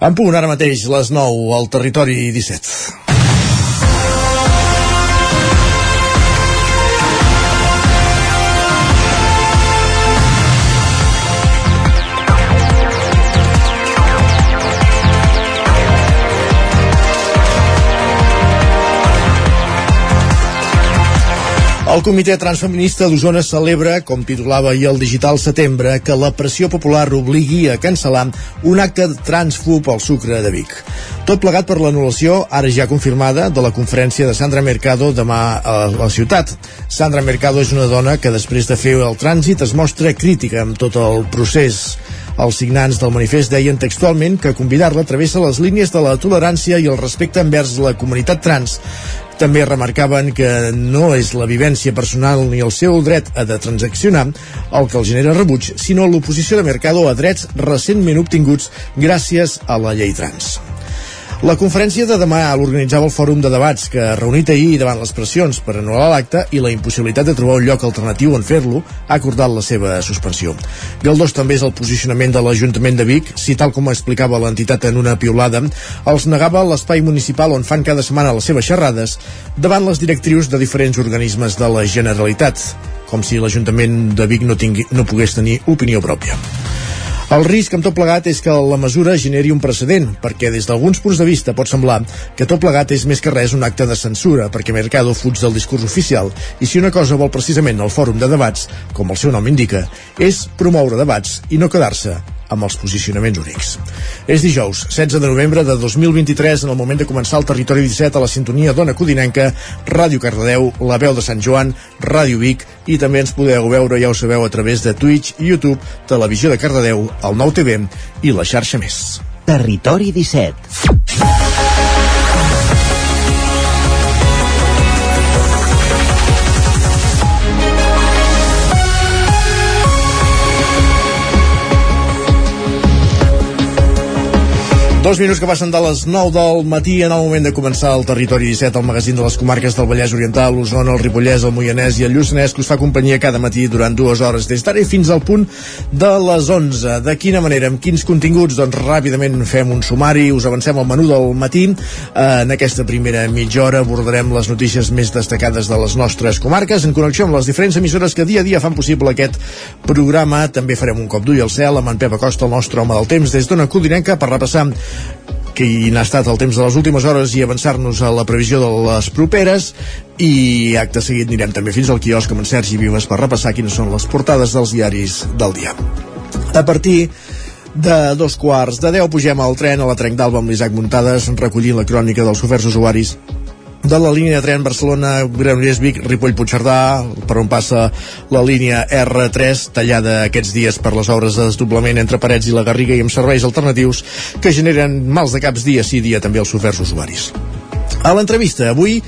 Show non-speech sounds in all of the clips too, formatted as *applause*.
En punt ara mateix les 9 al territori 17. El Comitè Transfeminista d'Osona celebra, com titulava ahir el Digital Setembre, que la pressió popular obligui a cancel·lar un acte transfub al sucre de Vic. Tot plegat per l'anul·lació, ara ja confirmada, de la conferència de Sandra Mercado demà a la ciutat. Sandra Mercado és una dona que després de fer el trànsit es mostra crítica amb tot el procés. Els signants del manifest deien textualment que convidar-la travessa les línies de la tolerància i el respecte envers la comunitat trans també remarcaven que no és la vivència personal ni el seu dret a de transaccionar el que el genera rebuig, sinó l'oposició de Mercado a drets recentment obtinguts gràcies a la llei trans. La conferència de demà l'organitzava el Fòrum de Debats, que reunit ahir davant les pressions per anul·lar l'acte i la impossibilitat de trobar un lloc alternatiu on fer-lo, ha acordat la seva suspensió. Galdós també és el posicionament de l'Ajuntament de Vic, si tal com explicava l'entitat en una piulada, els negava l'espai municipal on fan cada setmana les seves xerrades davant les directrius de diferents organismes de la Generalitat, com si l'Ajuntament de Vic no, tingui, no pogués tenir opinió pròpia. El risc amb tot plegat és que la mesura generi un precedent, perquè des d'alguns punts de vista pot semblar que tot plegat és més que res un acte de censura, perquè Mercado fuig del discurs oficial, i si una cosa vol precisament el fòrum de debats, com el seu nom indica, és promoure debats i no quedar-se amb els posicionaments únics. És dijous, 16 de novembre de 2023, en el moment de començar el Territori 17 a la sintonia d'Ona Codinenca, Ràdio Cardedeu, La Veu de Sant Joan, Ràdio Vic, i també ens podeu veure, ja ho sabeu, a través de Twitch, YouTube, Televisió de Cardedeu, el Nou TV i la xarxa més. Territori 17 Dos minuts que passen de les 9 del matí en el moment de començar el Territori 17, el magazín de les comarques del Vallès Oriental, l'Osona, el Ripollès, el Moianès i el Lluçanès, que us fa companyia cada matí durant dues hores, des d'ara fins al punt de les 11. De quina manera, amb quins continguts? Doncs ràpidament fem un sumari, us avancem al menú del matí. En aquesta primera mitja hora abordarem les notícies més destacades de les nostres comarques, en connexió amb les diferents emissores que dia a dia fan possible aquest programa. També farem un cop d'ull al cel amb en Pep Acosta, el nostre home del temps, des d'Ona Codinenca, per repassar quin ha estat el temps de les últimes hores i avançar-nos a la previsió de les properes i acte seguit anirem també fins al quiosc amb en Sergi Vives per repassar quines són les portades dels diaris del dia. A partir de dos quarts de deu pugem al tren a la Trenc d'Alba amb l'Isaac Muntades recollint la crònica dels oferts usuaris de la línia de tren Barcelona, Granollers, Vic, Ripoll, Puigcerdà, per on passa la línia R3, tallada aquests dies per les obres de desdoblament entre Parets i la Garriga i amb serveis alternatius que generen mals de caps dia sí dia també als oferts usuaris. A l'entrevista avui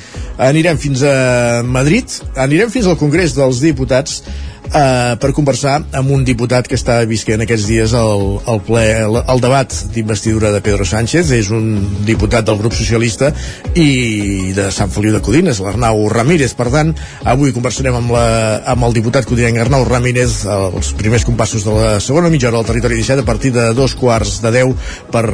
anirem fins a Madrid, anirem fins al Congrés dels Diputats eh, per conversar amb un diputat que està visquent aquests dies el, el, ple, el, el debat d'investidura de Pedro Sánchez. És un diputat del grup socialista i de Sant Feliu de Codines l'Arnau Ramírez, per tant avui conversarem amb, la, amb el diputat codinenc Arnau Ramírez els primers compassos de la segona mitja hora al territori 17 a partir de dos quarts de deu per,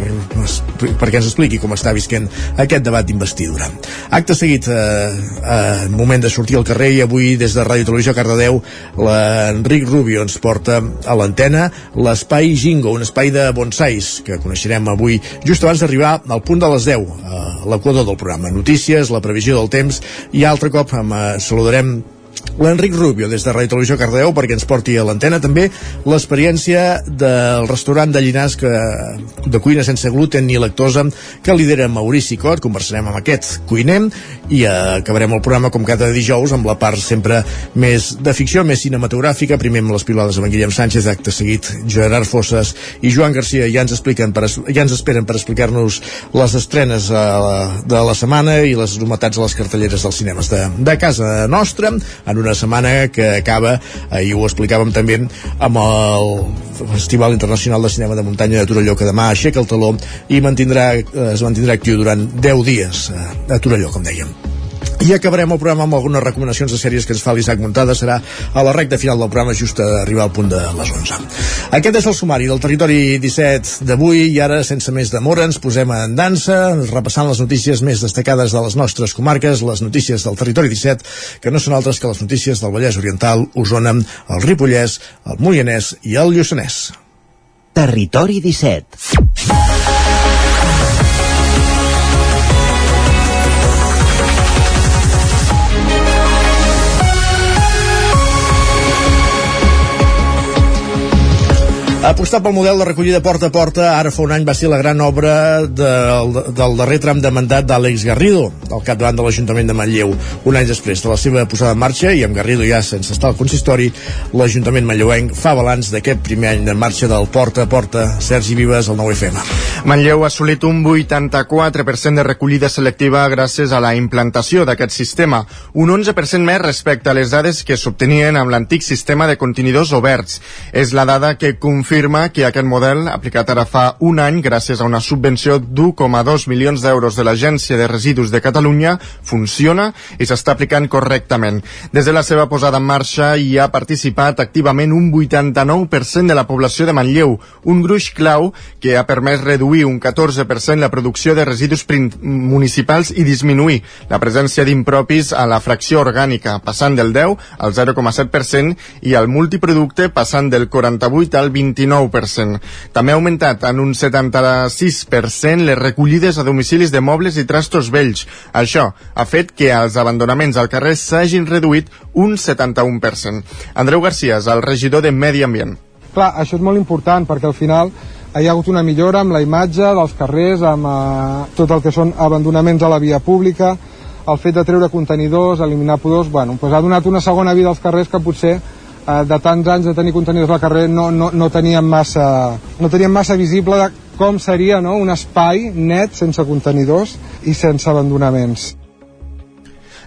perquè ens expliqui com està visquent aquest debat d'investidura. Acte seguit eh, eh, moment de sortir al carrer i avui des de Ràdio Televisió Cardedeu l'Enric Rubio ens porta a l'antena l'espai Jingo, un espai de bonsais que coneixerem avui just abans d'arribar al punt de les 10 a l'equador del programa. Notícies, la previsió del temps i altre cop amb, eh, saludarem l'Enric Rubio des de Ràdio Televisió Cardeu perquè ens porti a l'antena. També l'experiència del restaurant de Llinars que, de cuina sense gluten ni lactosa que lidera Maurici Cot. Conversarem amb aquest cuiner i acabarem el programa com cada dijous amb la part sempre més de ficció més cinematogràfica, primer amb les pilades amb en Guillem Sánchez, acte seguit Gerard Fosses i Joan Garcia. Ja ens expliquen per, ja ens esperen per explicar-nos les estrenes eh, de la setmana i les novetats a les cartelleres dels cinemes de, de casa nostra en una setmana que acaba, ahir ho explicàvem també, amb el Festival Internacional de Cinema de Muntanya de Torelló, que demà aixeca el taló i mantindrà, es mantindrà actiu durant 10 dies a Torelló, com dèiem. I acabarem el programa amb algunes recomanacions de sèries que ens fa l'Isaac Montada. Serà a la recta final del programa, just a arribar al punt de les 11. Aquest és el sumari del territori 17 d'avui i ara, sense més demora, ens posem en dansa, repassant les notícies més destacades de les nostres comarques, les notícies del territori 17, que no són altres que les notícies del Vallès Oriental, Osona, el Ripollès, el Moianès i el Lluçanès. Territori 17 Apostar pel model de recollida porta a porta ara fa un any va ser la gran obra del, del darrer tram de mandat d'Àlex Garrido, al capdavant de l'Ajuntament de Manlleu. Un any després de la seva posada en marxa, i amb Garrido ja sense estar al consistori, l'Ajuntament manlleuenc fa balanç d'aquest primer any de marxa del porta a porta. Sergi Vives, el 9FM. Manlleu ha assolit un 84% de recollida selectiva gràcies a la implantació d'aquest sistema, un 11% més respecte a les dades que s'obtenien amb l'antic sistema de contenidors oberts. És la dada que confirma confirma que aquest model, aplicat ara fa un any gràcies a una subvenció d'1,2 milions d'euros de l'Agència de Residus de Catalunya, funciona i s'està aplicant correctament. Des de la seva posada en marxa hi ha participat activament un 89% de la població de Manlleu, un gruix clau que ha permès reduir un 14% la producció de residus municipals i disminuir la presència d'impropis a la fracció orgànica, passant del 10 al 0,7% i al multiproducte passant del 48 al 20 29%. També ha augmentat en un 76% les recollides a domicilis de mobles i trastos vells. Això ha fet que els abandonaments al carrer s'hagin reduït un 71%. Andreu Garcia és el regidor de Medi Ambient. Clar, això és molt important perquè al final hi ha hagut una millora amb la imatge dels carrers, amb eh, tot el que són abandonaments a la via pública, el fet de treure contenidors, eliminar pudors, bueno, doncs ha donat una segona vida als carrers que potser eh, de tants anys de tenir contenidors al carrer no, no, no, teníem massa, no teníem massa visible de com seria no? un espai net sense contenidors i sense abandonaments.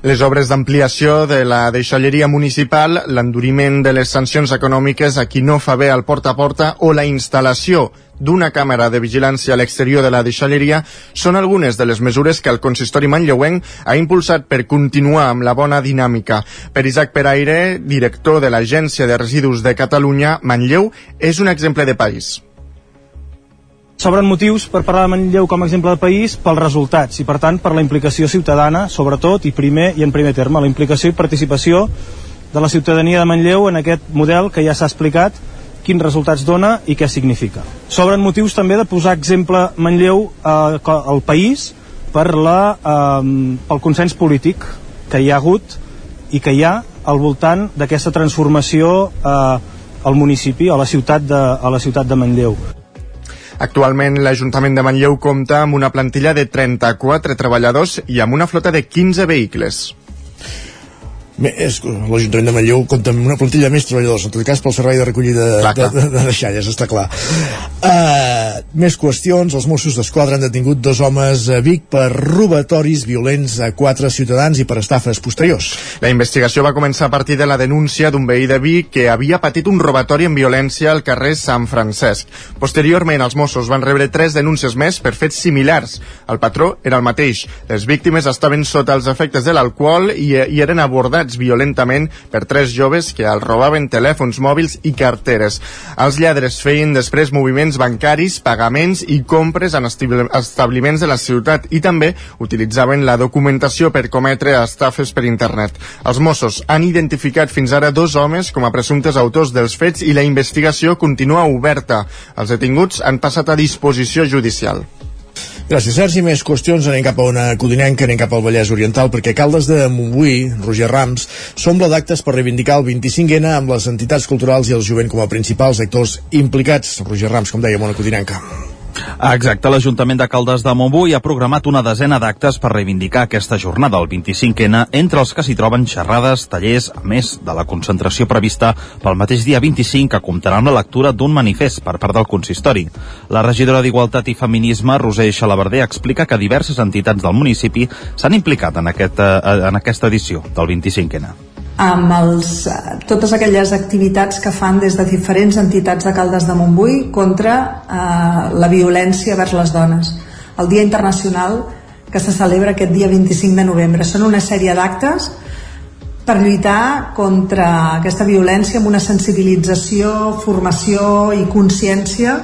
Les obres d'ampliació de la deixalleria municipal, l'enduriment de les sancions econòmiques a qui no fa bé al porta a porta o la instal·lació d'una càmera de vigilància a l'exterior de la deixalleria són algunes de les mesures que el consistori manlleuenc ha impulsat per continuar amb la bona dinàmica. Per Isaac Peraire, director de l'Agència de Residus de Catalunya, Manlleu és un exemple de país. S'obren motius per parlar de Manlleu com a exemple de país pels resultats i, per tant, per la implicació ciutadana, sobretot, i primer i en primer terme, la implicació i participació de la ciutadania de Manlleu en aquest model que ja s'ha explicat quins resultats dona i què significa. S'obren motius també de posar exemple Manlleu eh, al país per la, eh, pel consens polític que hi ha hagut i que hi ha al voltant d'aquesta transformació eh, al municipi, a la ciutat de, a la ciutat de Manlleu. Actualment l'Ajuntament de Manlleu compta amb una plantilla de 34 treballadors i amb una flota de 15 vehicles l'Ajuntament de Manlleu compta amb una plantilla més treballadors, en tot cas pel servei de recollida clar, de, de, de deixalles, està clar. Uh, més qüestions, els Mossos d'Esquadra han detingut dos homes a Vic per robatoris violents a quatre ciutadans i per estafes posteriors. La investigació va començar a partir de la denúncia d'un veí de Vic que havia patit un robatori en violència al carrer Sant Francesc. Posteriorment, els Mossos van rebre tres denúncies més per fets similars. El patró era el mateix. Les víctimes estaven sota els efectes de l'alcohol i, i eren abordats agredits violentament per tres joves que els robaven telèfons mòbils i carteres. Els lladres feien després moviments bancaris, pagaments i compres en establiments de la ciutat i també utilitzaven la documentació per cometre estafes per internet. Els Mossos han identificat fins ara dos homes com a presumptes autors dels fets i la investigació continua oberta. Els detinguts han passat a disposició judicial. Gràcies, Sergi. Més qüestions. Anem cap a una codinenca, anem cap al Vallès Oriental, perquè Caldes de Montbui, Roger Rams, s'omple d'actes per reivindicar el 25N amb les entitats culturals i el jovent com a principals actors implicats. Roger Rams, com dèiem, una codinenca. Exacte, l'Ajuntament de Caldes de Montbui ha programat una desena d'actes per reivindicar aquesta jornada, el 25N, entre els que s'hi troben xerrades, tallers, a més de la concentració prevista pel mateix dia 25 que comptarà amb la lectura d'un manifest per part del consistori. La regidora d'Igualtat i Feminisme, Roser Xalabarder, explica que diverses entitats del municipi s'han implicat en, aquest, eh, en aquesta edició del 25N amb els, eh, totes aquelles activitats que fan des de diferents entitats de Caldes de Montbui contra eh, la violència vers les dones. El Dia Internacional que se celebra aquest dia 25 de novembre. Són una sèrie d'actes per lluitar contra aquesta violència amb una sensibilització, formació i consciència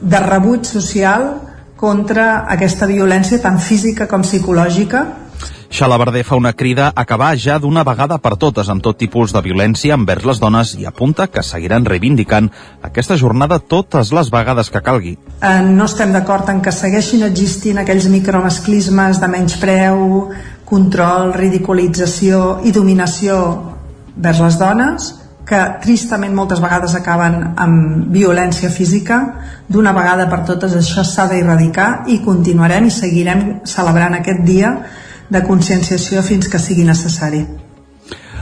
de rebuig social contra aquesta violència tant física com psicològica Xalabarder fa una crida a acabar ja d'una vegada per totes amb tot tipus de violència envers les dones i apunta que seguiran reivindicant aquesta jornada totes les vegades que calgui. Eh, no estem d'acord en que segueixin existint aquells micromasclismes de menyspreu, control, ridiculització i dominació vers les dones que tristament moltes vegades acaben amb violència física d'una vegada per totes això s'ha d'erradicar i continuarem i seguirem celebrant aquest dia de conscienciació fins que sigui necessari.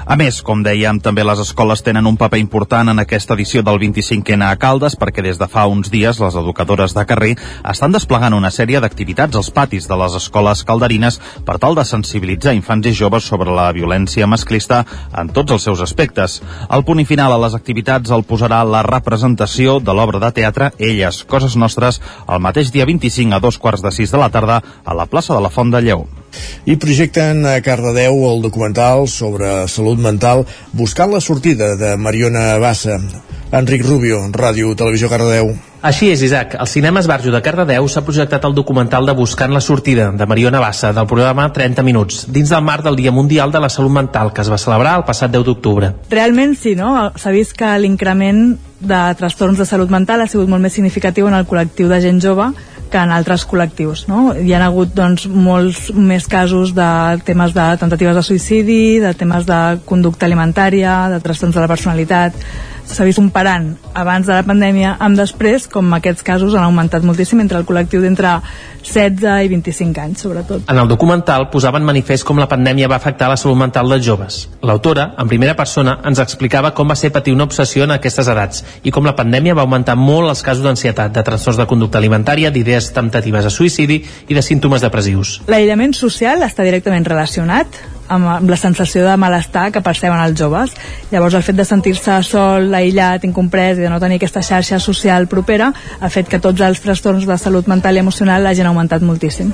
A més, com dèiem, també les escoles tenen un paper important en aquesta edició del 25N a Caldes perquè des de fa uns dies les educadores de carrer estan desplegant una sèrie d'activitats als patis de les escoles calderines per tal de sensibilitzar infants i joves sobre la violència masclista en tots els seus aspectes. El punt i final a les activitats el posarà la representació de l'obra de teatre Elles, Coses Nostres, el mateix dia 25 a dos quarts de sis de la tarda a la plaça de la Font de Lleó. I projecten a Cardedeu el documental sobre salut mental Buscant la sortida de Mariona Bassa. Enric Rubio, Ràdio Televisió Cardedeu. Així és, Isaac. Al Cinema Esbarjo de Cardedeu s'ha projectat el documental de Buscant la sortida, de Mariona Bassa, del programa 30 Minuts, dins del marc del Dia Mundial de la Salut Mental, que es va celebrar el passat 10 d'octubre. Realment sí, no? S'ha vist que l'increment de trastorns de salut mental ha sigut molt més significatiu en el col·lectiu de gent jove que en altres col·lectius. No? Hi ha hagut doncs, molts més casos de temes de tentatives de suïcidi, de temes de conducta alimentària, de trastorns de la personalitat, s'ha vist un parant abans de la pandèmia amb després, com aquests casos han augmentat moltíssim entre el col·lectiu d'entre 16 i 25 anys, sobretot. En el documental posaven manifest com la pandèmia va afectar la salut mental dels joves. L'autora, en primera persona, ens explicava com va ser patir una obsessió en aquestes edats i com la pandèmia va augmentar molt els casos d'ansietat, de trastorns de conducta alimentària, d'idees temptatives de suïcidi i de símptomes depressius. L'aïllament social està directament relacionat amb, amb la sensació de malestar que perceben els joves. Llavors el fet de sentir-se sol, aïllat, incomprès i de no tenir aquesta xarxa social propera ha fet que tots els trastorns de salut mental i emocional hagin augmentat moltíssim.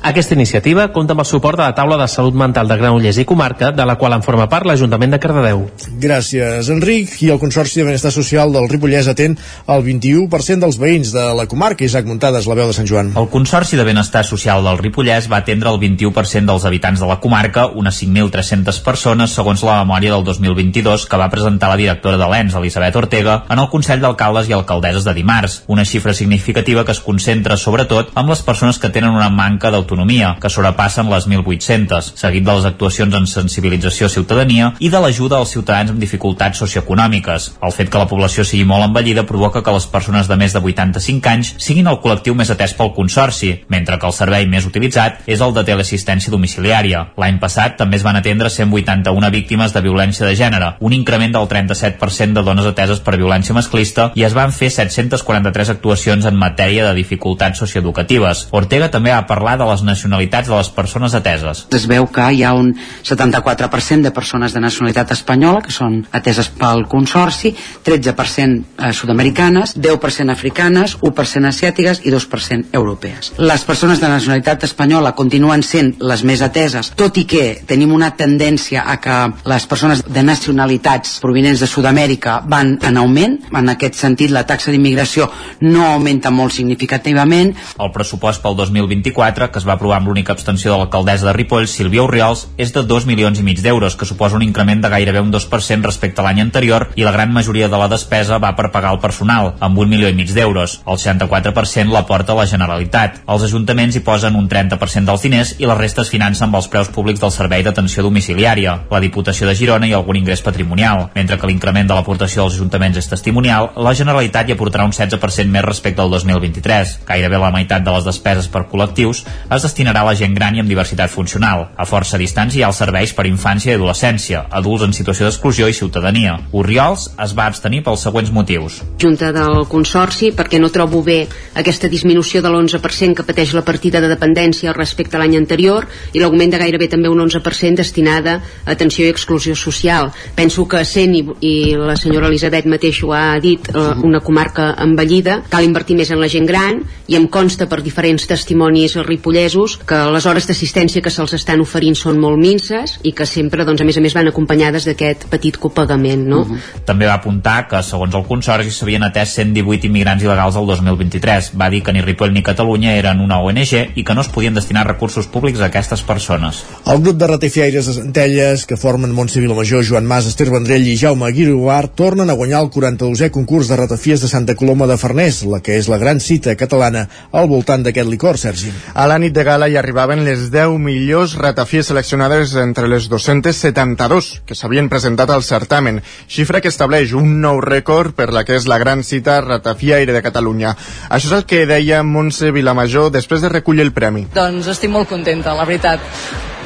Aquesta iniciativa compta amb el suport de la taula de salut mental de Granollers i comarca, de la qual en forma part l'Ajuntament de Cardedeu. Gràcies, Enric. I el Consorci de Benestar Social del Ripollès atén el 21% dels veïns de la comarca. Isaac Muntades, la veu de Sant Joan. El Consorci de Benestar Social del Ripollès va atendre el 21% dels habitants de la comarca, unes 5.300 persones, segons la memòria del 2022 que va presentar la directora de l'ENS, Elisabet Ortega, en el Consell d'Alcaldes i Alcaldesses de dimarts. Una xifra significativa que es concentra sobretot amb les persones que tenen una manca d'autonomia d'autonomia, que sobrepassen les 1.800, seguit de les actuacions en sensibilització a ciutadania i de l'ajuda als ciutadans amb dificultats socioeconòmiques. El fet que la població sigui molt envellida provoca que les persones de més de 85 anys siguin el col·lectiu més atès pel Consorci, mentre que el servei més utilitzat és el de teleassistència domiciliària. L'any passat també es van atendre 181 víctimes de violència de gènere, un increment del 37% de dones ateses per violència masclista i es van fer 743 actuacions en matèria de dificultats socioeducatives. Ortega també va parlar de les les nacionalitats de les persones ateses. Es veu que hi ha un 74% de persones de nacionalitat espanyola que són ateses pel Consorci, 13% eh, sud-americanes, 10% africanes, 1% asiàtiques i 2% europees. Les persones de nacionalitat espanyola continuen sent les més ateses, tot i que tenim una tendència a que les persones de nacionalitats provinents de Sud-amèrica van en augment. En aquest sentit, la taxa d'immigració no augmenta molt significativament. El pressupost pel 2024, que es va aprovar amb l'única abstenció de l'alcaldessa de Ripoll, Sílvia Urriols, és de 2 milions i mig d'euros, que suposa un increment de gairebé un 2% respecte a l'any anterior i la gran majoria de la despesa va per pagar el personal, amb un milió i mig d'euros. El 64% la porta la Generalitat. Els ajuntaments hi posen un 30% dels diners i la resta es finança amb els preus públics del servei d'atenció domiciliària, la Diputació de Girona i algun ingrés patrimonial. Mentre que l'increment de l'aportació dels ajuntaments és testimonial, la Generalitat hi aportarà un 16% més respecte al 2023. Gairebé la meitat de les despeses per col·lectius es destinarà a la gent gran i amb diversitat funcional. A força distància hi ha els serveis per infància i adolescència, adults en situació d'exclusió i ciutadania. Oriols es va abstenir pels següents motius. Junta del Consorci, perquè no trobo bé aquesta disminució de l'11% que pateix la partida de dependència respecte a l'any anterior i l'augment de gairebé també un 11% destinada a atenció i exclusió social. Penso que sent, i, i la senyora Elisabet mateix ho ha dit, eh, una comarca envellida, cal invertir més en la gent gran i em consta per diferents testimonis a Ripollès mesos, que les hores d'assistència que se'ls estan oferint són molt minces i que sempre, doncs, a més a més, van acompanyades d'aquest petit copagament, no? Uh -huh. També va apuntar que, segons el Consorci, s'havien atès 118 immigrants il·legals el 2023. Va dir que ni Ripoll ni Catalunya eren una ONG i que no es podien destinar recursos públics a aquestes persones. El grup de ratifiaires de Centelles, que formen Montse Vilamajor, Joan Mas, Esther Vendrell i Jaume Guiroar, tornen a guanyar el 42è concurs de ratafies de Santa Coloma de Farners, la que és la gran cita catalana al voltant d'aquest licor, Sergi. A la nit de gala hi arribaven les 10 millors ratafies seleccionades entre les 272 que s'havien presentat al certamen, xifra que estableix un nou rècord per la que és la gran cita ratafiaire de Catalunya. Això és el que deia Montse Vilamajor després de recollir el premi. Doncs estic molt contenta, la veritat.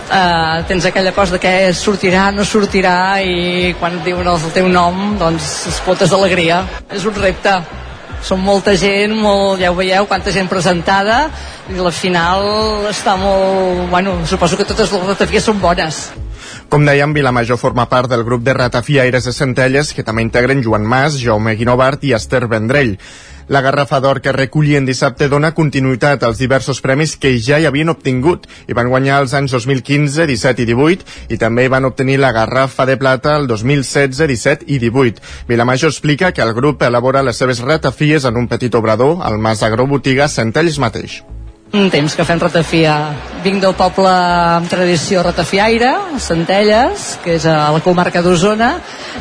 Uh, tens aquella cosa de que sortirà, no sortirà i quan diuen el teu nom doncs explotes d'alegria. És un repte són molta gent, molt, ja ho veieu, quanta gent presentada, i la final està molt... Bueno, suposo que totes les ratafies són bones. Com dèiem, Vilamajor forma part del grup de ratafiaires de Centelles, que també integren Joan Mas, Jaume Guinovart i Esther Vendrell. La garrafa d'or que recollien dissabte dona continuïtat als diversos premis que ja hi havien obtingut i van guanyar els anys 2015, 17 i 18 i també van obtenir la garrafa de plata el 2016, 17 i 18. Vilamajor explica que el grup elabora les seves ratafies en un petit obrador al Mas Agrobotiga Centelles mateix un temps que fem ratafia. Vinc del poble amb tradició ratafiaire, Centelles, que és a la comarca d'Osona,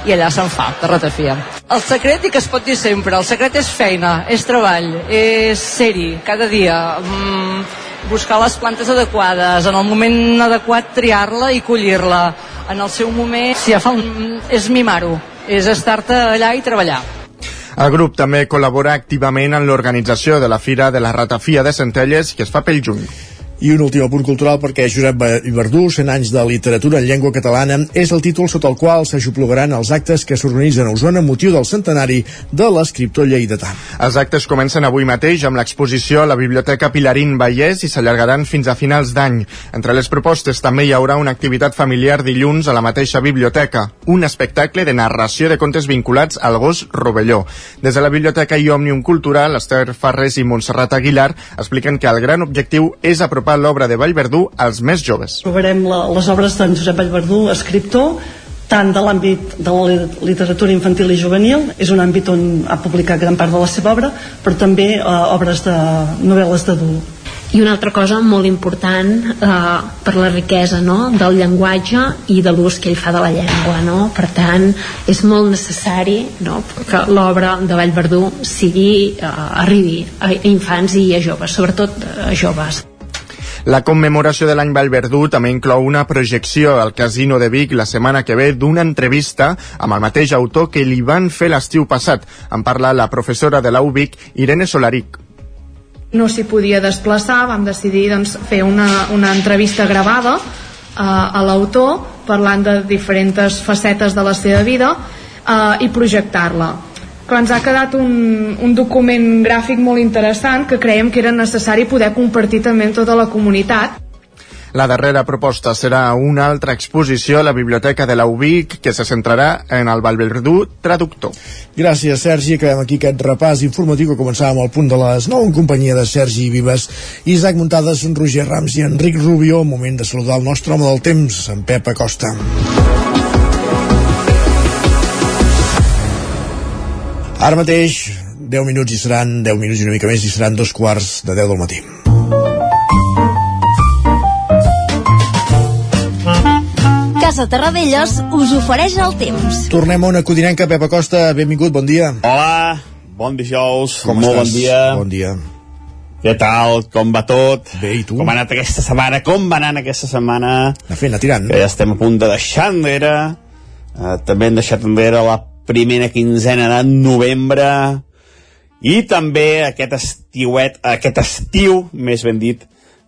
i allà se'n fa, de ratafia. El secret, i que es pot dir sempre, el secret és feina, és treball, és ser-hi cada dia, mm, buscar les plantes adequades, en el moment adequat triar-la i collir-la. En el seu moment, si ja fa un... és mimar-ho, és estar-te allà i treballar. El grup també col·labora activament en l'organització de la Fira de la Ratafia de Centelles que es fa pel juny. I un últim punt cultural perquè Josep Verdú, 100 anys de literatura en llengua catalana, és el títol sota el qual s'aixoplugaran els actes que s'organitzen a Osona amb motiu del centenari de l'escriptor lleidatà. Els actes comencen avui mateix amb l'exposició a la Biblioteca Pilarín Vallès i s'allargaran fins a finals d'any. Entre les propostes també hi haurà una activitat familiar dilluns a la mateixa biblioteca, un espectacle de narració de contes vinculats al gos Rovelló. Des de la Biblioteca i Òmnium Cultural, Esther Farrés i Montserrat Aguilar expliquen que el gran objectiu és apropar desenvolupar l'obra de Vallverdú als més joves. Trobarem la, les obres d'en Josep Vallverdú, escriptor, tant de l'àmbit de la literatura infantil i juvenil, és un àmbit on ha publicat gran part de la seva obra, però també eh, obres de novel·les d'adult. I una altra cosa molt important eh, per la riquesa no? del llenguatge i de l'ús que ell fa de la llengua. No? Per tant, és molt necessari no? que l'obra de Vallverdú sigui, eh, arribi a infants i a joves, sobretot a joves. La commemoració de l'any Vallverdú també inclou una projecció al Casino de Vic la setmana que ve d'una entrevista amb el mateix autor que li van fer l'estiu passat. En parla la professora de la UBIC, Irene Solaric no s'hi podia desplaçar, vam decidir doncs, fer una, una entrevista gravada eh, a l'autor parlant de diferents facetes de la seva vida eh, i projectar-la que ens ha quedat un, un document gràfic molt interessant que creiem que era necessari poder compartir també amb tota la comunitat. La darrera proposta serà una altra exposició a la Biblioteca de la UBIC que se centrarà en el Valverdú traductor. Gràcies, Sergi. Acabem aquí aquest repàs informatiu que començàvem al punt de les 9 en companyia de Sergi Vives, Isaac Muntades, Roger Rams i Enric Rubio. Moment de saludar el nostre home del temps, en Pep Acosta. Ara mateix, 10 minuts i seran 10 minuts i una mica més i seran dos quarts de 10 del matí. Casa Terradellos us ofereix el temps. Tornem a una codinenca, Pepa Costa, benvingut, bon dia. Hola, bon dijous, Com molt estàs? bon dia. Bon dia. Què tal? Com va tot? Bé, i tu? Com ha anat aquesta setmana? Com va anant aquesta setmana? Anar fent, anar tirant. Que ja estem a punt de deixar enrere. Uh, també hem deixat enrere la primera quinzena de novembre. I també aquest estiuet, aquest estiu, més ben dit,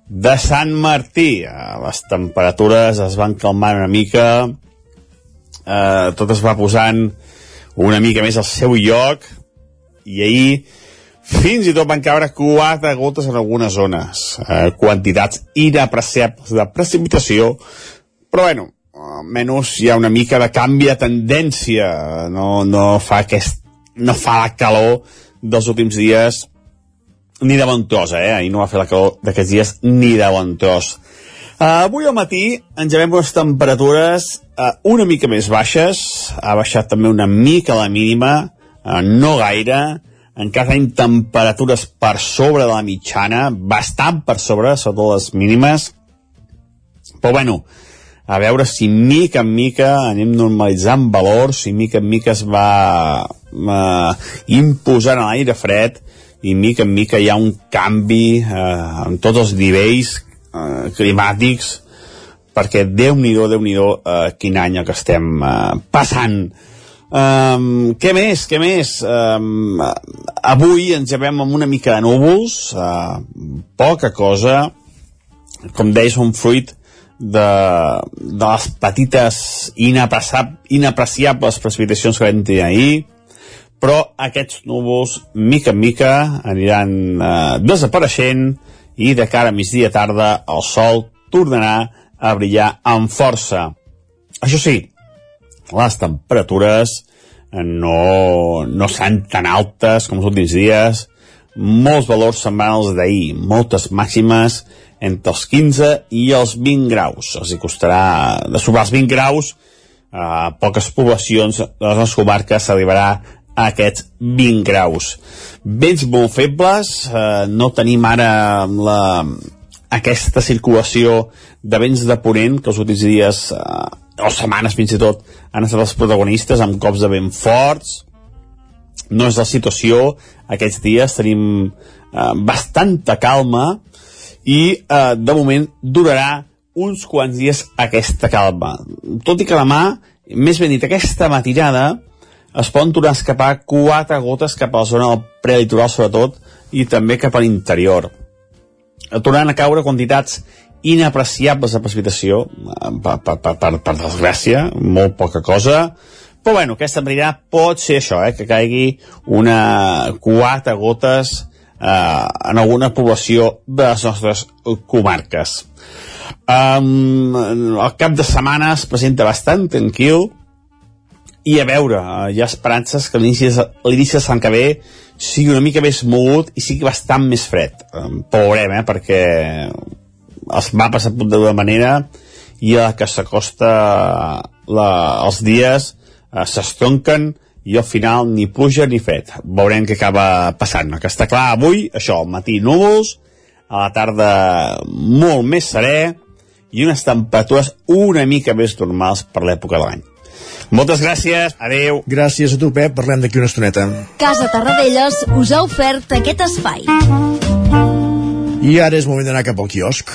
de Sant Martí. Eh, Les temperatures es van calmar una mica, eh, tot es va posant una mica més al seu lloc. I ahir fins i tot van caure quatre gotes en algunes zones, eh, quantitats inapreciables de precipitació, però bueno, almenys hi ha una mica de canvi de tendència no, no fa aquest no fa la calor dels últims dies ni de bon tros, eh? Ahir no va fer la calor d'aquests dies ni de bon tros. Uh, avui al matí ens llevem unes temperatures uh, una mica més baixes, ha baixat també una mica la mínima, uh, no gaire, encara tenim temperatures per sobre de la mitjana, bastant per sobre, sota les mínimes, però bueno, a veure si mica en mica anem normalitzant valors, si mica en mica es va uh, imposant l'aire fred i mica en mica hi ha un canvi uh, en tots els nivells uh, climàtics perquè Déu-n'hi-do, déu nhi déu uh, quin any que estem uh, passant Um, què més, què més? Um, avui ens llevem amb una mica de núvols, uh, poca cosa, com deies, un fruit de, de les petites inapreciables precipitacions que vam tenir ahir, però aquests núvols, mica en mica, aniran eh, desapareixent i de cara a migdia tarda el sol tornarà a brillar amb força. Això sí, les temperatures no, no seran tan altes com els últims dies, molts valors setmanals d'ahir, moltes màximes entre els 15 i els 20 graus. Els hi costarà de sobrar els 20 graus a poques poblacions de les comarques s'arribarà a aquests 20 graus. Vents molt febles, eh, no tenim ara la, aquesta circulació de vents de ponent que els últims dies eh, o setmanes fins i tot han estat els protagonistes amb cops de vent forts no és la situació aquests dies tenim eh, bastanta calma i eh, de moment durarà uns quants dies aquesta calma. Tot i que demà, més ben dit, aquesta matinada es poden tornar a escapar quatre gotes cap a la zona del prelitoral sobretot i també cap a l'interior. Tornaran a caure quantitats inapreciables de precipitació, eh, per, per, per, per, per desgràcia, molt poca cosa, però bueno, aquesta matinada pot ser això, eh, que caigui una quatre gotes eh, en alguna població de les nostres comarques. Um, el cap de setmana es presenta bastant tranquil i a veure, eh, hi ha esperances que l'inici de Sant ve sigui una mica més mogut i sigui bastant més fred. Um, però veurem, eh, perquè els mapes apunten d'una manera i a la que s'acosta els dies eh, s'estronquen i al final ni pluja ni fred. Veurem què acaba passant. El que està clar avui, això, al matí núvols, a la tarda molt més serè i unes temperatures una mica més normals per l'època de l'any. Moltes gràcies, adeu. Gràcies a tu, Pep, parlem d'aquí una estoneta. Casa Tarradellas us ha ofert aquest espai. I ara és moment d'anar cap al quiosc.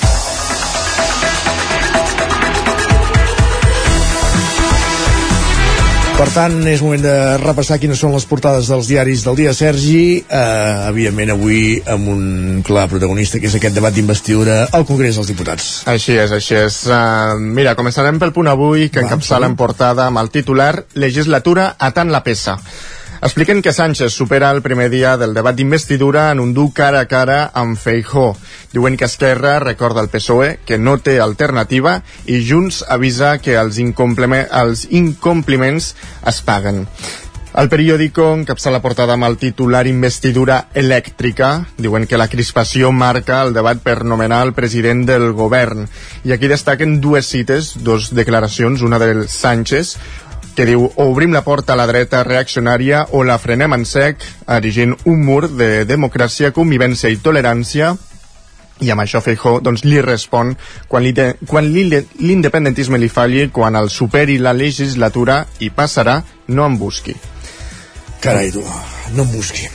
Per tant, és moment de repassar quines són les portades dels diaris del dia, Sergi. Eh, evidentment, avui amb un clar protagonista, que és aquest debat d'investidura al Congrés dels Diputats. Així és, així és. Uh, mira, començarem pel punt avui, que encapçala en portada amb el titular Legislatura a tant la peça. Expliquen que Sánchez supera el primer dia del debat d'investidura en un dur cara a cara amb Feijó. Diuen que Esquerra recorda al PSOE que no té alternativa i Junts avisa que els, els incompliments es paguen. El periòdico encapça la portada amb el titular Investidura elèctrica. Diuen que la crispació marca el debat per nomenar el president del govern. I aquí destaquen dues cites, dues declaracions, una del Sánchez, que diu o obrim la porta a la dreta reaccionària o la frenem en sec, erigint un mur de democràcia, convivència i tolerància i amb això Feijó doncs, li respon quan, li de, quan l'independentisme li falli, quan el superi la legislatura i passarà, no em busqui. Carai, tu, no em busqui.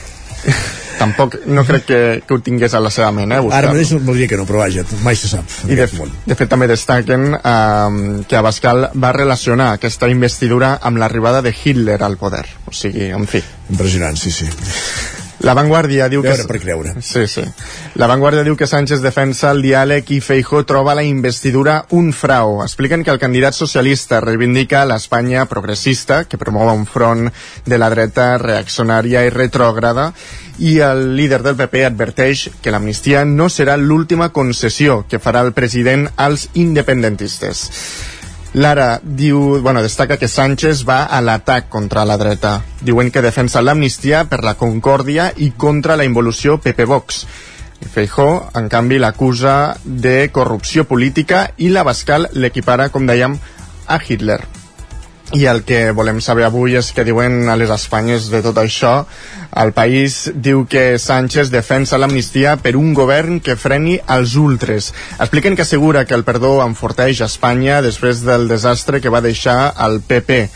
*laughs* tampoc no crec que, que ho tingués a la seva ment, eh? Ara mateix no voldria que no, però vaja, mai se sap. I de, de fet també destaquen eh, que Abascal va relacionar aquesta investidura amb l'arribada de Hitler al poder. O sigui, en fi. Impressionant, sí, sí. La Vanguardia diu que... per creure. Sí, sí. La Vanguardia diu que Sánchez defensa el diàleg i Feijó troba la investidura un frau. Expliquen que el candidat socialista reivindica l'Espanya progressista, que promou un front de la dreta reaccionària i retrògrada, i el líder del PP adverteix que l'amnistia no serà l'última concessió que farà el president als independentistes. Lara diu, bueno, destaca que Sánchez va a l'atac contra la dreta. Diuen que defensa l'amnistia per la concòrdia i contra la involució PP-Vox. Feijó, en canvi, l'acusa de corrupció política i la Bascal l'equipara, com dèiem, a Hitler. I el que volem saber avui és que diuen a les Espanyes de tot això. El país diu que Sánchez defensa l'amnistia per un govern que freni els ultres. Expliquen que assegura que el perdó enforteix Espanya després del desastre que va deixar el PP.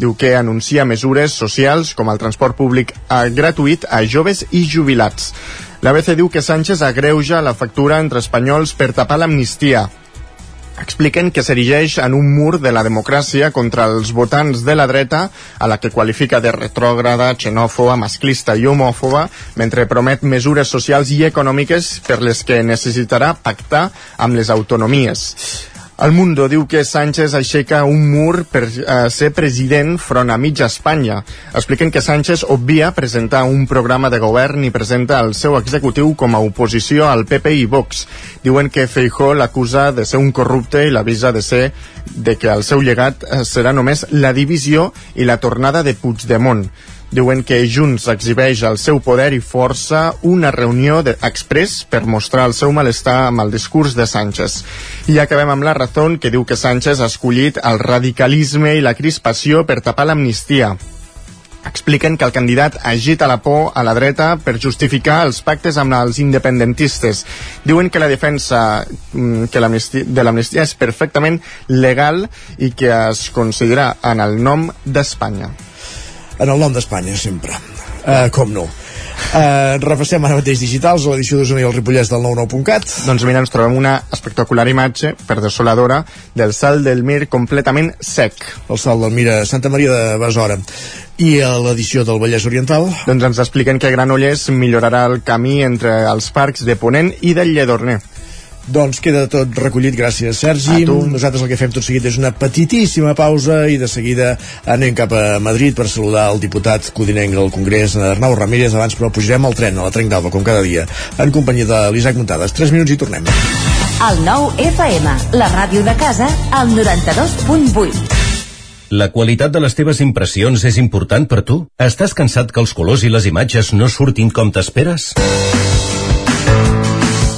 Diu que anuncia mesures socials com el transport públic gratuït a joves i jubilats. L'ABC diu que Sánchez agreuja la factura entre espanyols per tapar l'amnistia expliquen que s'erigeix en un mur de la democràcia contra els votants de la dreta, a la que qualifica de retrògrada, xenòfoba, masclista i homòfoba, mentre promet mesures socials i econòmiques per les que necessitarà pactar amb les autonomies. El Mundo diu que Sánchez aixeca un mur per eh, ser president front a mitja Espanya. Expliquen que Sánchez obvia presentar un programa de govern i presenta el seu executiu com a oposició al PP i Vox. Diuen que Feijó l'acusa de ser un corrupte i l'avisa de ser de que el seu llegat eh, serà només la divisió i la tornada de Puigdemont. Diuen que Junts exhibeix el seu poder i força una reunió de express per mostrar el seu malestar amb el discurs de Sánchez. I acabem amb la raó que diu que Sánchez ha escollit el radicalisme i la crispació per tapar l'amnistia expliquen que el candidat agita la por a la dreta per justificar els pactes amb els independentistes. Diuen que la defensa mm, que de l'amnistia és perfectament legal i que es considera en el nom d'Espanya. En el nom d'Espanya, sempre. Uh, com no. Uh, repassem ara mateix digitals a l'edició d'Osona i el Ripollès del 99.cat. Doncs mira, ens trobem una espectacular imatge, per desoladora, del salt del Mir completament sec. El salt del Mir a Santa Maria de Besora. I a l'edició del Vallès Oriental? Doncs ens expliquen que Granollers millorarà el camí entre els parcs de Ponent i del Lledorner. Doncs queda tot recollit, gràcies Sergi. Nosaltres el que fem tot seguit és una petitíssima pausa i de seguida anem cap a Madrid per saludar el diputat codinenc al Congrés, Arnau Ramírez. Abans però pujarem al tren, a la Trenc d'Alba, com cada dia, en companyia de l'Isaac Montades. 3 minuts i tornem. El nou FM, la ràdio de casa, al 92.8. La qualitat de les teves impressions és important per tu? Estàs cansat que els colors i les imatges no surtin com t'esperes?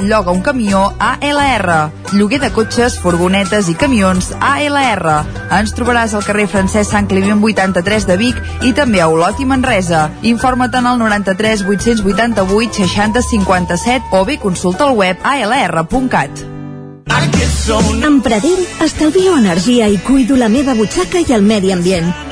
lloga un camió ALR. Lloguer de cotxes, furgonetes i camions ALR. Ens trobaràs al carrer Francesc Sant Climent 83 de Vic i també a Olot i Manresa. Informa't en el 93 888 60 57 o bé consulta el web alr.cat. Amb Pradell estalvio energia i cuido la meva butxaca i el medi ambient.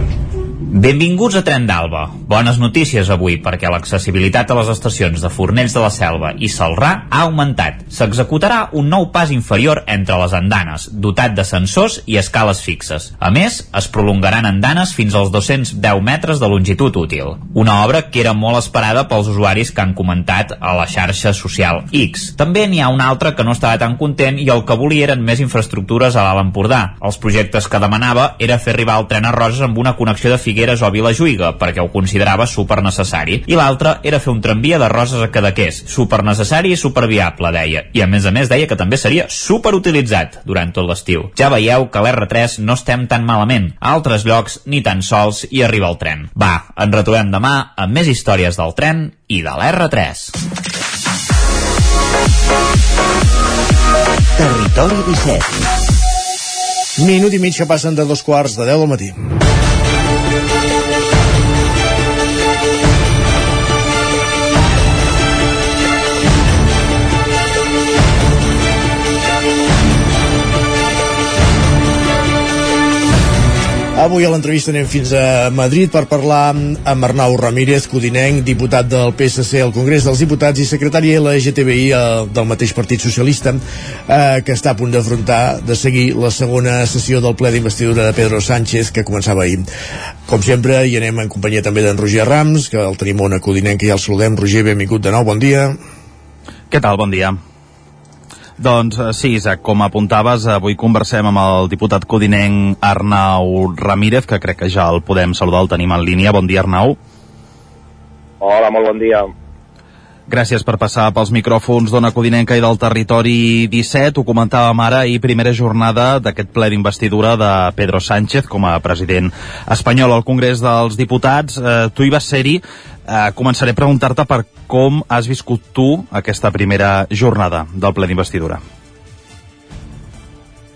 Benvinguts a Tren d'Alba. Bones notícies avui perquè l'accessibilitat a les estacions de Fornells de la Selva i Salrà ha augmentat. S'executarà un nou pas inferior entre les andanes, dotat de sensors i escales fixes. A més, es prolongaran andanes fins als 210 metres de longitud útil. Una obra que era molt esperada pels usuaris que han comentat a la xarxa social X. També n'hi ha un altre que no estava tan content i el que volia eren més infraestructures a l'Alt Empordà. Els projectes que demanava era fer arribar el tren a Roses amb una connexió de Figueres Figueres o Vilajuïga, perquè ho considerava super necessari. I l'altre era fer un tramvia de Roses a Cadaqués, super necessari i superviable, deia. I a més a més deia que també seria super utilitzat durant tot l'estiu. Ja veieu que a l'R3 no estem tan malament. A altres llocs ni tan sols hi arriba el tren. Va, ens retrobem demà amb més històries del tren i de l'R3. Territori 17. Minut i mig que passen de dos quarts de 10 del matí. Avui a l'entrevista anem fins a Madrid per parlar amb Arnau Ramírez, codinenc, diputat del PSC al Congrés dels Diputats i secretari LGTBI eh, del mateix Partit Socialista, eh, que està a punt d'afrontar de seguir la segona sessió del ple d'investidura de Pedro Sánchez que començava ahir. Com sempre, hi anem en companyia també d'en Roger Rams, que el tenim una codinenc que ja el saludem. Roger, benvingut de nou, bon dia. Què tal, bon dia. Doncs eh, sí, Isaac, com apuntaves, avui conversem amb el diputat codinenc Arnau Ramírez, que crec que ja el podem saludar, el tenim en línia. Bon dia, Arnau. Hola, molt bon dia. Gràcies per passar pels micròfons d'Ona Codinenca i del Territori 17. Ho comentàvem ara i primera jornada d'aquest ple d'investidura de Pedro Sánchez com a president espanyol al Congrés dels Diputats. Eh, tu hi vas ser-hi. Eh, començaré a preguntar-te per com has viscut tu aquesta primera jornada del ple d'investidura.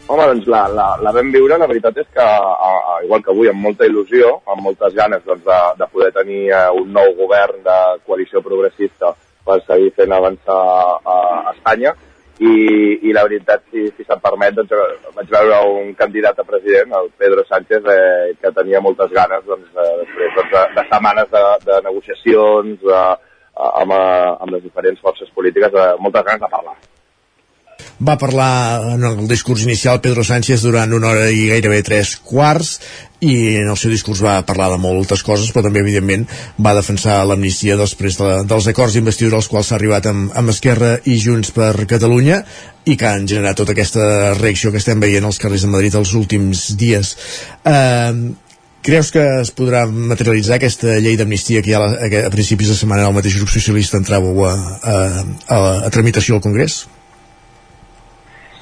Home, doncs la, la, la vam viure, la veritat és que, a, a, igual que avui, amb molta il·lusió, amb moltes ganes doncs, de, de poder tenir uh, un nou govern de coalició progressista per seguir fent avançar a, a Espanya i, i la veritat, si, si se'm permet, doncs, vaig veure un candidat a president, el Pedro Sánchez, eh, que tenia moltes ganes doncs, eh, després doncs, de, de setmanes de, de negociacions de, amb, amb les diferents forces polítiques, de, moltes ganes de parlar va parlar en el discurs inicial Pedro Sánchez durant una hora i gairebé tres quarts i en el seu discurs va parlar de moltes coses però també evidentment va defensar l'amnistia després de, dels acords d'investidura als quals s'ha arribat amb, amb Esquerra i Junts per Catalunya i que han generat tota aquesta reacció que estem veient als carrers de Madrid els últims dies eh, Creus que es podrà materialitzar aquesta llei d'amnistia que ja a, a principis de setmana el mateix grup socialista entrava a, a, a, a tramitació al Congrés?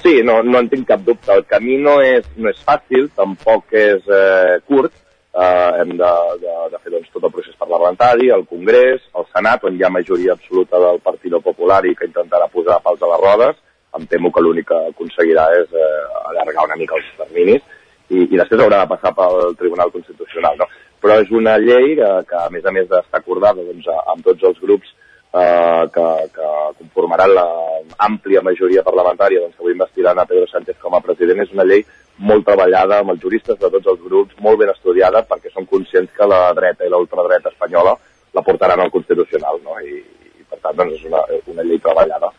Sí, no, no en tinc cap dubte. El camí no és, no és fàcil, tampoc és eh, curt. Eh, hem de, de, de fer doncs, tot el procés parlamentari, el Congrés, el Senat, on hi ha majoria absoluta del Partit Popular i que intentarà posar pals a les rodes. Em temo que l'únic que aconseguirà és eh, allargar una mica els terminis i, i després haurà de passar pel Tribunal Constitucional. No? Però és una llei que, que a més a més d'estar acordada doncs, amb tots els grups eh, que, que conformaran l'àmplia majoria parlamentària doncs, que avui investiran a Pedro Sánchez com a president és una llei molt treballada amb els juristes de tots els grups, molt ben estudiada perquè són conscients que la dreta i la ultradreta espanyola la portaran al Constitucional no? I, i per tant doncs, és una, una llei treballada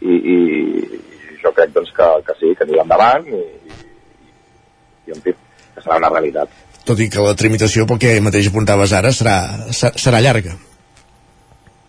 i, i, i jo crec doncs, que, que sí, que anirà endavant i, i en fi, que serà una realitat. Tot i que la tramitació, pel que mateix apuntaves ara, serà, serà llarga.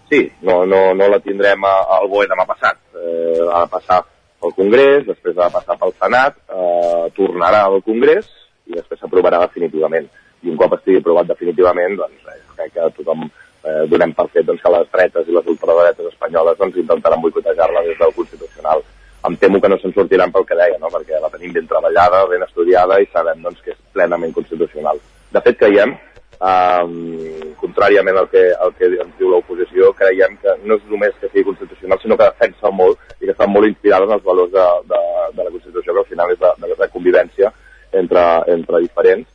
Sí, no, no, no la tindrem al BOE demà passat. Eh, ha de passar pel Congrés, després ha de passar pel Senat, eh, tornarà al Congrés i després s'aprovarà definitivament. I un cop estigui aprovat definitivament, doncs eh, crec que tothom eh, donem per fet doncs, que les dretes i les ultradretes espanyoles doncs, intentaran boicotejar-la des del Constitucional. Em temo que no se'n sortiran pel que deia, no? perquè la tenim ben treballada, ben estudiada i sabem doncs, que és plenament constitucional. De fet, creiem, eh, contràriament al que, al que ens diu l'oposició, creiem que no és només que sigui constitucional, sinó que defensa molt i que està molt inspirada en els valors de, de, de la Constitució, que al final és de, de convivència entre, entre diferents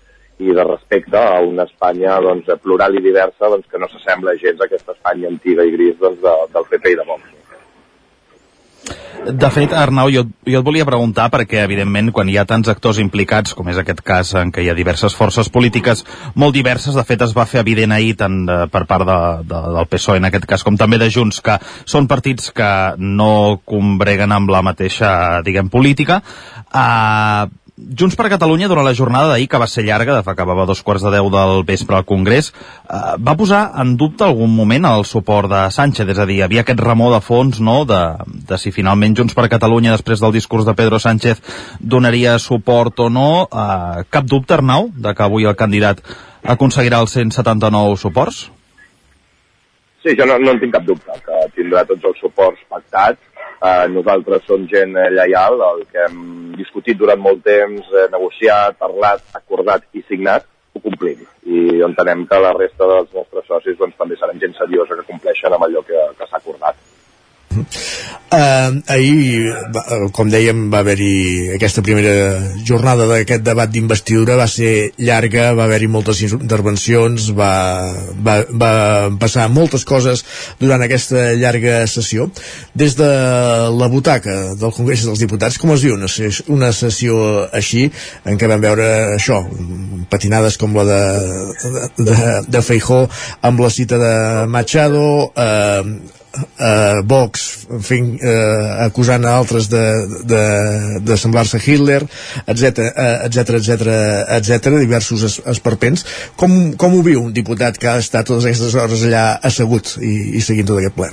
i de respecte a una Espanya doncs, plural i diversa doncs, que no s'assembla gens a aquesta Espanya antiga i gris doncs, de, del PP i de Vox. De fet, Arnau, jo, jo et volia preguntar perquè, evidentment, quan hi ha tants actors implicats, com és aquest cas en què hi ha diverses forces polítiques molt diverses, de fet es va fer evident ahir tant de, per part de, de, del PSOE en aquest cas, com també de Junts, que són partits que no combreguen amb la mateixa, diguem, política. Uh, Junts per Catalunya, durant la jornada d'ahir, que va ser llarga, de fa acabava dos quarts de deu del vespre al Congrés, eh, va posar en dubte algun moment el suport de Sánchez, és a dir, havia aquest remor de fons, no?, de, de si finalment Junts per Catalunya, després del discurs de Pedro Sánchez, donaria suport o no. Eh, cap dubte, Arnau, de que avui el candidat aconseguirà els 179 suports? Sí, jo no, no en tinc cap dubte, que tindrà tots els suports pactats, Eh, nosaltres som gent eh, lleial, el que hem discutit durant molt temps, eh, negociat, parlat, acordat i signat, ho complim. I entenem que la resta dels nostres socis doncs, també seran gent seriosa que compleixen amb allò que, que s'ha acordat. Uh, ahir, com dèiem, va haver-hi aquesta primera jornada d'aquest debat d'investidura, va ser llarga, va haver-hi moltes intervencions, va, va, va passar moltes coses durant aquesta llarga sessió. Des de la butaca del Congrés dels Diputats, com es viu una, una sessió així, en què vam veure això, patinades com la de, de, de, de Feijó amb la cita de Machado, eh, eh, Vox fent, eh, acusant a altres de, de, de semblar-se a Hitler, etc etc etc etc diversos es, esperpents. Com, com ho viu un diputat que ha estat totes aquestes hores allà assegut i, i seguint tot aquest ple?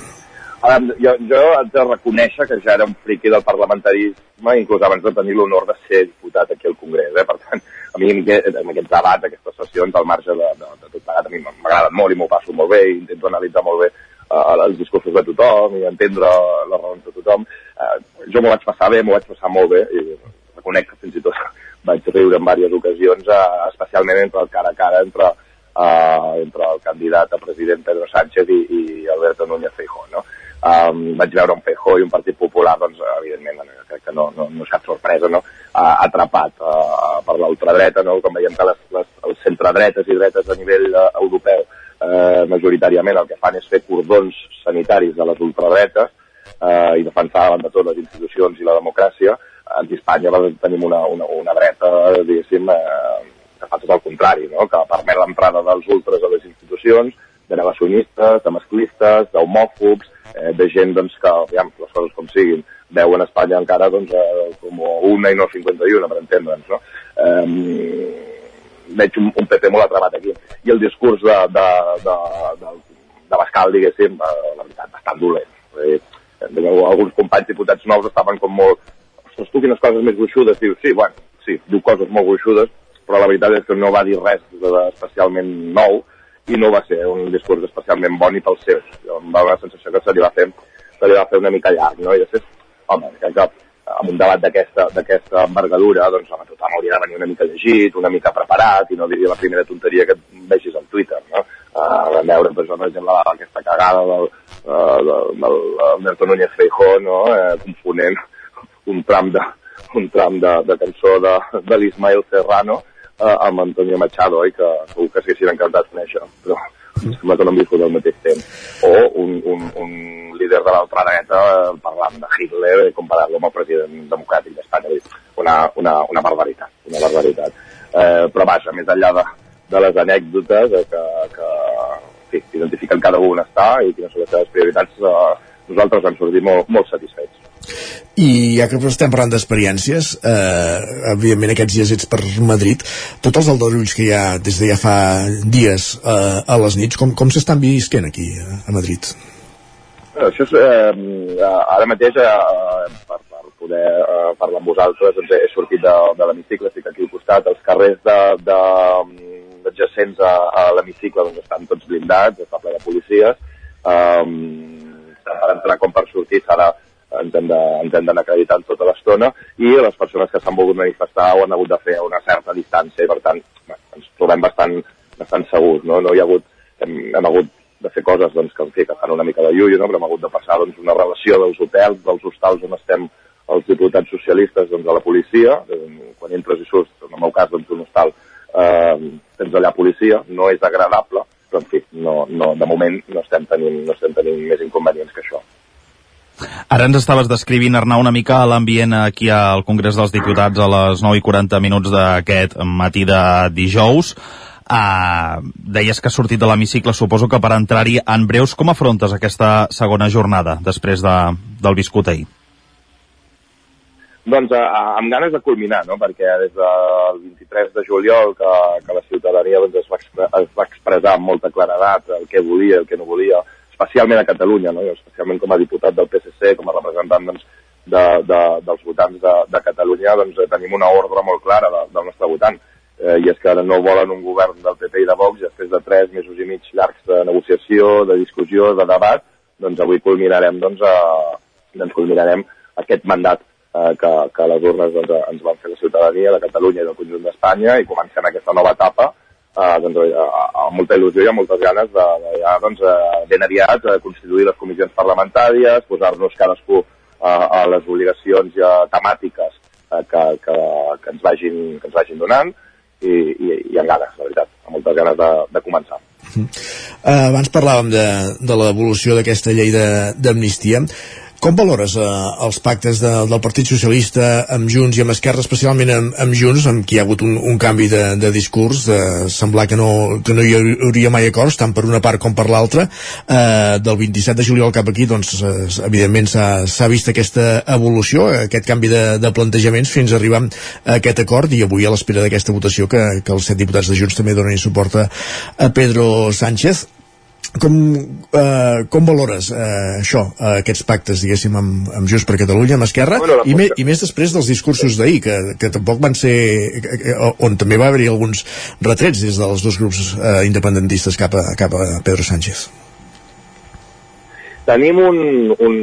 Ara, jo, jo haig de reconèixer que ja era un friqui del parlamentarisme, inclús abans de tenir l'honor de ser diputat aquí al Congrés. Eh? Per tant, a mi en, en aquests debats, aquestes sessions, al marge de, de, de tot plegat, a mi m'agrada molt i m'ho passo molt bé, i intento analitzar molt bé uh, els discursos de tothom i entendre les raons de tothom. Uh, jo m'ho vaig passar bé, m'ho vaig passar molt bé i reconec que fins i tot *laughs* vaig riure en diverses ocasions, uh, especialment entre el cara a cara entre, uh, entre el candidat a president Pedro Sánchez i, i Alberto Núñez Feijó. No? Um, vaig veure un Feijó i un Partit Popular, doncs, evidentment, crec que no, no, no és cap sorpresa, no? Uh, atrapat uh, per l'ultradreta, no? com veiem que les, les, els centredretes i dretes a nivell uh, europeu eh, majoritàriament el que fan és fer cordons sanitaris de les ultradretes eh, i defensar davant de tot les institucions i la democràcia. A Espanya tenim una, una, una dreta, diguéssim, eh, que fa tot el contrari, no? que permet l'entrada dels ultres a les institucions, de negacionistes, de masclistes, d'homòfobs, eh, de gent doncs, que, aviam, les coses com siguin, veuen Espanya encara doncs, eh, com una i no 51, per entendre'ns. No? Eh, veig un, un PP molt atrapat aquí. I el discurs de, de, de, de, de Bascal, diguéssim, eh, la veritat, bastant dolent. Eh, alguns companys diputats nous estaven com molt... Ostres, tu quines coses més gruixudes? Diu, sí, bueno, sí, diu coses molt gruixudes, però la veritat és que no va dir res especialment nou i no va ser un discurs especialment bon i pels seus. Jo em va la sensació que se li va fer, se li va fer una mica llarg, no? I després, home, crec que amb un debat d'aquesta envergadura, doncs home, tothom hauria de venir una mica llegit, una mica preparat, i no diria la primera tonteria que vegis al Twitter, no? Uh, vam veure, per exemple, aquesta cagada del, uh, del, del Alberto Núñez Feijó, no? Uh, confonent un tram de, un tram de, de cançó de, de l'Ismael Serrano uh, amb Antonio Machado, oi? que segur que s'haguessin encantat conèixer, però sembla que no hem viscut al mateix temps. O un, un, un líder de l'altra dreta parlant de Hitler i comparant-lo amb el president democràtic d'Espanya. Una, una, una barbaritat, una barbaritat. Eh, però vaja, més enllà de, de les anècdotes eh, que, que sí, identifiquen cada un està i quines són les seves prioritats, eh, nosaltres hem sortit molt, molt satisfets. I ja que estem parlant d'experiències, eh, evidentment aquests dies ets per Madrid, tots els aldarulls que hi ha des de ja fa dies eh, a les nits, com, com s'estan visquent aquí a Madrid? Això és, eh, ara mateix, eh, per, per poder parlar amb vosaltres, doncs he sortit de, de l'hemicicle, estic aquí al costat, els carrers de, de, adjacents a, a l'hemicicle doncs estan tots blindats, està ple de policies, um, per entrar com per sortir serà ens hem d'anar acreditant tota l'estona i les persones que s'han volgut manifestar ho han hagut de fer a una certa distància i per tant ens trobem bastant, bastant segurs, no? No hi ha hagut, hem, hem hagut de fer coses doncs, que, en fi, que fan una mica de llullo, no? però hem hagut de passar doncs, una relació dels hotels, dels hostals on estem els diputats socialistes doncs, a la policia, quan entres i surts, en el meu cas, doncs, un hostal, eh, tens allà policia, no és agradable, però en fi, no, no, de moment no estem, tenint, no estem tenint més inconvenients que això. Ara ens estaves descrivint, Arnau, una mica l'ambient aquí al Congrés dels Diputats a les 9 i 40 minuts d'aquest matí de dijous. Uh, deies que has sortit de l'hemicicle, suposo que per entrar-hi en breus, com afrontes aquesta segona jornada després de, del viscut ahir? Doncs a, a, amb ganes de culminar, no? perquè des del 23 de juliol que, que la ciutadania doncs, es, va es va expressar amb molta claredat el que volia, el que no volia, especialment a Catalunya, no? Jo, especialment com a diputat del PSC, com a representant doncs, de, de, dels votants de, de Catalunya, doncs, eh, tenim una ordre molt clara de, del nostre votant, eh, i és que ara no volen un govern del PP i de Vox, després de tres mesos i mig llargs de negociació, de discussió, de debat, doncs avui culminarem, doncs, a, doncs culminarem aquest mandat eh, que, que les urnes doncs, eh, ens van fer la ciutadania de Catalunya i del conjunt d'Espanya i comencem aquesta nova etapa eh, doncs, eh, amb molta il·lusió i amb moltes ganes de, de ja, doncs, eh, ben aviat eh, constituir les comissions parlamentàries, posar-nos cadascú eh, a les obligacions ja temàtiques eh, que, que, que, ens vagin, que ens vagin donant i, i, i amb ganes, la veritat, amb moltes ganes de, de començar. Uh, abans parlàvem de, de l'evolució d'aquesta llei de- d'amnistia. Com valores uh, els pactes de, del Partit Socialista amb Junts i amb Esquerra, especialment amb, amb Junts, amb qui hi ha hagut un, un canvi de, de discurs, de semblar que no, que no hi hauria mai acords, tant per una part com per l'altra. Uh, del 27 de juliol cap aquí, doncs, uh, evidentment s'ha vist aquesta evolució, aquest canvi de, de plantejaments fins a arribar a aquest acord i avui a l'espera d'aquesta votació que, que els set diputats de Junts també donen suport a Pedro Sánchez com, eh, com valores eh, això, eh, aquests pactes, diguéssim, amb, amb Junts per Catalunya, amb Esquerra, Bueno, i, me, i més després dels discursos d'ahir, que, que tampoc van ser... eh, on també va haver-hi alguns retrets des dels dos grups eh, independentistes cap a, cap a Pedro Sánchez. Tenim un, un,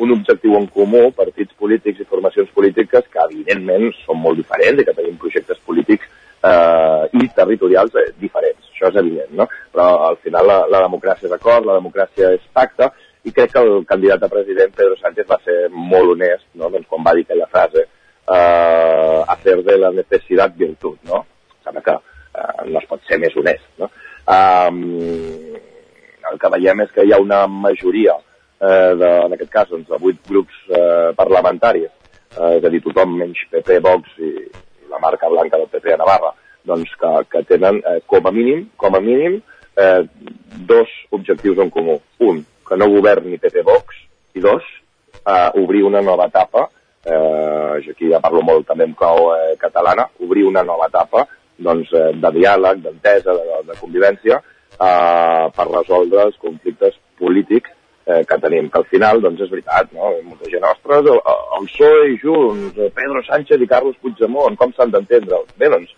un objectiu en comú, partits polítics i formacions polítiques, que evidentment són molt diferents i que tenim projectes polítics eh, i territorials eh, diferents. Això és evident, no? Però al final la, la democràcia és acord, la democràcia és pacte, i crec que el candidat a president, Pedro Sánchez, va ser molt honest, no? doncs quan va dir aquella frase eh, hacer de la necessitat virtut, no? Sembla que eh, no es pot ser més honest, no? Um, el que veiem és que hi ha una majoria, eh, de, en aquest cas, doncs, de vuit grups eh, parlamentaris, eh, és a dir, tothom menys PP, Vox i, i la marca blanca del PP a Navarra, doncs que, que tenen eh, com a mínim, com a mínim, eh, dos objectius en comú. Un, que no governi PP Vox, i dos, eh, obrir una nova etapa, eh, jo aquí ja parlo molt també en clau eh, catalana, obrir una nova etapa doncs, eh, de diàleg, d'entesa, de, de convivència, eh, per resoldre els conflictes polítics eh, que tenim, que al final, doncs és veritat, no? Molta gent, ostres, el, el PSOE i Junts, Pedro Sánchez i Carlos Puigdemont, com s'han d'entendre? Bé, doncs,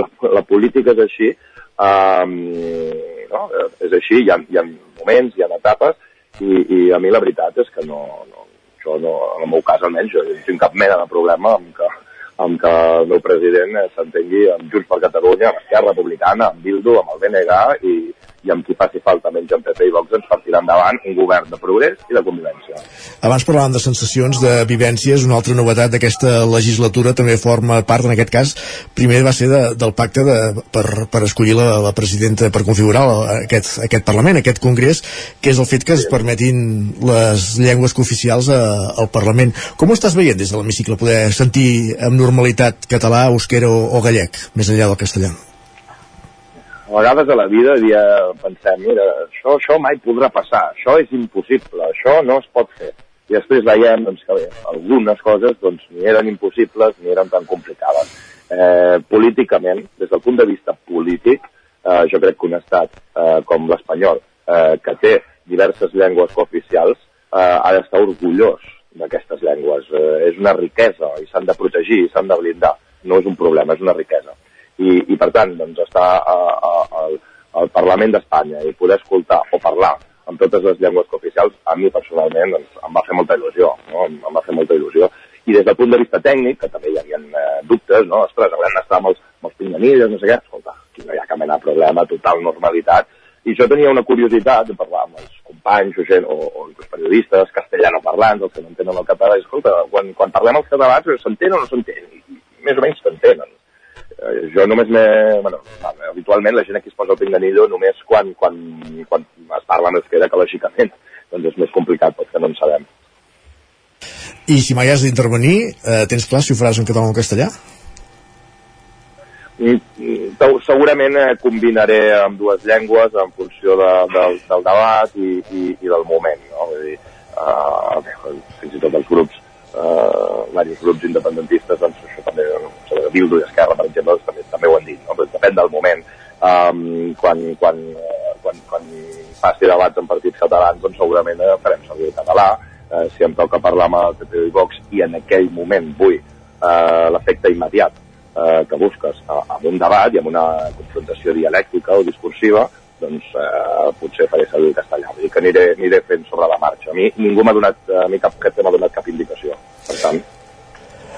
la, la política és així, um, no? és així, hi ha, hi ha moments, hi ha etapes, i, i a mi la veritat és que no, no jo no, en el meu cas almenys, jo no tinc cap mena de problema amb que, amb que el meu president s'entengui amb Junts per Catalunya, amb Esquerra Republicana, amb Bildu, amb el BNG i, i amb qui faci falta menys amb PP i Vox ens per tirar endavant un govern de progrés i de convivència. Abans parlàvem de sensacions, de vivències, una altra novetat d'aquesta legislatura també forma part, en aquest cas, primer va ser de, del pacte de, per, per escollir la, la presidenta, per configurar la, aquest, aquest Parlament, aquest Congrés, que és el fet que es permetin les llengües cooficials a, al Parlament. Com ho estàs veient des de l'hemicicle, poder sentir amb normalitat català, euskera o, o gallec, més enllà del castellà? Vegades a la vida dia, pensem, mira, això, això mai podrà passar, això és impossible, això no es pot fer. I després veiem doncs, que bé, algunes coses doncs, ni eren impossibles ni eren tan complicades. Eh, políticament, des del punt de vista polític, eh, jo crec que un estat eh, com l'espanyol, eh, que té diverses llengües cooficials, eh, ha d'estar orgullós d'aquestes llengües. Eh, és una riquesa i s'han de protegir i s'han de blindar. No és un problema, és una riquesa. I, i per tant, doncs, estar a, a, a, al Parlament d'Espanya i poder escoltar o parlar amb totes les llengües oficials, a mi personalment doncs, em va fer molta il·lusió, no? em, em va fer molta il·lusió. I des del punt de vista tècnic, que també hi havia eh, dubtes, no? ostres, haurem d'estar amb els, amb els pinganilles, no sé què, escolta, aquí no hi ha cap mena de problema, total normalitat, i jo tenia una curiositat de parlar amb els companys o, gent, o, o els periodistes castellano parlants, els que no entenen el català, i escolta, quan, quan parlem els catalans s'entén o no s'entén? Més o menys s'entenen. Eh, jo només m'he... Bueno, habitualment la gent aquí es posa el pinganillo només quan, quan, quan es parla en euskera que lògicament doncs és més complicat perquè no en sabem. I si mai has d'intervenir, eh, tens clar si ho faràs en català o en castellà? segurament eh, combinaré amb dues llengües en funció de, de, del debat i, i, i del moment. No? Vull dir, uh, fins i tot els grups, uh, diversos grups independentistes, doncs això també, no, Bildu i Esquerra, per exemple, doncs, també, també ho han dit, no? Però depèn del moment. Um, quan, quan, uh, quan, quan faci debats en partits catalans, doncs segurament uh, farem servir el català. Uh, si em toca parlar amb el PP i Vox i en aquell moment vull uh, l'efecte immediat eh, que busques amb un debat i amb una confrontació dialèctica o discursiva, doncs eh, potser faré servir el castellà. Vull dir que aniré, aniré fent sobre la marxa. A mi ningú m'ha donat, a mi cap cap m'ha donat cap indicació. Per tant,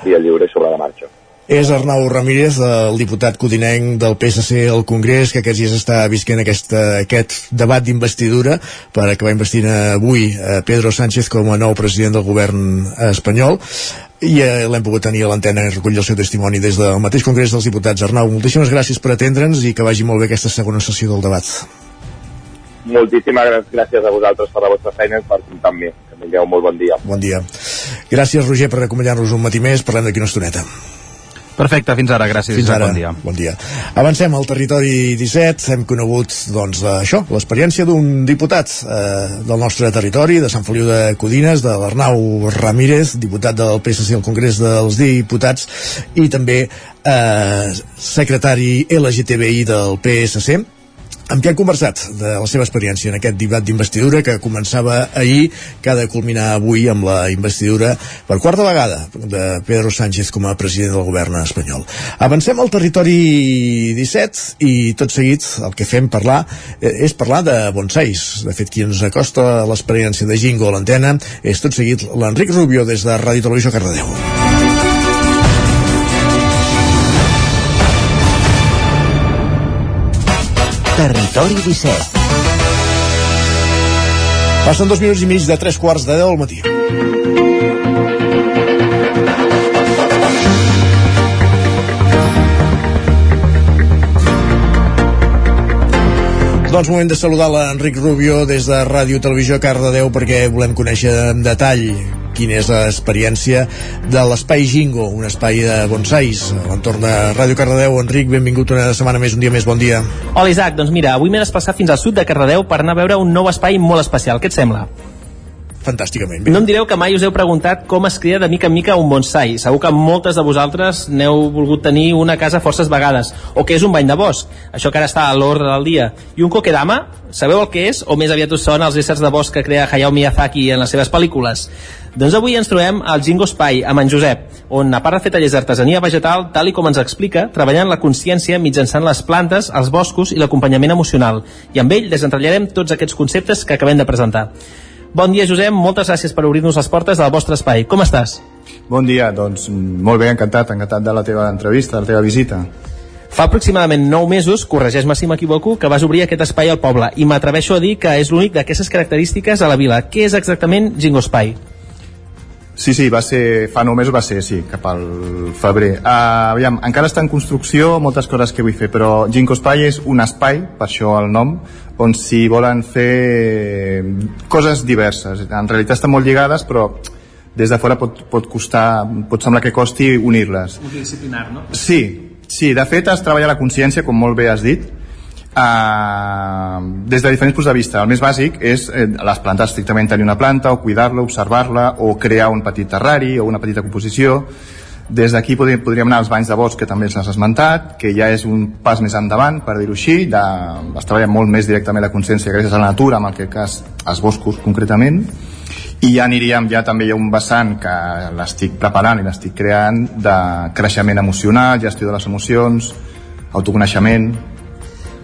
via lliure sobre la marxa. És Arnau Ramírez, el diputat codinenc del PSC al Congrés, que aquests dies està visquent aquesta, aquest debat d'investidura per acabar investint avui Pedro Sánchez com a nou president del govern espanyol i eh, l'hem pogut tenir a l'antena i recollir el seu testimoni des del mateix Congrés dels Diputats. Arnau, moltíssimes gràcies per atendre'ns i que vagi molt bé aquesta segona sessió del debat. Moltíssimes gràcies a vosaltres per la vostra feina i per comptar amb mi. Que tingueu molt bon dia. Bon dia. Gràcies, Roger, per acompanyar-nos un matí més. Parlem d'aquí una estoneta. Perfecte, fins ara, gràcies. Fins ara, bon dia. Bon dia. Avancem al territori 17, hem conegut doncs, això, l'experiència d'un diputat eh, del nostre territori, de Sant Feliu de Codines, de l'Arnau Ramírez, diputat del PSC al Congrés dels Diputats, i també eh, secretari LGTBI del PSC, amb qui han conversat de la seva experiència en aquest debat d'investidura que començava ahir, que ha de culminar avui amb la investidura per quarta vegada de Pedro Sánchez com a president del govern espanyol. Avancem al territori 17 i tot seguit el que fem parlar eh, és parlar de bonsais. De fet, qui ens acosta l'experiència de Jingo a l'antena és tot seguit l'Enric Rubio des de Ràdio Televisió Cardedeu. Territori 17 Passen dos minuts i mig de tres quarts de deu al matí. Doncs moment de saludar l'Enric Rubio des de Ràdio Televisió Cardedeu perquè volem conèixer en detall quina és l'experiència de l'Espai Jingo, un espai de bonsais a l'entorn de Ràdio Cardedeu. Enric, benvingut una setmana més, un dia més, bon dia. Hola Isaac, doncs mira, avui m'he desplaçat fins al sud de Cardedeu per anar a veure un nou espai molt especial. Què et sembla? Fantàsticament bé. No em direu que mai us heu preguntat com es crea de mica en mica un bonsai. Segur que moltes de vosaltres n'heu volgut tenir una casa forces vegades. O que és un bany de bosc, això que ara està a l'ordre del dia. I un kokedama, sabeu el que és? O més aviat us sona els éssers de bosc que crea Hayao Miyazaki en les seves pel·lícules? Doncs avui ens trobem al Jingo Espai, amb en Josep, on a part de fer tallers d'artesania vegetal, tal i com ens explica, treballant la consciència mitjançant les plantes, els boscos i l'acompanyament emocional. I amb ell desentratllarem tots aquests conceptes que acabem de presentar. Bon dia, Josep, moltes gràcies per obrir-nos les portes del vostre espai. Com estàs? Bon dia, doncs molt bé, encantat, encantat de la teva entrevista, de la teva visita. Fa aproximadament 9 mesos, corregeix-me si m'equivoco, que vas obrir aquest espai al poble i m'atreveixo a dir que és l'únic d'aquestes característiques a la vila. Què és exactament Jingo Espai? Sí, sí, va ser, fa 9 mesos va ser, sí, cap al febrer. Uh, aviam, encara està en construcció, moltes coses que vull fer, però Jinko Espai és un espai, per això el nom, on s'hi volen fer coses diverses. En realitat estan molt lligades, però des de fora pot, pot costar, pot semblar que costi unir-les. Multidisciplinar, no? Sí, sí, de fet es treballa la consciència, com molt bé has dit, uh, des de diferents punts de vista. El més bàsic és eh, les plantes, estrictament tenir una planta, o cuidar-la, observar-la, o crear un petit terrari, o una petita composició. Des d'aquí podríem, anar als banys de bosc, que també s'has esmentat, que ja és un pas més endavant, per dir-ho així, de, es treballa molt més directament la consciència gràcies a la natura, en aquest cas els boscos concretament, i ja aniríem, ja també hi ha un vessant que l'estic preparant i l'estic creant de creixement emocional, gestió de les emocions, autoconeixement,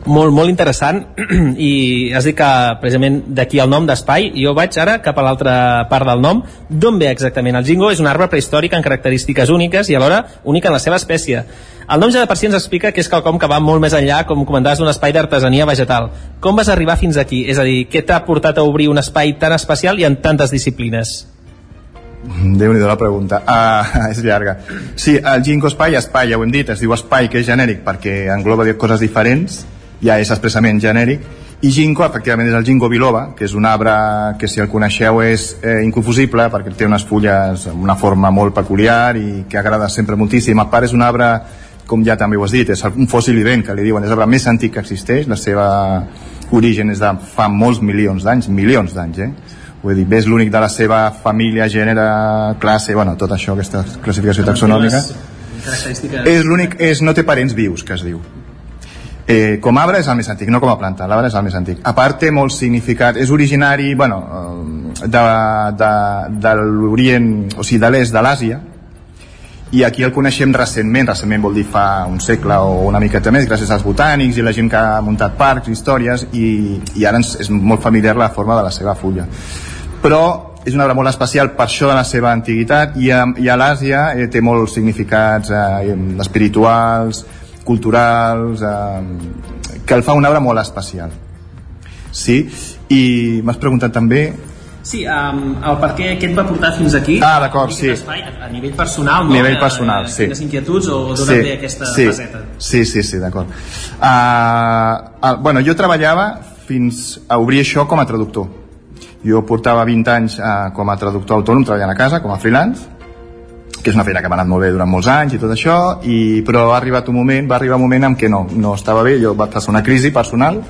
molt, molt interessant. *clears throat* I has dit que precisament d'aquí el nom d'espai jo vaig ara cap a l'altra part del nom. D'on ve exactament? El jingo és un arbre prehistòric amb característiques úniques i alhora única en la seva espècie. El nom ja de per si ens explica que és quelcom que va molt més enllà com comentaves d'un espai d'artesania vegetal. Com vas arribar fins aquí? És a dir, què t'ha portat a obrir un espai tan especial i en tantes disciplines? déu nhi la pregunta. Uh, *laughs* és llarga. Sí, el Ginkgo Espai, espai, ja ho hem dit es diu espai que és genèric perquè engloba coses diferents ja és expressament genèric i ginkgo, efectivament, és el ginkgo biloba, que és un arbre que, si el coneixeu, és eh, inconfusible, perquè té unes fulles amb una forma molt peculiar i que agrada sempre moltíssim. A part, és un arbre, com ja també ho has dit, és un fòssil vivent, que li diuen, és l'arbre més antic que existeix, la seva origen és de fa molts milions d'anys, milions d'anys, eh? Vull dir, és l'únic de la seva família, gènere, classe, bueno, tot això, aquesta classificació taxonòmica. És l'únic, és, no té parents vius, que es diu Eh, com a arbre és el més antic, no com a planta, l'arbre és el més antic. A part té molt significat, és originari, bueno, eh, de, de, de l'Orient, o sigui, de l'est de l'Àsia, i aquí el coneixem recentment, recentment vol dir fa un segle o una miqueta més, gràcies als botànics i la gent que ha muntat parcs, històries, i, i ara ens és molt familiar la forma de la seva fulla. Però és un arbre molt especial per això de la seva antiguitat i a, i a l'Àsia eh, té molts significats eh, espirituals, culturals eh, que el fa un arbre molt especial sí, i m'has preguntat també Sí, um, el per què, què et va portar fins aquí? Ah, d'acord, sí. Espai, a, a nivell personal, no? nivell personal, sí. Quines inquietuds o d'on sí, ve aquesta sí, faceta? Sí, sí, sí, d'acord. Uh, uh, bueno, jo treballava fins a obrir això com a traductor. Jo portava 20 anys uh, com a traductor autònom treballant a casa, com a freelance, que és una feina que m'ha anat molt bé durant molts anys i tot això, i, però ha arribat un moment, va arribar un moment en què no, no estava bé, jo va passar una crisi personal,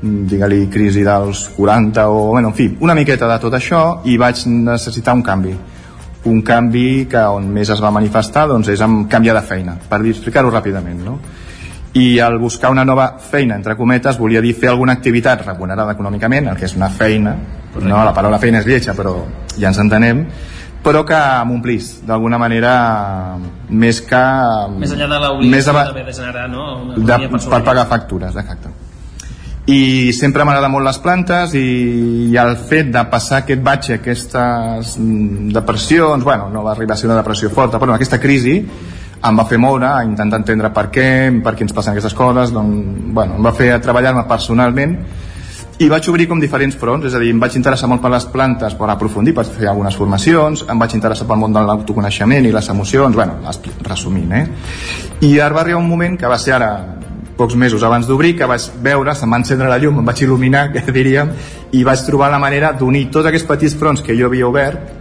digue-li crisi dels 40 o, bueno, en fi, una miqueta de tot això i vaig necessitar un canvi un canvi que on més es va manifestar doncs és amb canviar de feina per explicar-ho ràpidament no? i al buscar una nova feina entre cometes volia dir fer alguna activitat remunerada econòmicament el que és una feina Correcte. no, la paraula feina és lletja però ja ens entenem però que m'omplís d'alguna manera més que més enllà de l'obligació de, de generar no? Una de, per pagar factures exacte i sempre m'agrada molt les plantes i, i el fet de passar aquest batxe, aquestes mm, depressions, bueno, no va arribar a ser una depressió forta, però aquesta crisi em va fer moure a intentar entendre per què, per què ens passen aquestes coses, doncs, bueno, em va fer treballar-me personalment i vaig obrir com diferents fronts, és a dir, em vaig interessar molt per les plantes per aprofundir, per fer algunes formacions, em vaig interessar pel món de l'autoconeixement i les emocions, bueno, resumint, eh? I ara va arribar un moment que va ser ara pocs mesos abans d'obrir, que vaig veure, se'm va encendre la llum, em vaig il·luminar, *laughs* que diríem, i vaig trobar la manera d'unir tots aquests petits fronts que jo havia obert,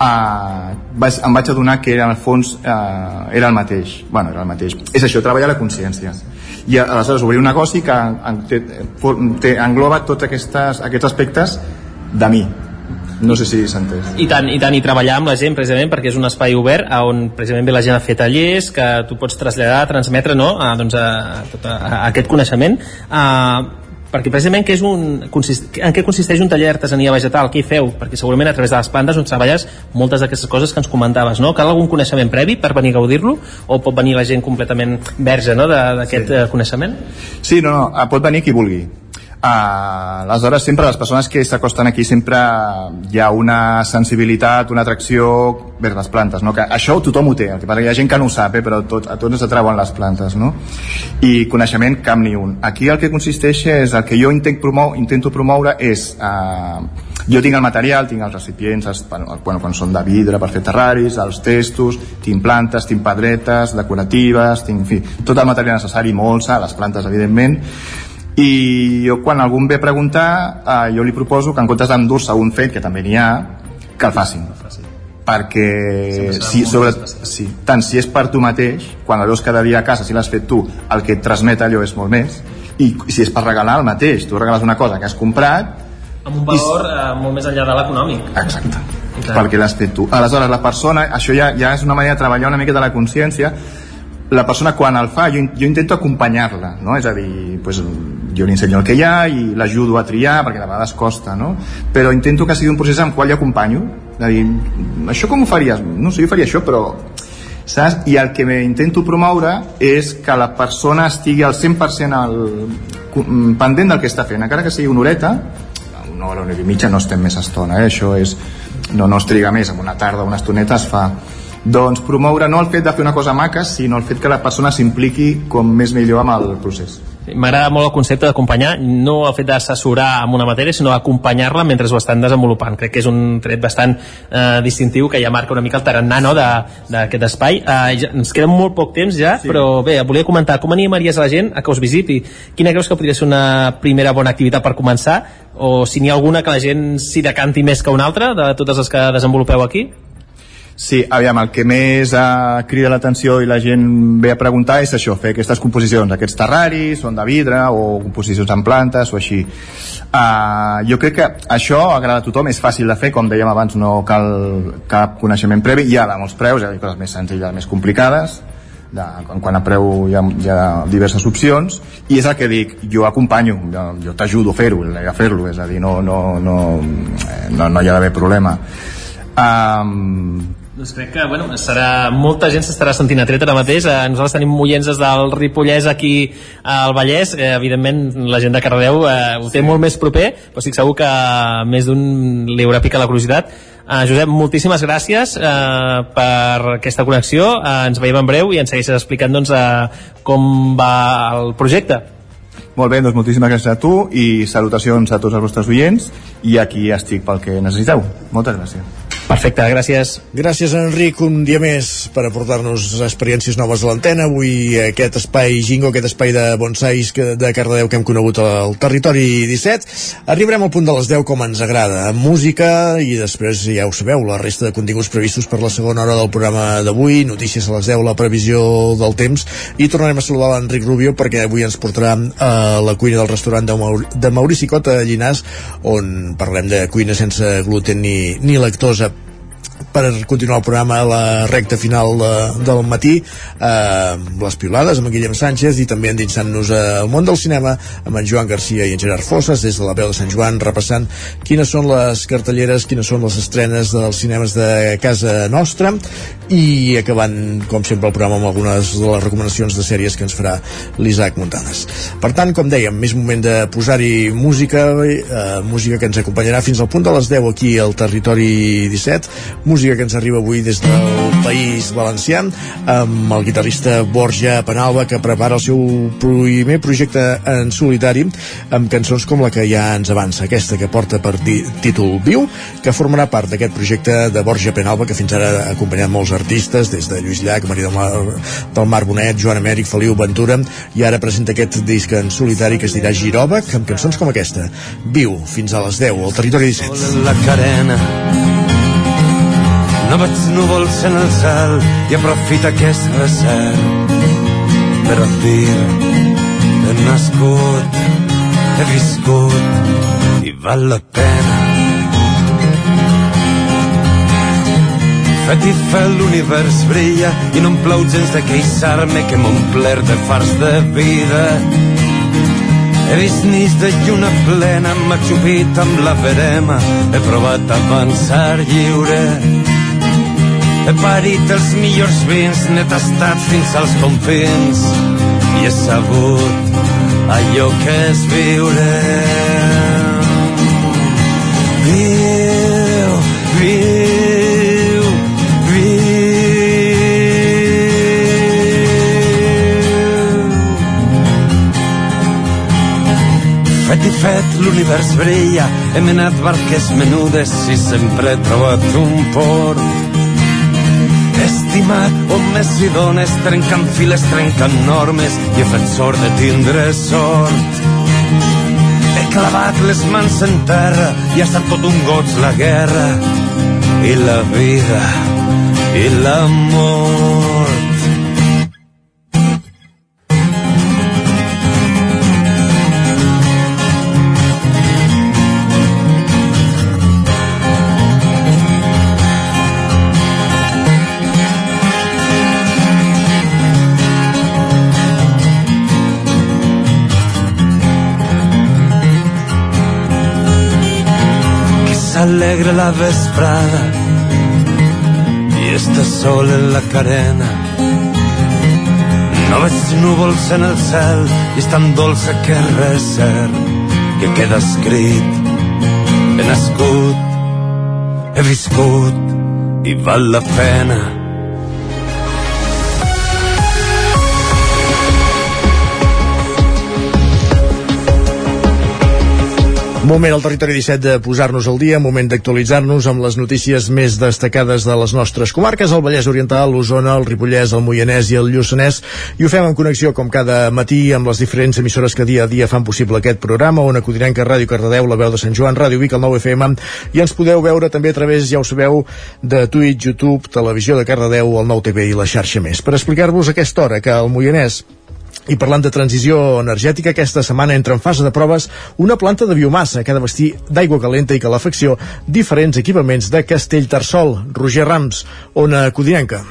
eh, vaig, em vaig adonar que era, en el fons eh, era el mateix. bueno, era el mateix. És això, treballar la consciència i aleshores obrir un negoci que té, té, engloba tots aquestes, aquests aspectes de mi no sé si s'ha entès. I tant, i tant, i treballar amb la gent precisament perquè és un espai obert on precisament ve la gent a fer tallers que tu pots traslladar, transmetre no? a, doncs a, a, a, a aquest coneixement a, perquè precisament que és un, consist, en què consisteix un taller d'artesania vegetal? Què hi feu? Perquè segurament a través de les plantes on treballes moltes d'aquestes coses que ens comentaves, no? Cal algun coneixement previ per venir a gaudir-lo? O pot venir la gent completament verge no? d'aquest sí. Eh, coneixement? Sí, no, no, pot venir qui vulgui Uh, aleshores sempre les persones que s'acosten aquí sempre hi ha una sensibilitat, una atracció vers les plantes, no? que això tothom ho té el que passa hi ha gent que no ho sap, eh? però tot, a tots ens atrauen les plantes no? i coneixement cap ni un aquí el que consisteix és, el que jo intent promou, intento promoure és uh, jo tinc el material, tinc els recipients els, bueno, quan són de vidre per fer terraris els testos, tinc plantes, tinc pedretes decoratives, tinc en fi, tot el material necessari, molsa, les plantes evidentment i jo quan algú em ve a preguntar eh, jo li proposo que en comptes d'endur-se un fet que també n'hi ha, que el facin. Perquè si, sobre, sí, tant si és per tu mateix quan el veus cada dia a casa, si l'has fet tu el que et transmet allò és molt més. I si és per regalar el mateix, tu regales una cosa que has comprat amb un valor i... eh, molt més enllà de l'econòmic. Exacte, perquè l'has fet tu. Aleshores la persona, això ja, ja és una manera de treballar una mica de la consciència la persona quan el fa jo, jo intento acompanyar-la no? és a dir, pues, jo li ensenyo el que hi ha i l'ajudo a triar perquè de vegades costa no? però intento que sigui un procés en qual jo acompanyo és a dir, això com ho faries? no sé, jo faria això però saps? i el que intento promoure és que la persona estigui al 100% al, pendent del que està fent encara que sigui una horeta una hora, una hora i mitja no estem més estona eh? això és, no, no es triga més en una tarda, una estoneta es fa doncs promoure no el fet de fer una cosa maca sinó el fet que la persona s'impliqui com més millor amb el procés M'agrada molt el concepte d'acompanyar, no el fet d'assessorar amb una matèria, sinó acompanyar-la mentre ho estan desenvolupant. Crec que és un tret bastant eh, distintiu que ja marca una mica el tarannà no, d'aquest espai. Eh, ja, ens queda molt poc temps ja, sí. però bé, volia comentar com animaries a la gent a que us visiti? Quina creus que podria ser una primera bona activitat per començar? O si n'hi ha alguna que la gent s'hi decanti més que una altra, de totes les que desenvolupeu aquí? Sí, aviam, el que més uh, crida l'atenció i la gent ve a preguntar és això, fer aquestes composicions, aquests terraris, són de vidre o composicions en plantes o així. Uh, jo crec que això agrada a tothom, és fàcil de fer, com dèiem abans, no cal cap coneixement previ, hi ha de molts preus, hi ha coses més senzilles, més complicades, de, en quant a preu hi ha, hi ha diverses opcions. I és el que dic, jo acompanyo jo, jo t'ajudo a fer-ho, a fer-lo és a dir, no, no, no, no, no hi ha d'haver problema. Um, doncs crec que bueno, serà, molta gent s'estarà sentint atreta ara mateix. Eh, nosaltres tenim moients des del Ripollès aquí al Vallès. Eh, evidentment, la gent de Cardedeu eh, ho té sí. molt més proper, però estic segur que més d'un li haurà picat la curiositat. Eh, Josep, moltíssimes gràcies eh, per aquesta connexió. Eh, ens veiem en breu i ens segueixes explicant doncs, eh, com va el projecte. Molt bé, doncs moltíssimes gràcies a tu i salutacions a tots els vostres oients i aquí estic pel que necessiteu. Moltes gràcies. Perfecte, gràcies. Gràcies, Enric, un dia més per aportar-nos experiències noves a l'antena. Avui aquest espai Gingo, aquest espai de bonsais de Cardedeu que hem conegut al territori 17. Arribarem al punt de les 10 com ens agrada, amb música i després, ja ho sabeu, la resta de continguts previstos per la segona hora del programa d'avui, notícies a les 10, la previsió del temps, i tornarem a saludar l'Enric Rubio perquè avui ens portarà a la cuina del restaurant de, Maur de Maurici Cota a Llinàs, on parlem de cuina sense gluten ni, ni lactosa per continuar el programa a la recta final de, del matí eh, les piolades amb en Guillem Sánchez i també endinsant-nos al món del cinema amb en Joan Garcia i en Gerard Fosses des de la veu de Sant Joan repassant quines són les cartelleres, quines són les estrenes dels cinemes de casa nostra i acabant com sempre el programa amb algunes de les recomanacions de sèries que ens farà l'Isaac Montanes. Per tant, com dèiem, més moment de posar-hi música, eh, música que ens acompanyarà fins al punt de les 10 aquí al territori 17, música que ens arriba avui des del País Valencià amb el guitarrista Borja Penalba que prepara el seu primer projecte en solitari amb cançons com la que ja ens avança, aquesta que porta per títol Viu, que formarà part d'aquest projecte de Borja Penalba que fins ara ha acompanyat molts artistes, des de Lluís Llach, Maria del Mar, del Mar Bonet, Joan Amèric, Feliu Ventura, i ara presenta aquest disc en solitari que es dirà Giròbac, amb cançons com aquesta. Viu, fins a les 10, al territori 17. La carena no veig núvols en el cel i aprofita aquest recel per dir he nascut, he viscut i val la pena. Fet i fet l'univers brilla i no em plau gens de queixar-me que m'he omplert de fars de vida. He vist nits de lluna plena, m'ha xupit amb la verema, he provat avançar lliure he parit els millors vins, n'he tastat fins als confins i he sabut allò que és viure. Viu, viu, viu. Fet i fet, l'univers brilla, hem anat barques menudes i sempre he trobat un port estimat homes i dones trencant files, trencant normes i he fet sort de tindre sort. He clavat les mans en terra i ha estat tot un goig la guerra i la vida i l'amor alegre la vesprada y estás sol en la carena. No veig núvols en el cel i és tan dolça que res cert que queda escrit. He nascut, he viscut i val la pena. Moment al territori 17 de posar-nos al dia, moment d'actualitzar-nos amb les notícies més destacades de les nostres comarques, el Vallès Oriental, l'Osona, el Ripollès, el Moianès i el Lluçanès, i ho fem en connexió com cada matí amb les diferents emissores que dia a dia fan possible aquest programa, on acudirem que Ràdio Cardedeu, la veu de Sant Joan, Ràdio Vic, el 9 FM, i ens podeu veure també a través, ja ho sabeu, de Twitch, YouTube, Televisió de Cardedeu, el 9 TV i la xarxa més. Per explicar-vos aquesta hora que el Moianès i parlant de transició energètica, aquesta setmana entra en fase de proves una planta de biomassa que ha de vestir d'aigua calenta i calefacció diferents equipaments de Castellterçol. Roger Rams, Ona Codinenca.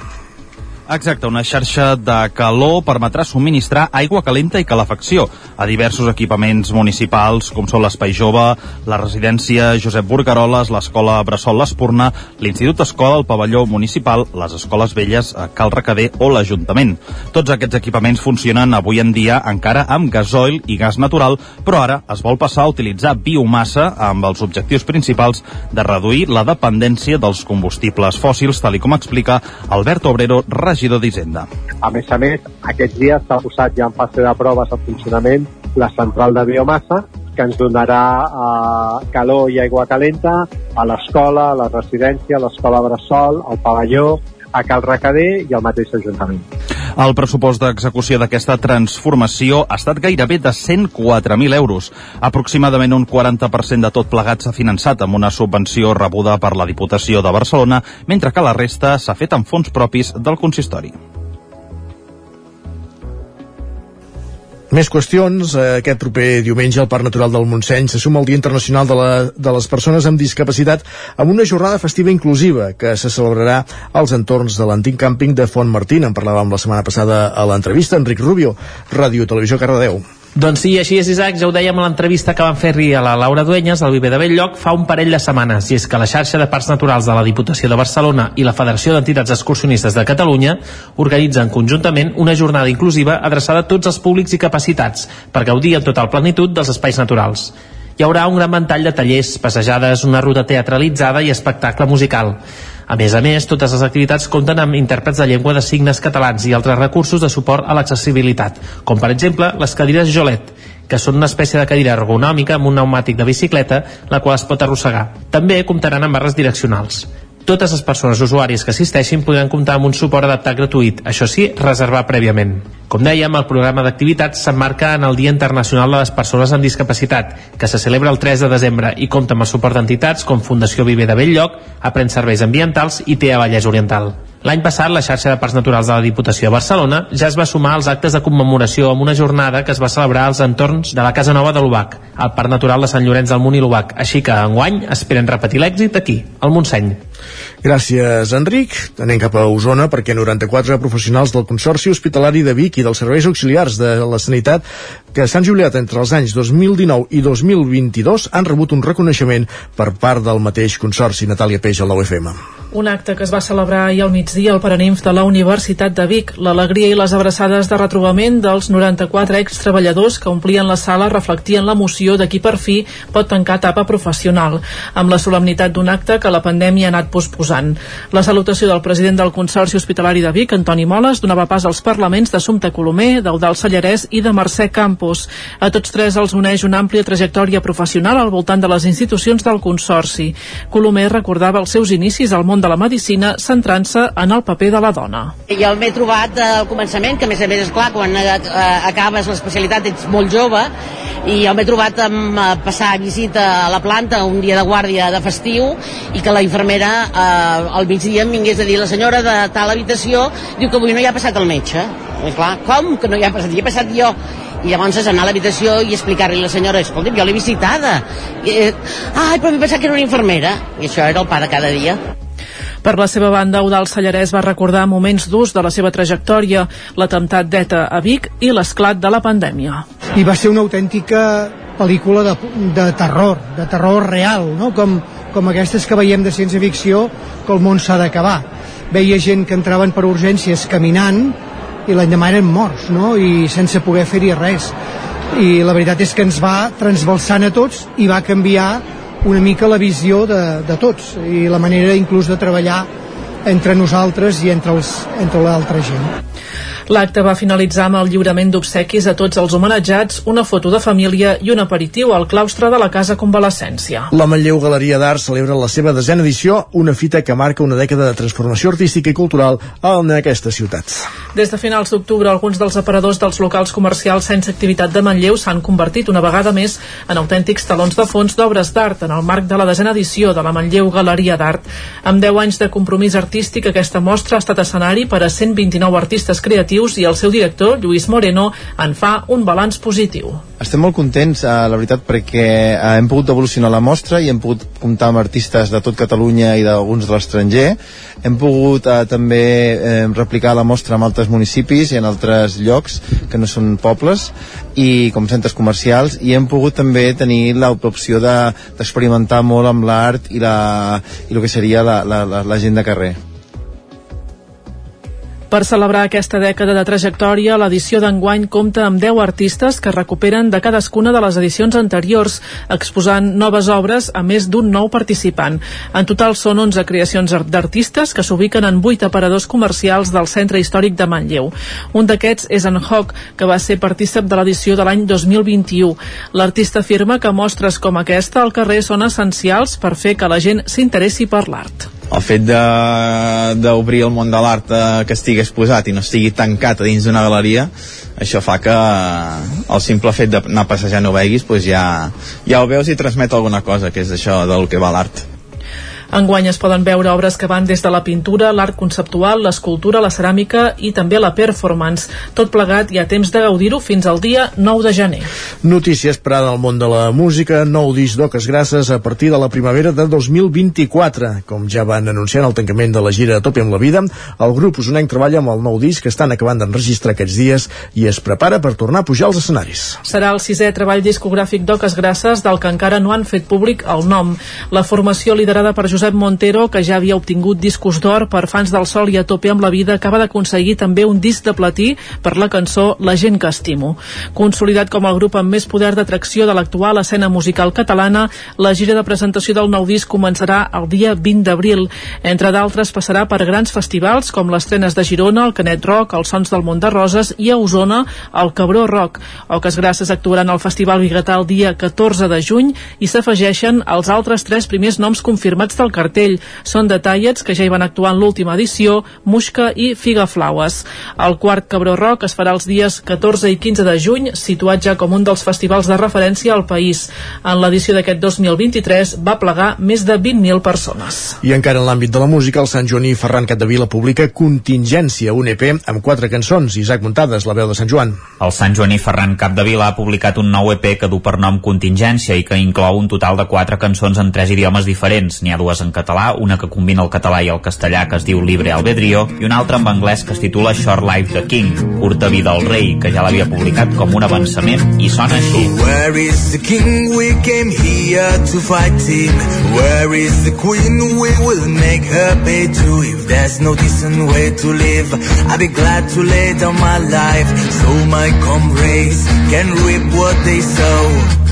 Exacte, una xarxa de calor permetrà subministrar aigua calenta i calefacció a diversos equipaments municipals, com són l'Espai Jove, la residència Josep Burgaroles, l'Escola Bressol l'Espurna, l'Institut Escola, el Pavelló Municipal, les Escoles Velles, Cal Recader o l'Ajuntament. Tots aquests equipaments funcionen avui en dia encara amb gasoil i gas natural, però ara es vol passar a utilitzar biomassa amb els objectius principals de reduir la dependència dels combustibles fòssils, tal com explica Albert Obrero, d'Hisenda. A més a més, aquests dies s'ha posat ja en fase de proves en funcionament la central de biomassa que ens donarà eh, calor i aigua calenta a l'escola, a la residència, a l'escola Bressol, al pavelló, a Cal Recader i al mateix Ajuntament. El pressupost d'execució d'aquesta transformació ha estat gairebé de 104.000 euros. Aproximadament un 40% de tot plegat s'ha finançat amb una subvenció rebuda per la Diputació de Barcelona, mentre que la resta s'ha fet amb fons propis del consistori. Més qüestions. Eh, Aquest proper diumenge el Parc Natural del Montseny se suma al Dia Internacional de, la, de les Persones amb Discapacitat amb una jornada festiva inclusiva que se celebrarà als entorns de l'antic càmping de Font Martín. En parlàvem la setmana passada a l'entrevista. Enric Rubio, Ràdio Televisió Cardedeu. Doncs sí, així és, Isaac, ja ho dèiem a l'entrevista que van fer-li a la Laura Duenyes al Viver de Belllloc fa un parell de setmanes, i és que la xarxa de parcs naturals de la Diputació de Barcelona i la Federació d'Entitats Excursionistes de Catalunya organitzen conjuntament una jornada inclusiva adreçada a tots els públics i capacitats per gaudir en total plenitud dels espais naturals. Hi haurà un gran ventall de tallers, passejades, una ruta teatralitzada i espectacle musical. A més a més, totes les activitats compten amb intèrprets de llengua de signes catalans i altres recursos de suport a l'accessibilitat, com per exemple les cadires Jolet, que són una espècie de cadira ergonòmica amb un pneumàtic de bicicleta, la qual es pot arrossegar. També comptaran amb barres direccionals. Totes les persones usuàries que assisteixin podran comptar amb un suport adaptat gratuït, això sí, reservar prèviament. Com dèiem, el programa d'activitats s'emmarca en el Dia Internacional de les Persones amb Discapacitat, que se celebra el 3 de desembre i compta amb el suport d'entitats com Fundació Viver de Belllloc, Aprèn Serveis Ambientals i TEA Vallès Oriental. L'any passat, la xarxa de parcs naturals de la Diputació de Barcelona ja es va sumar als actes de commemoració amb una jornada que es va celebrar als entorns de la Casa Nova de l'Ubac, al Parc Natural de Sant Llorenç del Munt i l'Ubac, així que enguany esperen repetir l'èxit aquí, al Montseny. Gràcies, Enric. Anem cap a Osona perquè 94 professionals del Consorci Hospitalari de Vic i dels serveis auxiliars de la sanitat que s'han jubilat entre els anys 2019 i 2022 han rebut un reconeixement per part del mateix Consorci Natàlia Peix al 9FM. Un acte que es va celebrar ahir al migdia al Paraninf de la Universitat de Vic. L'alegria i les abraçades de retrobament dels 94 extreballadors que omplien la sala reflectien l'emoció de qui per fi pot tancar etapa professional, amb la solemnitat d'un acte que la pandèmia ha anat posposant. La salutació del president del Consorci Hospitalari de Vic, Antoni Moles, donava pas als parlaments d'Assumpte Colomer, d'Eudal Sallarès i de Mercè Campos. A tots tres els uneix una àmplia trajectòria professional al voltant de les institucions del Consorci. Colomer recordava els seus inicis al món de la medicina centrant-se en el paper de la dona. Jo m'he trobat al començament, que a més a més, és clar, quan eh, acabes l'especialitat ets molt jove, i jo m'he trobat amb eh, passar visita a la planta un dia de guàrdia de festiu i que la infermera eh, al migdia em vingués a dir la senyora de tal habitació diu que avui no hi ha passat el metge. I clar, com que no hi ha passat? Hi he passat jo i llavors és anar a l'habitació i explicar-li a la senyora, escolta, jo l'he visitada I, eh, ai, però m'he pensat que era una infermera i això era el pa de cada dia per la seva banda, Eudal Sallarès va recordar moments durs de la seva trajectòria, l'atemptat d'ETA a Vic i l'esclat de la pandèmia. I va ser una autèntica pel·lícula de, de terror, de terror real, no? com, com aquestes que veiem de ciència-ficció que el món s'ha d'acabar. Veia gent que entraven per urgències caminant i l'endemà eren morts, no? I sense poder fer-hi res. I la veritat és que ens va transbalsant a tots i va canviar una mica la visió de, de tots i la manera inclús de treballar entre nosaltres i entre, els, entre l'altra gent. L'acte va finalitzar amb el lliurament d'obsequis a tots els homenatjats, una foto de família i un aperitiu al claustre de la Casa Convalescència. La Manlleu Galeria d'Art celebra la seva desena edició, una fita que marca una dècada de transformació artística i cultural en aquesta ciutat. Des de finals d'octubre, alguns dels aparadors dels locals comercials sense activitat de Manlleu s'han convertit una vegada més en autèntics talons de fons d'obres d'art en el marc de la desena edició de la Manlleu Galeria d'Art. Amb 10 anys de compromís artístic, aquesta mostra ha estat escenari per a 129 artistes creatius i el seu director, Lluís Moreno, en fa un balanç positiu. Estem molt contents, eh, la veritat, perquè eh, hem pogut evolucionar la mostra i hem pogut comptar amb artistes de tot Catalunya i d'alguns de l'estranger. Hem pogut eh, també eh, replicar la mostra en altres municipis i en altres llocs que no són pobles i com centres comercials i hem pogut també tenir l'opció d'experimentar de, molt amb l'art i, la, i el que seria la, la, la, la gent de carrer. Per celebrar aquesta dècada de trajectòria, l'edició d'enguany compta amb 10 artistes que recuperen de cadascuna de les edicions anteriors, exposant noves obres a més d'un nou participant. En total són 11 creacions d'artistes que s'ubiquen en 8 aparadors comercials del Centre Històric de Manlleu. Un d'aquests és en Hoc, que va ser partícip de l'edició de l'any 2021. L'artista afirma que mostres com aquesta al carrer són essencials per fer que la gent s'interessi per l'art el fet d'obrir el món de l'art eh, que estigui exposat i no estigui tancat a dins d'una galeria això fa que eh, el simple fet d'anar passejant ho veguis pues ja, ja ho veus i transmet alguna cosa que és això del que va l'art Enguany es poden veure obres que van des de la pintura, l'art conceptual, l'escultura, la ceràmica i també la performance. Tot plegat hi ha temps de gaudir-ho fins al dia 9 de gener. Notícies per al món de la música, nou disc d'Oques Grasses a partir de la primavera de 2024. Com ja van anunciar el tancament de la gira a Tope amb la vida, el grup usonenc treballa amb el nou disc que estan acabant d'enregistrar aquests dies i es prepara per tornar a pujar als escenaris. Serà el sisè treball discogràfic d'Oques Grasses del que encara no han fet públic el nom. La formació liderada per Josep Montero, que ja havia obtingut discos d'or per fans del sol i a tope amb la vida, acaba d'aconseguir també un disc de platí per la cançó La gent que estimo. Consolidat com el grup amb més poder d'atracció de l'actual escena musical catalana, la gira de presentació del nou disc començarà el dia 20 d'abril. Entre d'altres, passarà per grans festivals com les trenes de Girona, el Canet Rock, els Sons del Mont de Roses i a Osona, el Cabró Rock. Oques Grasses actuaran al Festival Bigatà el dia 14 de juny i s'afegeixen els altres tres primers noms confirmats del del cartell. Són detallets que ja hi van actuar en l'última edició, Muixca i Figaflaues. El quart Cabró Rock es farà els dies 14 i 15 de juny, situat ja com un dels festivals de referència al país. En l'edició d'aquest 2023 va plegar més de 20.000 persones. I encara en l'àmbit de la música, el Sant Joaní Ferran Capdevila publica Contingència, un EP amb quatre cançons. Isaac Muntades, la veu de Sant Joan. El Sant Joaní Ferran Capdevila ha publicat un nou EP que du per nom Contingència i que inclou un total de quatre cançons en tres idiomes diferents. N'hi ha dues dues en català, una que combina el català i el castellà que es diu Libre Albedrío i una altra en anglès que es titula Short Life the King, curta vida al rei, que ja l'havia publicat com un avançament i sona així. Where is the king? We came here to fight him. Where is the queen? We will make her pay too. If there's no decent way to live, I'd be glad to lay down my life so my comrades can reap what they sow.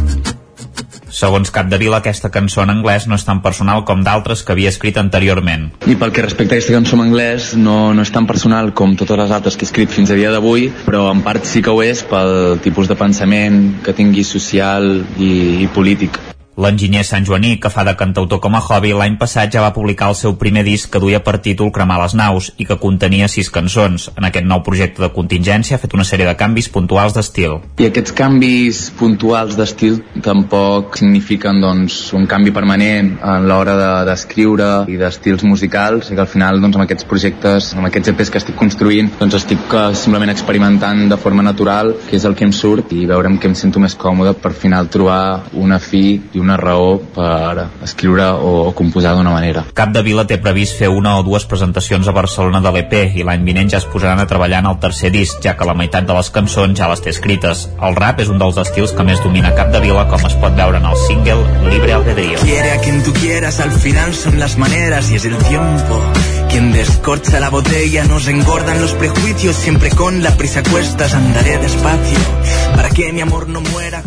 Segons Capdevila, aquesta cançó en anglès no és tan personal com d'altres que havia escrit anteriorment. I pel que respecta a aquesta cançó en anglès, no, no és tan personal com totes les altres que he escrit fins a dia d'avui, però en part sí que ho és pel tipus de pensament que tingui social i, i polític. L'enginyer Sant Joaní, que fa de cantautor com a hobby, l'any passat ja va publicar el seu primer disc que duia per títol Cremar les naus i que contenia sis cançons. En aquest nou projecte de contingència ha fet una sèrie de canvis puntuals d'estil. I aquests canvis puntuals d'estil tampoc signifiquen doncs, un canvi permanent en l'hora d'escriure de, i d'estils musicals i que al final doncs, amb aquests projectes, amb aquests EPs que estic construint, doncs estic que, eh, simplement experimentant de forma natural què és el que em surt i veure amb què em sento més còmode per final trobar una fi i una raó per escriure o, composar d'una manera. Cap de Vila té previst fer una o dues presentacions a Barcelona de l'EP i l'any vinent ja es posaran a treballar en el tercer disc, ja que la meitat de les cançons ja les té escrites. El rap és un dels estils que més domina Cap de Vila, com es pot veure en el single Libre Albedrío. Quiere a quien tú quieras, al final son las maneras y es el tiempo quien descorcha la botella. Nos engordan los prejuicios, siempre con la prisa cuestas. Andaré despacio para que mi amor no muera.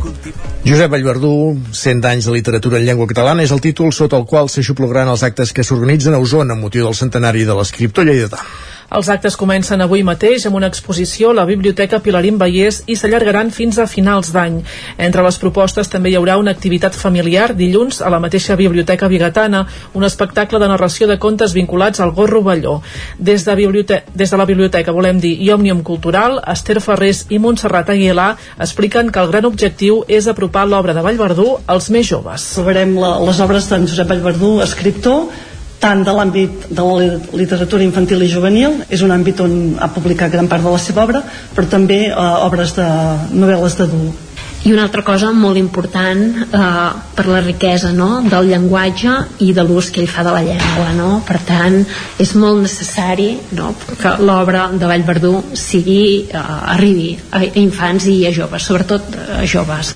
Josep Vallverdú, 100 anys de literatura en llengua catalana, és el títol sota el qual s'aixoplegaran els actes que s'organitzen a Osona amb motiu del centenari de l'escriptor lleidatà. Els actes comencen avui mateix amb una exposició a la Biblioteca Pilarín Vallès i s'allargaran fins a finals d'any. Entre les propostes també hi haurà una activitat familiar dilluns a la mateixa Biblioteca Bigatana, un espectacle de narració de contes vinculats al Gorro Balló. Des de, des de la biblioteca, volem dir, i Òmnium Cultural, Esther Ferrés i Montserrat Aguilar expliquen que el gran objectiu és apropar l'obra de Vallverdú als més joves. Trobarem la, les obres d'en Josep Vallverdú, escriptor, tant de l'àmbit de la literatura infantil i juvenil, és un àmbit on ha publicat gran part de la seva obra, però també eh, obres de novel·les d'adult. I una altra cosa molt important eh, per la riquesa no? del llenguatge i de l'ús que ell fa de la llengua. No? Per tant, és molt necessari no? que l'obra de Vallverdú sigui, eh, arribi a infants i a joves, sobretot a joves.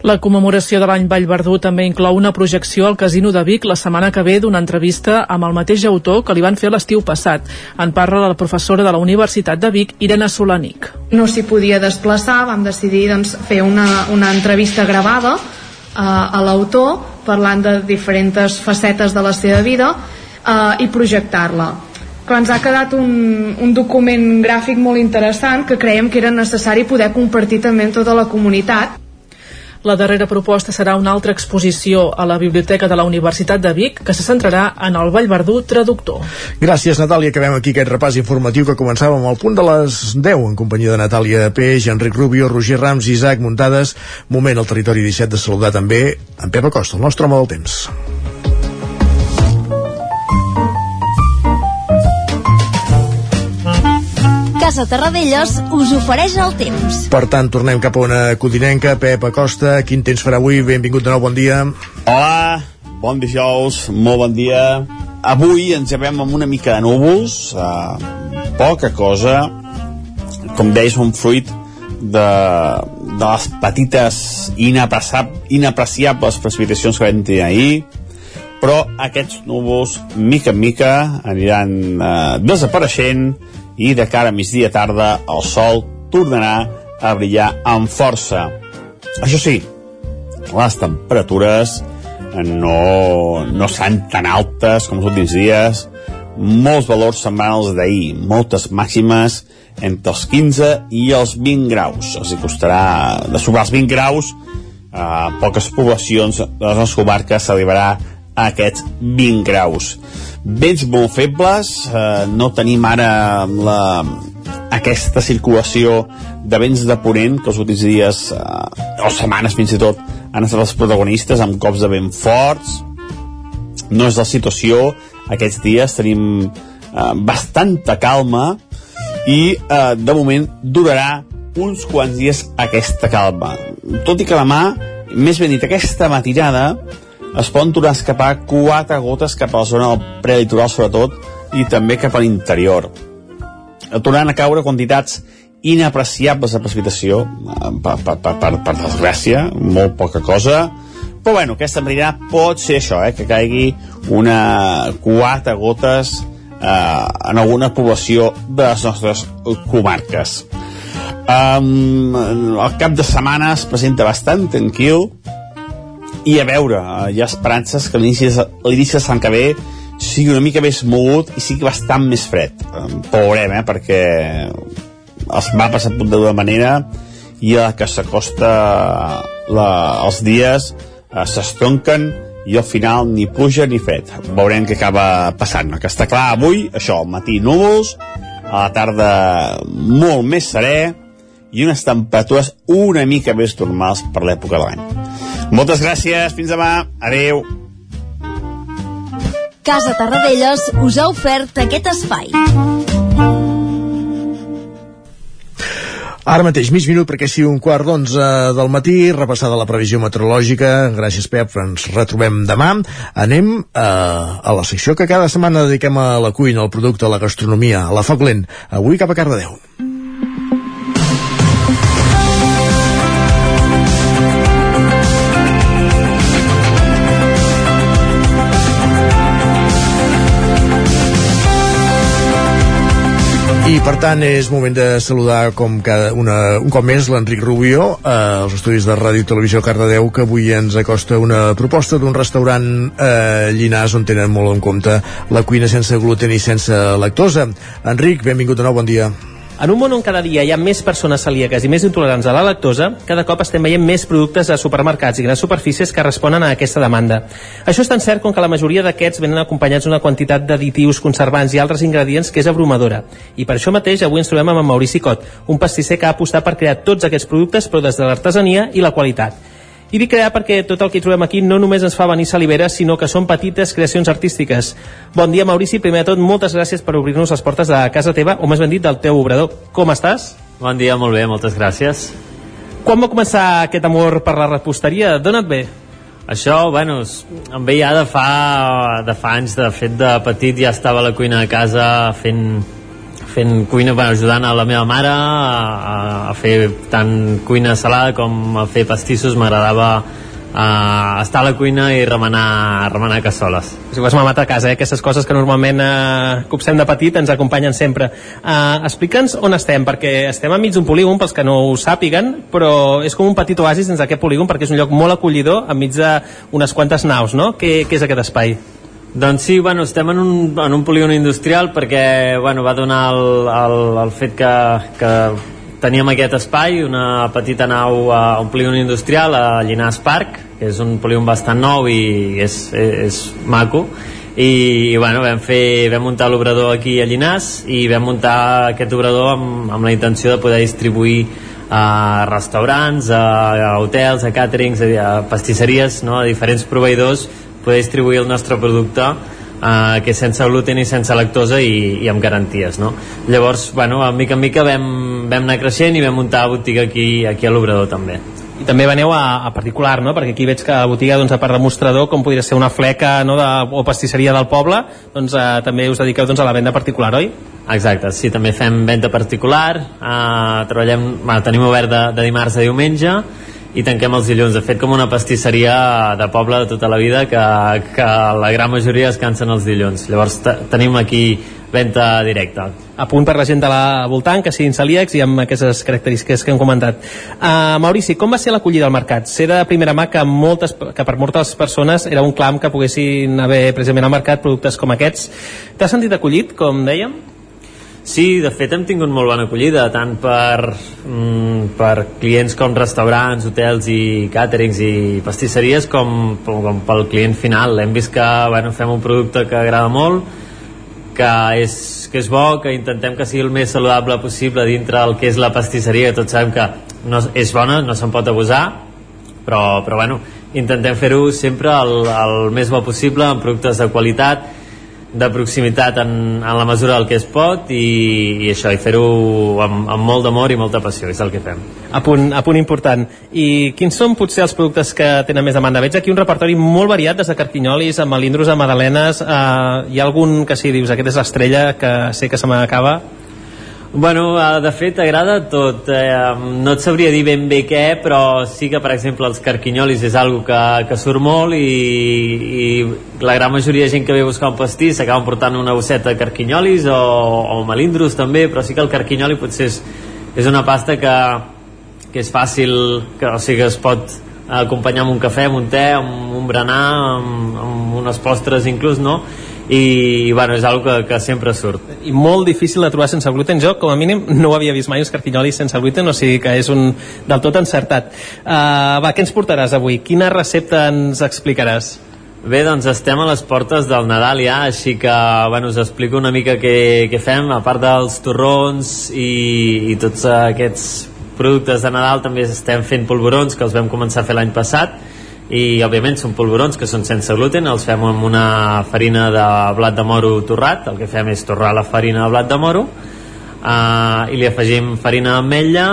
La commemoració de l'any Vallverdú també inclou una projecció al Casino de Vic la setmana que ve d'una entrevista amb el mateix autor que li van fer l'estiu passat. En parla la professora de la Universitat de Vic, Irene Solanic. No s'hi podia desplaçar, vam decidir doncs, fer una, una entrevista gravada eh, a l'autor parlant de diferents facetes de la seva vida eh, i projectar-la ens ha quedat un, un document gràfic molt interessant que creiem que era necessari poder compartir també amb tota la comunitat la darrera proposta serà una altra exposició a la Biblioteca de la Universitat de Vic que se centrarà en el Vallverdú traductor. Gràcies, Natàlia. Acabem aquí aquest repàs informatiu que començava amb el punt de les 10 en companyia de Natàlia Peix, Enric Rubio, Roger Rams, Isaac Muntades. Moment al territori 17 de saludar també en Pep Acosta, el nostre home del temps. Casa Terradellos us ofereix el temps. Per tant, tornem cap a una codinenca. Pep Acosta, quin temps farà avui? Benvingut de nou, bon dia. Hola, bon dijous, molt bon dia. Avui ens llevem amb una mica de núvols, uh, poca cosa. Com deies, un fruit de, de les petites inapreciables precipitacions que vam tenir ahir, però aquests núvols, mica en mica, aniran uh, desapareixent i de cara a migdia tarda el sol tornarà a brillar amb força. Això sí, les temperatures no, no seran tan altes com els últims dies, molts valors semblants d'ahir, moltes màximes entre els 15 i els 20 graus. Els costarà de sobrar els 20 graus a poques poblacions de les comarques s'arribarà a aquests 20 graus vents molt febles eh, no tenim ara la, aquesta circulació de vents de ponent que els últims dies eh, o setmanes fins i tot han estat els protagonistes amb cops de vent forts. No és la situació. Aquests dies tenim eh, bastanta calma i eh, de moment durarà uns quants dies aquesta calma. Tot i que demà més ben dit aquesta matinada es poden tornar a escapar quatre gotes cap a la zona del prelitoral sobretot i també cap a l'interior. Tornant a caure quantitats inapreciables de precipitació eh, per, per, per, per, per desgràcia molt poca cosa. Però bueno, aquesta matinada pot ser això, eh, que caigui una quatre gotes eh, en alguna població de les nostres comarques. Um, el cap de setmana es presenta bastant tranquil i a veure, eh, hi ha esperances que l'inici de l'any que ve sigui una mica més mogut i sigui bastant més fred. Veurem, eh, perquè els mapes apunten d'una manera i a la que s'acosta els dies eh, s'estronquen i al final ni pluja ni fred. Veurem què acaba passant que està clar avui, això, al matí núvols a la tarda molt més serè i unes temperatures una mica més normals per l'època de l'any moltes gràcies, fins demà. Adeu. Casa Tarradellas us ha ofert aquest espai. Ara mateix, mig minut perquè sigui un quart d'onze del matí, repassada la previsió meteorològica. Gràcies, Pep, ens retrobem demà. Anem eh, a la secció que cada setmana dediquem a la cuina, al producte, a la gastronomia, a la foc lent. Avui cap a Cardedeu. Per tant és moment de saludar com cada una, un cop més l'Enric Rubió eh, als estudis de Ràdio Televisió Cardedeu que avui ens acosta una proposta d'un restaurant eh, Llinars on tenen molt en compte la cuina sense gluten i sense lactosa. Enric, benvingut de nou, bon dia. En un món on cada dia hi ha més persones celíaques i més intolerants a la lactosa, cada cop estem veient més productes a supermercats i grans superfícies que responen a aquesta demanda. Això és tan cert com que la majoria d'aquests venen acompanyats d'una quantitat d'additius, conservants i altres ingredients que és abrumadora. I per això mateix avui ens trobem amb en Maurici Cot, un pastisser que ha apostat per crear tots aquests productes però des de l'artesania i la qualitat. I dic crear perquè tot el que hi trobem aquí no només ens fa venir salivera, sinó que són petites creacions artístiques. Bon dia, Maurici. Primer de tot, moltes gràcies per obrir-nos les portes de casa teva, o més ben dit, del teu obrador. Com estàs? Bon dia, molt bé, moltes gràcies. Quan va començar aquest amor per la reposteria? D'on et ve? Això, bueno, em ve ja de fa, de fa anys, de fet de petit ja estava a la cuina de casa fent, fent cuina, bueno, ajudant a la meva mare a, a fer tant cuina salada com a fer pastissos, m'agradava a estar a la cuina i remenar, remenar cassoles. Si ho has mamat a casa, eh? aquestes coses que normalment eh, copsem de petit ens acompanyen sempre. Eh, Explica'ns on estem, perquè estem enmig d'un polígon, pels que no ho sàpiguen, però és com un petit oasis dins d'aquest polígon, perquè és un lloc molt acollidor enmig d'unes quantes naus, no? Què, què és aquest espai? Doncs sí, bueno, estem en un, en un polígon industrial perquè bueno, va donar el, el, el fet que, que teníem aquest espai, una petita nau a un polígon industrial a Llinars Park, que és un polígon bastant nou i és, és, és maco, i, bueno, vam, fer, vam muntar l'obrador aquí a Llinars i vam muntar aquest obrador amb, amb la intenció de poder distribuir a restaurants, a, a hotels, a càterings, a, a pastisseries, no? a diferents proveïdors poder distribuir el nostre producte eh, que és sense gluten i sense lactosa i, i amb garanties no? llavors, bueno, a mica en mica vam, vam anar creixent i vam muntar botiga aquí, aquí a l'Obrador també i també veneu a, a particular, no? perquè aquí veig que la botiga, doncs, a part de mostrador, com podria ser una fleca no? de, o pastisseria del poble, doncs eh, també us dediqueu doncs, a la venda particular, oi? Exacte, sí, també fem venda particular, eh, treballem, bueno, tenim obert de, de dimarts a diumenge, i tanquem els dilluns. De fet, com una pastisseria de poble de tota la vida que, que la gran majoria es cansen els dilluns. Llavors tenim aquí venda directa. A punt per la gent de la voltant, que siguin celíacs i amb aquestes característiques que hem comentat. Uh, Maurici, com va ser l'acollida al mercat? Sé de primera mà que, moltes, que per moltes persones era un clam que poguessin haver precisament al mercat productes com aquests. T'has sentit acollit, com dèiem? Sí, de fet hem tingut molt bona acollida, tant per, mm, per clients com restaurants, hotels i càterings i pastisseries com, com pel client final. Hem vist que bueno, fem un producte que agrada molt, que és, que és bo, que intentem que sigui el més saludable possible dintre del que és la pastisseria, que tots sabem que no, és bona, no se'n pot abusar, però, però bueno, intentem fer-ho sempre el, el més bo possible, amb productes de qualitat, de proximitat en, en la mesura del que es pot i, i això, i fer-ho amb, amb molt d'amor i molta passió, és el que fem. A punt, a punt important. I quins són potser els productes que tenen més demanda? Veig aquí un repertori molt variat, des de carquinyolis, a melindros, a madalenes, eh, hi ha algun que sí, dius, aquest és l'estrella, que sé que se m'acaba, Bueno, eh, de fet agrada tot eh, no et sabria dir ben bé què però sí que per exemple els carquinyolis és algo que, que surt molt i, i la gran majoria de gent que ve a buscar un pastís s'acaben portant una bosseta de carquinyolis o, o melindros també però sí que el carquinyoli potser és, és una pasta que, que és fàcil que, o sigui que es pot acompanyar amb un cafè, amb un te, amb un berenar amb, amb unes postres inclús no? I, bueno, és una que, que sempre surt. I molt difícil de trobar sense gluten. Jo, com a mínim, no ho havia vist mai, uns carquinyolis sense gluten, o sigui que és un del tot encertat. Uh, va, què ens portaràs avui? Quina recepta ens explicaràs? Bé, doncs estem a les portes del Nadal ja, així que bueno, us explico una mica què, què fem, a part dels torrons i, i tots aquests productes de Nadal també estem fent polvorons que els vam començar a fer l'any passat i òbviament són polvorons que són sense gluten els fem amb una farina de blat de moro torrat el que fem és torrar la farina de blat de moro uh, i li afegim farina d'ametlla,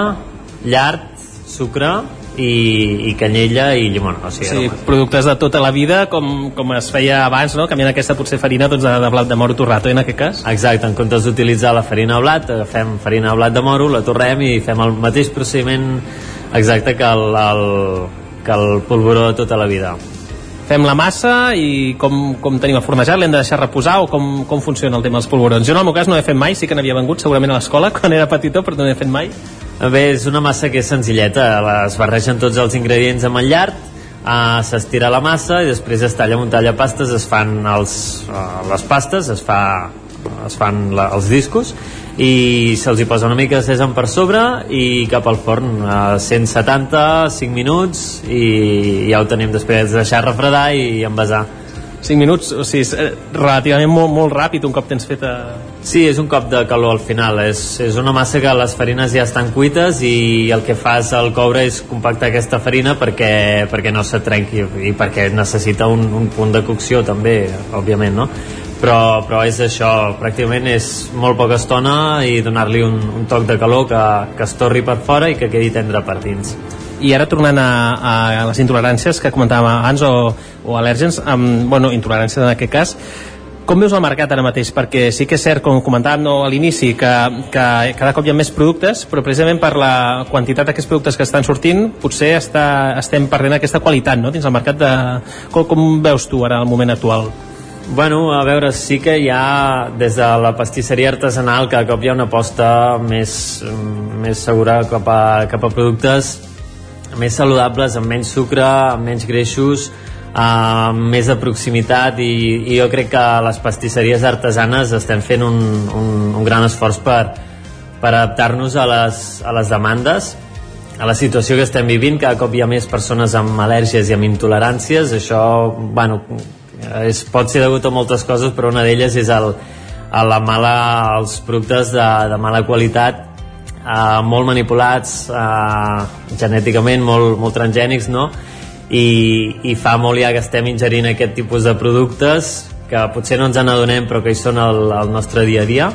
llard, sucre i, i canyella i llimona. O sigui, Sí, productes de tota la vida, com, com es feia abans, no? canviant aquesta potser farina doncs, de, de blat de moro torrat, oi, en aquest cas? Exacte, en comptes d'utilitzar la farina de blat, agafem farina de blat de moro, la torrem i fem el mateix procediment exacte que el, el, que el polvoró de tota la vida. Fem la massa i com, com tenim el fornejat, l'hem de deixar reposar o com, com funciona el tema dels polvorons? Jo en el meu cas no he fet mai, sí que n'havia vengut segurament a l'escola *laughs* quan era petitó, però no he fet mai. Bé, és una massa que és senzilleta, es barregen tots els ingredients amb el llard, uh, s'estira la massa i després es talla amb un tallapastes, es fan els, uh, les pastes, es, fa, es fan la, els discos i se'ls hi posa una mica de sèsam per sobre i cap al forn a 170, 5 minuts i ja ho tenim després de deixar refredar i envasar 5 minuts, o sigui, és eh, relativament molt, molt ràpid un cop tens feta... Sí, és un cop de calor al final. És, és una massa que les farines ja estan cuites i el que fas al coure és compactar aquesta farina perquè, perquè no se trenqui i perquè necessita un, un punt de cocció també, òbviament, no? Però, però és això, pràcticament és molt poca estona i donar-li un, un toc de calor que, que es torri per fora i que quedi tendre per dins. I ara tornant a, a les intoleràncies que comentàvem abans o, o al·lèrgens, amb, bueno, intoleràncies en aquest cas, com veus el mercat ara mateix? Perquè sí que és cert, com comentàvem no, a l'inici, que, que cada cop hi ha més productes, però precisament per la quantitat d'aquests productes que estan sortint, potser està, estem perdent aquesta qualitat no? dins el mercat. De... Com, com veus tu ara el moment actual? Bueno, a veure, sí que hi ha des de la pastisseria artesanal cada cop hi ha una aposta més, més segura cap a, cap a productes més saludables, amb menys sucre, amb menys greixos, amb més de proximitat i, i jo crec que les pastisseries artesanes estem fent un, un, un gran esforç per, per adaptar-nos a, les, a les demandes a la situació que estem vivint, cada cop hi ha més persones amb al·lèrgies i amb intoleràncies, això, bueno, és, pot ser degut a moltes coses, però una d'elles és el, a la mala, els productes de, de mala qualitat eh, molt manipulats eh, genèticament, molt, molt transgènics, no? I, I fa molt ja que estem ingerint aquest tipus de productes que potser no ens n'adonem però que hi són al, al nostre dia a dia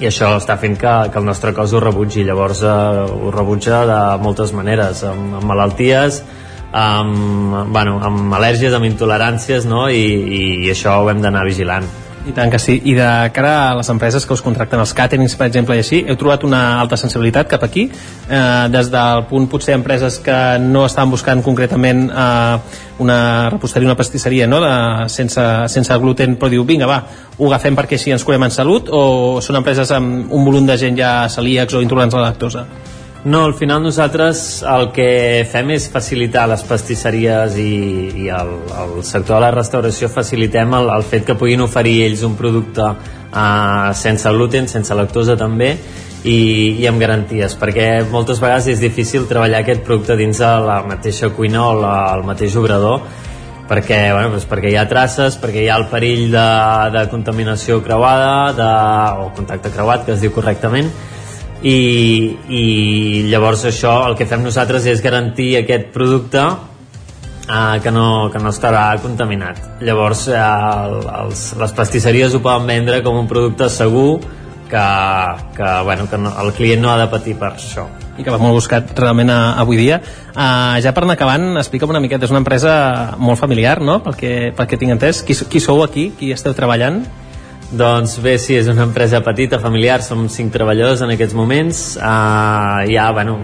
i això està fent que, que el nostre cos ho rebutgi llavors eh, ho rebutja de moltes maneres amb, amb malalties amb, bueno, amb al·lèrgies, amb intoleràncies no? I, i això ho hem d'anar vigilant I tant que sí. I de cara a les empreses que us contracten els càterings, per exemple, i així, heu trobat una alta sensibilitat cap aquí? Eh, des del punt, potser, empreses que no estan buscant concretament eh, una reposteria, una pastisseria, no?, de, sense, sense gluten, però diu, vinga, va, ho agafem perquè així ens curem en salut, o són empreses amb un volum de gent ja celíacs o intolerants a la lactosa? No, al final nosaltres el que fem és facilitar les pastisseries i, i el, el sector de la restauració facilitem el, el fet que puguin oferir ells un producte uh, sense gluten, sense lactosa també i, i amb garanties perquè moltes vegades és difícil treballar aquest producte dins de la mateixa cuina o la, el mateix obrador perquè, bueno, doncs perquè hi ha traces, perquè hi ha el perill de, de contaminació creuada de, o contacte creuat, que es diu correctament i, i llavors això el que fem nosaltres és garantir aquest producte eh, que, no, que no estarà contaminat llavors eh, els, les pastisseries ho poden vendre com un producte segur que, que, bueno, que no, el client no ha de patir per això i que va molt buscat realment a, avui dia. Uh, ja per anar acabant, explica'm una miqueta, és una empresa molt familiar, no?, pel que, pel que tinc entès. Qui, qui sou aquí? Qui esteu treballant? Doncs bé, sí, és una empresa petita, familiar, som cinc treballadors en aquests moments. Uh, ja, bueno,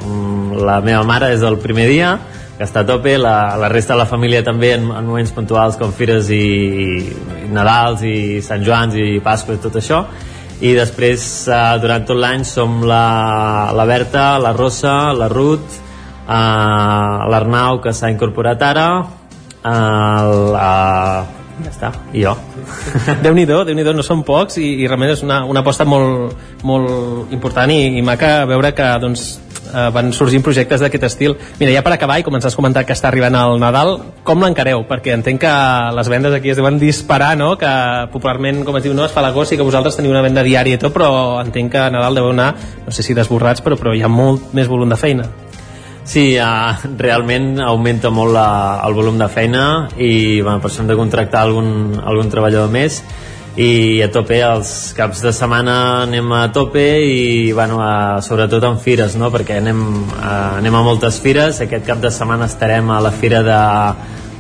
la meva mare és del primer dia, que està a tope, la, la resta de la família també en, en moments puntuals com Fires i, i Nadals i Sant Joans i Pasqua i tot això i després eh, durant tot l'any som la, la Berta, la Rosa, la Ruth, eh, l'Arnau que s'ha incorporat ara, eh, la, ja està, i jo. *laughs* Déu-n'hi-do, déu nhi déu no són pocs i, i realment és una, una aposta molt, molt important i, i maca veure que doncs, eh, van sorgint projectes d'aquest estil. Mira, ja per acabar, i com ens has comentat que està arribant el Nadal, com l'encareu? Perquè entenc que les vendes aquí es deuen disparar, no? Que popularment, com es diu, no, es fa l'agost i que vosaltres teniu una venda diària i tot, però entenc que Nadal deveu anar, no sé si desborrats, però, però hi ha molt més volum de feina. Sí, uh, realment augmenta molt la, el volum de feina i bueno, per això hem de contractar algun, algun treballador més. I a tope els caps de setmana anem a tope i bueno, a, sobretot en fires no? perquè anem, a, anem a moltes fires. Aquest cap de setmana estarem a la fira de,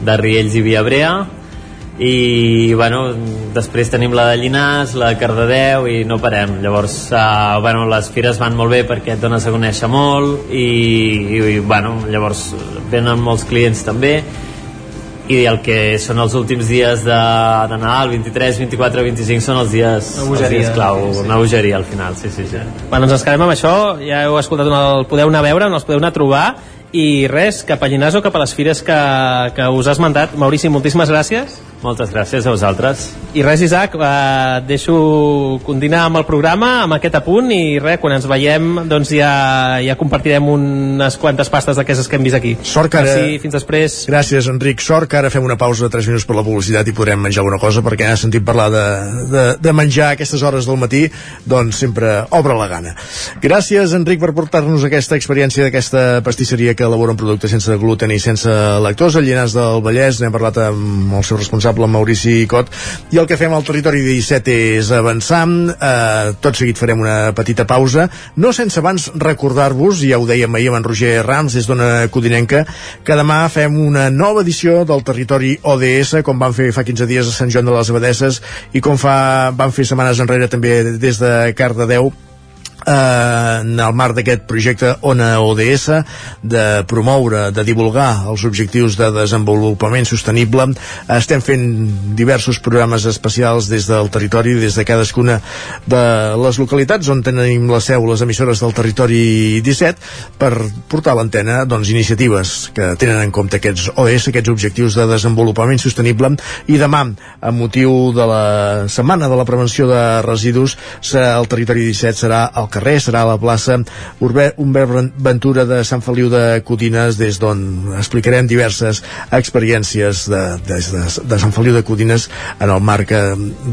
de Riells i Viabrea i bueno, després tenim la de Llinars, la de Cardedeu i no parem, llavors uh, bueno, les fires van molt bé perquè et dones a conèixer molt i, i bueno, llavors venen molts clients també i el que són els últims dies de, de Nadal, 23, 24, 25 són els dies, els dies clau, sí. una bogeria al final, sí, sí, sí. Bueno, ens quedem amb això, ja heu escoltat, el podeu anar a veure, on els podeu anar a trobar i res, cap a Llinars o cap a les fires que, que us has mandat. Maurici, moltíssimes gràcies. Moltes gràcies a vosaltres. I res, Isaac, eh, et deixo continuar amb el programa, amb aquest apunt, i res, quan ens veiem doncs ja, ja compartirem unes quantes pastes d'aquestes que hem vist aquí. Sort que ara... Merci, fins després. Gràcies, Enric. Sort que ara fem una pausa de 3 minuts per la publicitat i podrem menjar una cosa, perquè he sentit parlar de, de, de menjar a aquestes hores del matí, doncs sempre obre la gana. Gràcies, Enric, per portar-nos aquesta experiència d'aquesta pastisseria que elabora un producte sense gluten i sense lactosa, Llinars del Vallès. N'hem parlat amb el seu responsable responsable Maurici Cot. I el que fem al territori 17 és avançar. Eh, tot seguit farem una petita pausa. No sense abans recordar-vos ja ho dèiem ahir amb en Roger Rams des d'una Codinenca que demà fem una nova edició del territori ODS com van fer fa 15 dies a Sant Joan de les Abadesses i com fa, van fer setmanes enrere també des de Cardedeu en el marc d'aquest projecte ONA ODS de promoure, de divulgar els objectius de desenvolupament sostenible estem fent diversos programes especials des del territori des de cadascuna de les localitats on tenim la seu les emissores del territori 17 per portar a l'antena doncs, iniciatives que tenen en compte aquests ODS, aquests objectius de desenvolupament sostenible. I demà, amb motiu de la setmana de la prevenció de residus, el territori 17 serà el carrer, serà a la plaça Humbert Ventura de Sant Feliu de Codines, des d'on explicarem diverses experiències de, de, de, de Sant Feliu de Codines en el marc eh,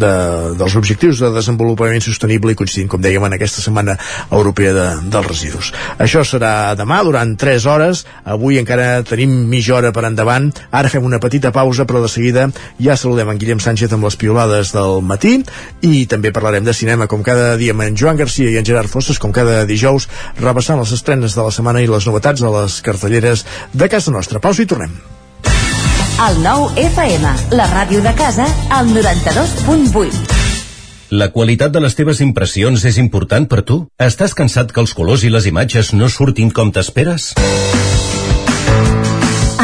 de, dels objectius de desenvolupament sostenible i coincidint, com dèiem, en aquesta setmana europea de, dels residus. Això serà demà, durant 3 hores. Avui encara tenim mitja hora per endavant. Ara fem una petita pausa, però de seguida ja saludem en Guillem Sánchez amb les piolades del matí i també parlarem de cinema, com cada dia amb en Joan Garcia i en Gerard Fosses, com cada dijous, repassant les estrenes de la setmana i les novetats de les cartelleres de casa nostra. Pausa i tornem. El nou FM, la ràdio de casa, al 92.8. La qualitat de les teves impressions és important per tu? Estàs cansat que els colors i les imatges no surtin com t'esperes?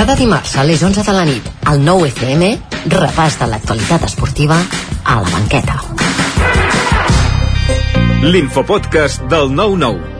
Cada dimarts a les 11 de la nit, al 9 FM, repàs de l'actualitat esportiva a la banqueta. L'infopodcast del 9-9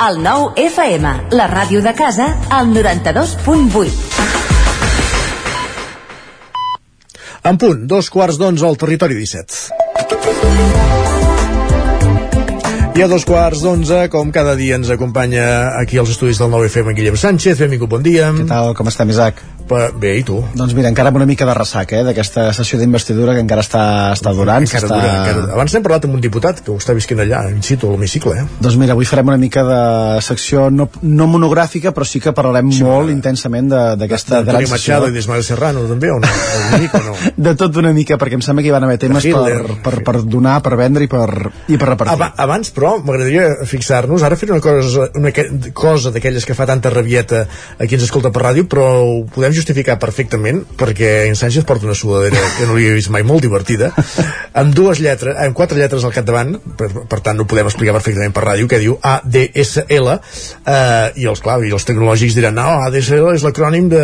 El 9 FM, la ràdio de casa, al 92.8. En punt, dos quarts d'onze al territori 17. I a dos quarts d'onze, com cada dia ens acompanya aquí als estudis del 9FM en Guillem Sánchez. Benvingut, bon dia. Què tal, com estem, Isaac? Pa, bé, i tu? Doncs mira, encara amb una mica de ressac, eh, d'aquesta sessió d'investidura que encara està, està durant. Encara s'està- dura, encara... Abans n'hem parlat amb un diputat que ho està visquent allà, in situ, a l'hemicicle, eh? Doncs mira, avui farem una mica de secció no, no monogràfica, però sí que parlarem sí, molt intensament de- d'aquesta gran Antoni Machado i sessió. d'Ismael Serrano, també, o no? O l'únic, o no? *laughs* De tot una mica, perquè em sembla que hi van haver temes per, Hitler. per, per donar, per vendre i per, i per repartir. Aba abans, però, m'agradaria fixar-nos, ara fer una cosa, una cosa d'aquelles que fa tanta rabieta a qui ens escolta per ràdio, però ho podem justificar perfectament, perquè en Sánchez porta una sudadera que no l'havia vist mai molt divertida, amb dues lletres, amb quatre lletres al capdavant, per, per tant no podem explicar perfectament per ràdio, que diu ADSL, eh, i els, clar, i els tecnològics diran, no, ADSL és l'acrònim de...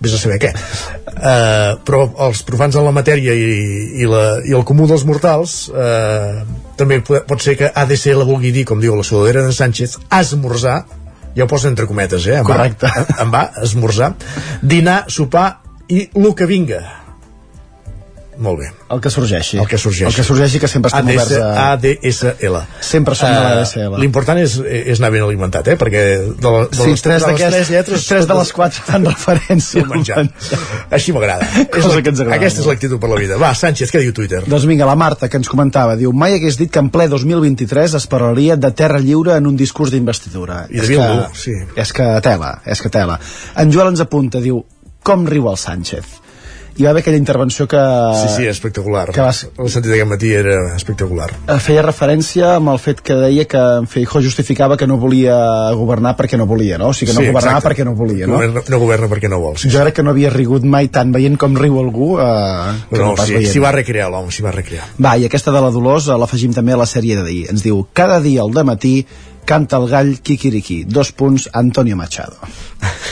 vés a saber què. Eh, però els profans en la matèria i, i, la, i el comú dels mortals eh, també pot ser que ADSL vulgui dir, com diu la sudadera de Sánchez, esmorzar, ja ho posa entre cometes, eh? Em Correcte. Va, em va, esmorzar, dinar, sopar i el que vinga. Molt bé. El que sorgeixi. El que sorgeixi. El que sorgeixi que sempre estem ADS, oberts a... ADSL. Sempre som de l'ADSL. Eh, L'important és, és anar ben alimentat, eh? Perquè de, la, de, Sí, les, tres de les tres lletres... tres de les quatre fan referència al menjar. Així m'agrada. *laughs* Cosa que ens agrada Aquesta és l'actitud per la vida. Va, Sánchez, què diu Twitter? Doncs vinga, la Marta, que ens comentava, diu, mai hagués dit que en ple 2023 es parlaria de terra lliure en un discurs d'investidura. I És que- sí. És que tela, és que tela. En Joel ens apunta, diu, com riu el Sánchez? Hi va haver aquella intervenció que... Sí, sí, espectacular. que vas- El sentit d'aquest matí era espectacular. eh, feia referència amb el fet que deia que en Feijó justificava que no volia governar perquè no volia, no? O sigui, que no Sí, governava exacte. perquè no volia, no? Governa, no governa perquè no vol. Sí, Jo crec que no havia rigut mai tant veient com riu algú eh, que no, no, pas sí, veient. s'hi va recrear l'home, s'hi va recrear. Va, i aquesta de la Dolors eh, l'afegim també a la sèrie de dir. Ens diu, cada dia al matí canta el gall Kikiriki, dos punts Antonio Machado.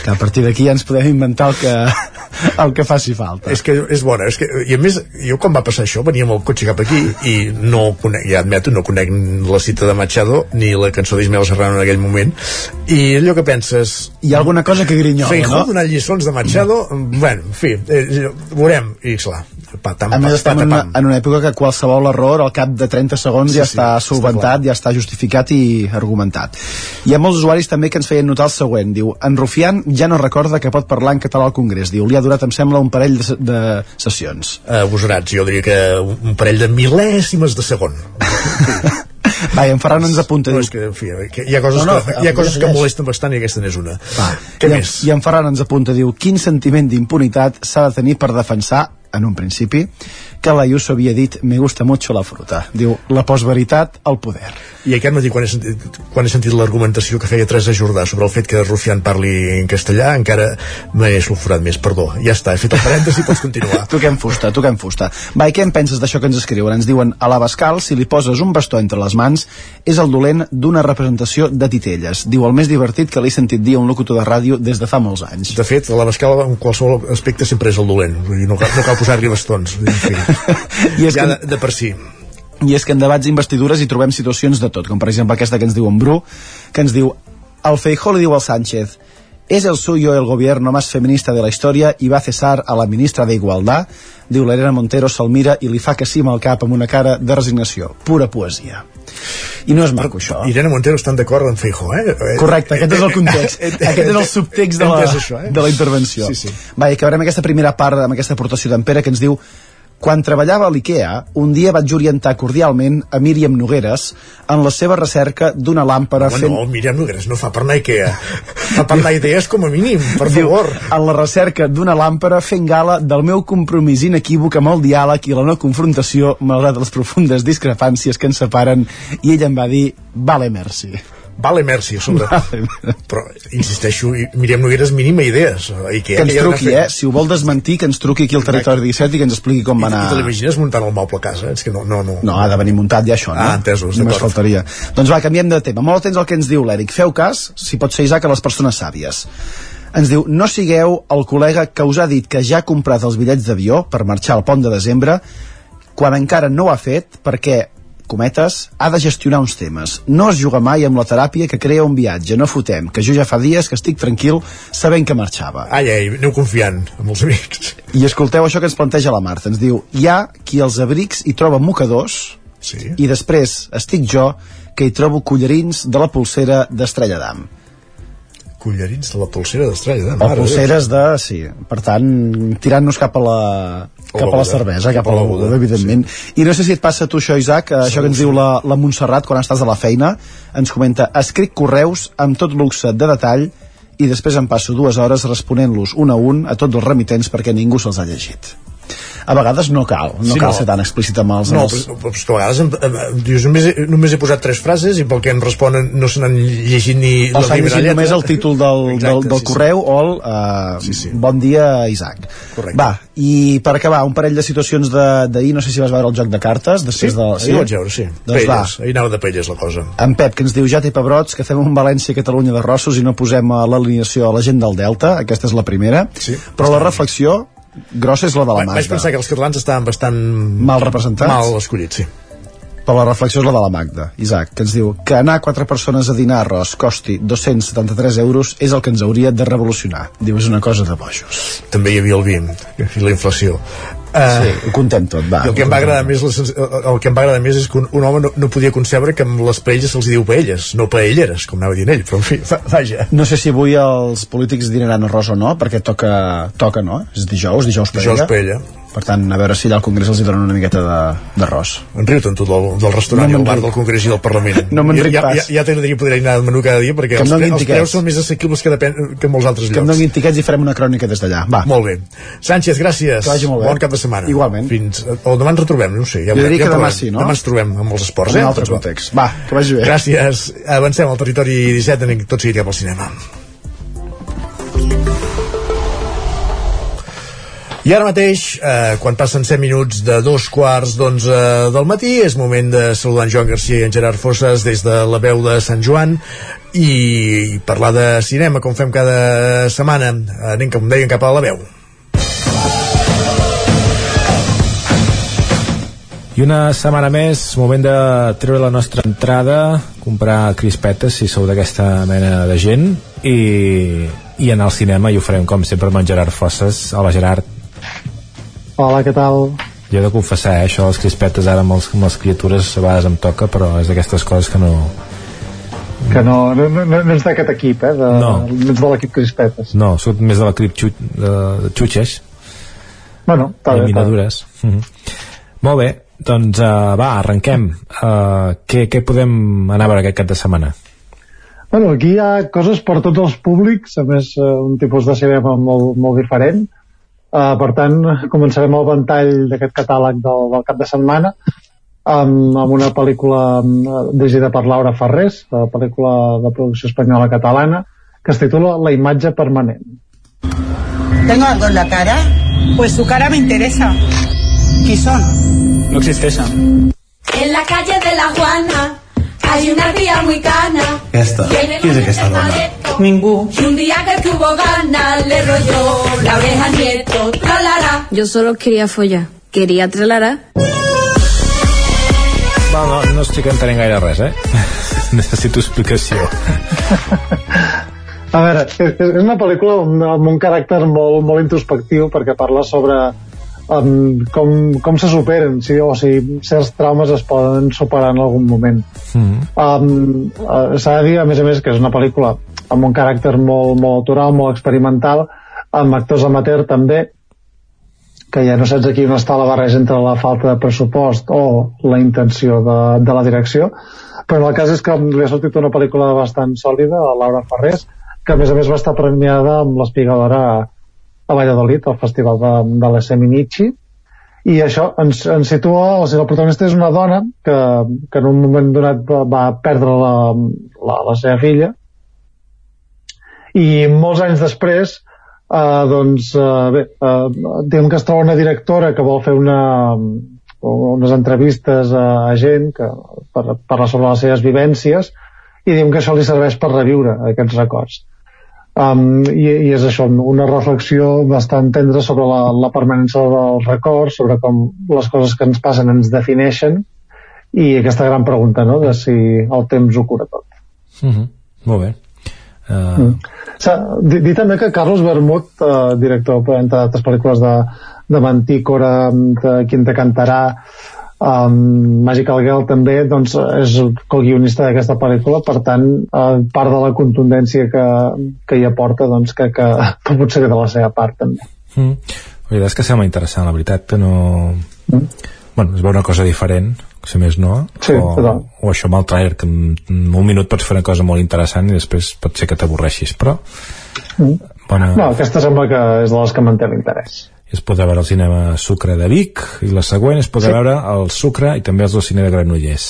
Que a partir d'aquí ja ens podem inventar el que, el que faci falta. És que és bona, és que, i a més, jo quan va passar això, venia amb el cotxe cap aquí i no conec, ja admeto, no conec la cita de Machado ni la cançó d'Ismael Serrano en aquell moment, i allò que penses... Hi ha alguna cosa que grinyola, Feijó no? donant lliçons de Machado, bueno, en fi, eh, veurem, i clar, patam, A més, estem en una, en una època que qualsevol error al cap de 30 segons Sí, ja sí, està està solventat, ja està justificat i argumentat. Hi ha molts usuaris també que ens feien notar el següent. Diu, en Rufián ja no recorda que pot parlar en català al Congrés. Diu, li ha durat, em sembla, un parell de, de sessions. Eh, agosarats, jo diria que un parell de mil·lèsimes de segon. *laughs* Va, i en Ferran ens apunta. No, és que, en fi, que hi ha coses, No, no, que, hi ha coses que molesten bastant i aquesta n'és una. Va, Què i, més? I en Ferran ens apunta, diu, quin sentiment d'impunitat s'ha de tenir per defensar, en un principi, que l'Ayuso havia dit me gusta mucho la fruta. Diu, la postveritat al poder. I aquest matí, quan he sentit, quan he sentit l'argumentació que feia Teresa Jordà sobre el fet que Rufián parli en castellà, encara m'he sulfurat més. Perdó, ja està, he fet el parèntesi, pots continuar. *laughs* Toquem fusta, toquem fusta. Va, i què en penses d'això que ens escriuen? Ens diuen, a l'Abascal, si li poses un bastó entre les mans, és el dolent d'una representació de titelles. Diu, el més divertit que li he sentit dir a un locutor de ràdio des de fa molts anys. De fet, la Bascal en qualsevol aspecte sempre és el dolent. No cal, no cal posar-li bastons. En fi, *laughs* I és ja que- de, de per si. I és que en debats d'investidures hi trobem situacions de tot, com per exemple aquesta que ens diu en Bru, que ens diu, el Feijó li diu al Sánchez, es el suyo el gobierno más feminista de la historia y va a cesar a la ministra de Igualdad, diu l'Helena Montero, se'l mira i li fa que sí amb el cap amb una cara de resignació. Pura poesia. I no és maco, això. Irene Montero estan d'acord amb Feijó, eh? Correcte, aquest és el context. *laughs* Aquest és el subtext de la, això, eh? de la intervenció. Sí, sí. Va, i acabarem aquesta primera part amb aquesta aportació d'en Pere que ens diu Quan treballava a l'IKEA, un dia vaig orientar cordialment a Míriam Nogueres en la seva recerca d'una làmpara Home, fent... no, Míriam Nogueres no fa per anar a Ikea. fa per anar idees com a mínim, per Diu, favor. en la recerca d'una làmpara fent gala del meu compromís inequívoc amb el diàleg i la no confrontació malgrat les profundes discrepàncies que ens separen i ella em va dir vale merci Vale, merci, a sobre. Però, insisteixo, i- Míriam Nogueres mínima idees. a Ikea, que ens truqui, eh? Si ho vol desmentir, que ens truqui aquí al territori 17 i que ens expliqui com va I, anar... i te l'imagines muntant el moble a casa? És que no, no, no. No, ha de venir muntat ja això, no? Ah, entesos, Només faltaria. Doncs va, canviem de tema. Molt atents al que ens diu l'Eric. Feu cas, si pot ser Isaac, a les persones sàvies. Ens diu, no sigueu el col·lega que us ha dit que ja ha comprat els bitllets d'avió per marxar al pont de desembre quan encara no ho ha fet perquè cometes, ha de gestionar uns temes. No es juga mai amb la teràpia que crea un viatge, no fotem, que jo ja fa dies que estic tranquil sabent que marxava. Ai, ai, aneu confiant amb els amics. I escolteu això que ens planteja la Marta. Ens diu, hi ha qui als abrics hi troba mocadors sí. i després estic jo que hi trobo collarins de la pulsera d'Estrella d'Am. Collarins de la polsera d'estrella. O pulseres de... Sí, per tant, tirant-nos cap a la cap a la beguda. cervesa, cap a la beguda, evidentment. I no sé si et passa a tu això, Isaac, eh, això que ens diu la, la Montserrat quan estàs a la feina, ens comenta, escric correus amb tot luxe de detall i després em passo dues hores responent-los un a un a tots els remitents perquè ningú se'ls ha llegit. A vegades no cal, no Sí, cal no. ser tan explícit amb els... No, els... però, però, però a vegades em, em, em, dius, només, he- només he posat tres frases i pel que em responen no se n'han llegit ni o la s'ha primera llegit lletra. només el títol del, *laughs* Exacte, del, del sí, sí. correu o el uh, sí, sí. bon dia Isaac Correcte. va, i per acabar un parell de situacions d'ahir, no sé si vas veure el joc de cartes després Sí, de, ho vaig veure, sí. doncs va, Paelles, ahir anava de paelles la cosa. en Pep que ens diu ja té pebrots que fem un València i Catalunya de Rossos i no posem a l'alineació a la gent del Delta aquesta és la primera, Sí, però la reflexió grossa és la de la Va, vaig Magda pensar que els catalans estaven bastant... Mal representats? Mal escollits, sí. però la reflexió és la de la Magda, Isaac, que ens diu que anar quatre persones a dinar arròs costi 273 euros és el que ens hauria de revolucionar. Diu, és una cosa de bojos. També hi havia el vi i la inflació. Uh, sí, ho contem tot, va. I el que em va agradar més, el que em va agradar més és que un, un home no, no podia concebre que amb les paelles se'ls diu paelles, no paelleres, com anava dient ell, però en fi, va, vaja. No sé si avui els polítics dinaran arròs o no, perquè toca, toca no? És dijous, dijous paella. Dijous paella. Per tant, a veure si allà al Congrés els hi donen una miqueta d'arròs. En riu tant tu del, del restaurant No i el bar del Congrés i del Parlament. No me'n ric ja, pas. ja, ja t'agradaria poder anar al menú cada dia perquè els, pre, els preus són més assequibles que, depèn, que molts altres Que em llocs. donin tiquets i farem una crònica des d'allà. Va. Molt bé. Sánchez, gràcies. Que vagi molt bé. Bon cap de setmana. Igualment. Fins, o demà ens retrobem, no ho sé. Ja, Jo diria ja que demà sí, no? Demà ens trobem amb els esports, En eh? un altre context. Va, que vagi bé. Gràcies. Avancem al territori 17, anem tot seguit cap al cinema. I ara mateix, eh, quan passen 7 minuts de dos quarts d'onze del matí, és moment de saludar en Joan Garcia i en Gerard Fosses des de la veu de Sant Joan i parlar de cinema, com fem cada setmana. Anem, com deien, cap a la veu. I una setmana més, moment de treure la nostra entrada, comprar crispetes, si sou d'aquesta mena de gent, i, i anar al cinema, i ho farem com sempre amb en Gerard Fosses. Hola Gerard. Hola, què tal? Jo he de confessar, eh, això de les crispetes ara amb, els, amb les criatures a vegades em toca, però és d'aquestes coses que no... Que no, no, no, no ets d'aquest equip, eh? De, No. no ets de l'equip Crispetes. No, soc més de la crip xut, de, de xutxes, Bueno, està bé, bé. eliminadures. Mhm. Molt bé, doncs uh, va, arrenquem. Uh, què, què podem anar a veure aquest cap de setmana? Bueno, aquí hi ha coses per tots els públics, a més eh, un tipus de cinema molt, molt diferent. Uh, per tant, començarem el ventall d'aquest catàleg del, del cap de setmana amb, amb una pel·lícula dirigida per Laura Ferrés, la pel·lícula de producció espanyola catalana, que es titula La imatge permanent. ¿Tengo algo en la cara? Pues su cara me interesa. ¿Qui son? No existeixen. En la calle de la Juana hay una tía muy cana. Aquesta. Qui és aquesta dona? testaneto. Y un día que tuvo ganas le rolló la oreja nieto. Tralará. Yo solo quería follar. Quería tralara. Va, no, no estic entenent gaire res, eh? *laughs* Necessito explicació. A veure, és, és una pel·lícula amb, amb un caràcter molt, molt introspectiu perquè parla sobre um, com, com se superen si, o si certs traumes es poden superar en algun moment. Mm. Um, uh, S'ha de dir, a més a més, que és una pel·lícula amb un caràcter molt, molt autoral, molt experimental, amb actors amateur també, que que ja no saps aquí on està la barreja entre la falta de pressupost o la intenció de, de la direcció però el cas és que li ha sortit una pel·lícula bastant sòlida, a Laura Ferrés que a més a més va estar premiada amb l'espigadora a, Valladolid al festival de, de la Seminichi i això ens, ens situa, o sigui, el protagonista és una dona que, que en un moment donat va, va perdre la, la, la seva filla. I molts anys després eh, doncs eh, bé, eh, diguem que es troba una directora que vol fer una unes entrevistes a, a gent que, per parlar sobre les seves vivències i diguem que això li serveix per reviure aquests records um, i, i és això, una reflexió bastant tendra sobre la, la permanència dels records, sobre com les coses que ens passen ens defineixen i aquesta gran pregunta no? de si el temps ho cura tot mm -hmm. molt bé Uh... Mm. Dir, dir també que Carlos Bermud, uh, director entre altres pel·lícules de, de Mantícora, de Quin te cantarà, um, Magical Girl també, doncs és el guionista d'aquesta pel·lícula, per tant, uh, part de la contundència que, que hi aporta, doncs que, que potser de la seva part també. Mm. La veritat és que sembla interessant, la veritat que no... Mm. Bueno, es veu una cosa diferent, si més no sí, o, o això amb el trailer que en un minut pots fer una cosa molt interessant i després pot ser que t'avorreixis però mm. bona... no, aquesta sembla que és de les que manté l'interès es podrà veure al cinema Sucre de Vic i la següent es podrà sí. veure al Sucre i també als del cine de Granollers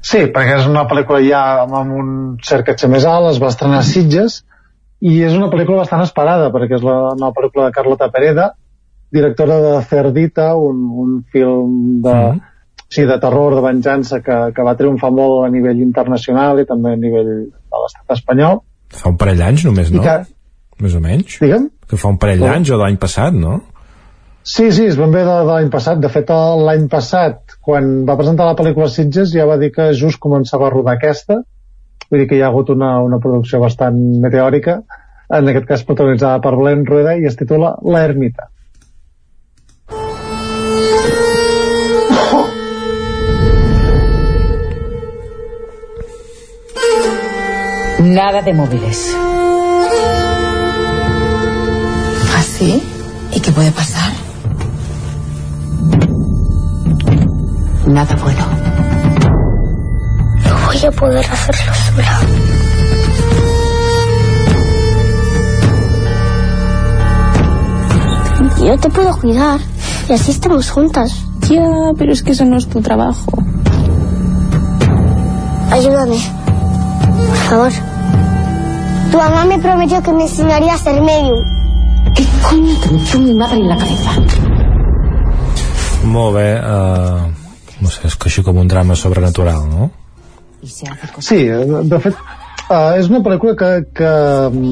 Sí, perquè és una pel·lícula ja amb un cert catxer més alt, es va estrenar a Sitges i és una pel·lícula bastant esperada perquè és la nova pel·lícula de Carlota Pereda directora de Cerdita, un, un film de, mm sí, de terror, de venjança, que, que va triomfar molt a nivell internacional i també a nivell de l'estat espanyol. Fa un parell d'anys només, no? que, Més o menys? Digue'm? Que fa un parell d'anys o l'any passat, no? Sí, sí, es ben bé de, de l'any passat. De fet, l'any passat, quan va presentar la pel·lícula Sitges, ja va dir que just començava a rodar aquesta. Vull dir que hi ha hagut una, una producció bastant meteòrica, en aquest cas protagonitzada per Belén Rueda, i es titula La Ermita. Nada de móviles. ¿Así? ¿Y qué puede pasar? Nada bueno. No voy a poder hacerlo sola. Yo te puedo cuidar y así estamos juntas. Ya, pero es que eso no es tu trabajo. Ayúdame. Por favor. Tu mamá me prometió que me enseñaría a ser medium. ¿Qué coño te metió mi madre en la cabeza? Molt bé, uh, no sé, és que així com un drama sobrenatural, no? Sí, de fet, uh, és una pel·lícula que, que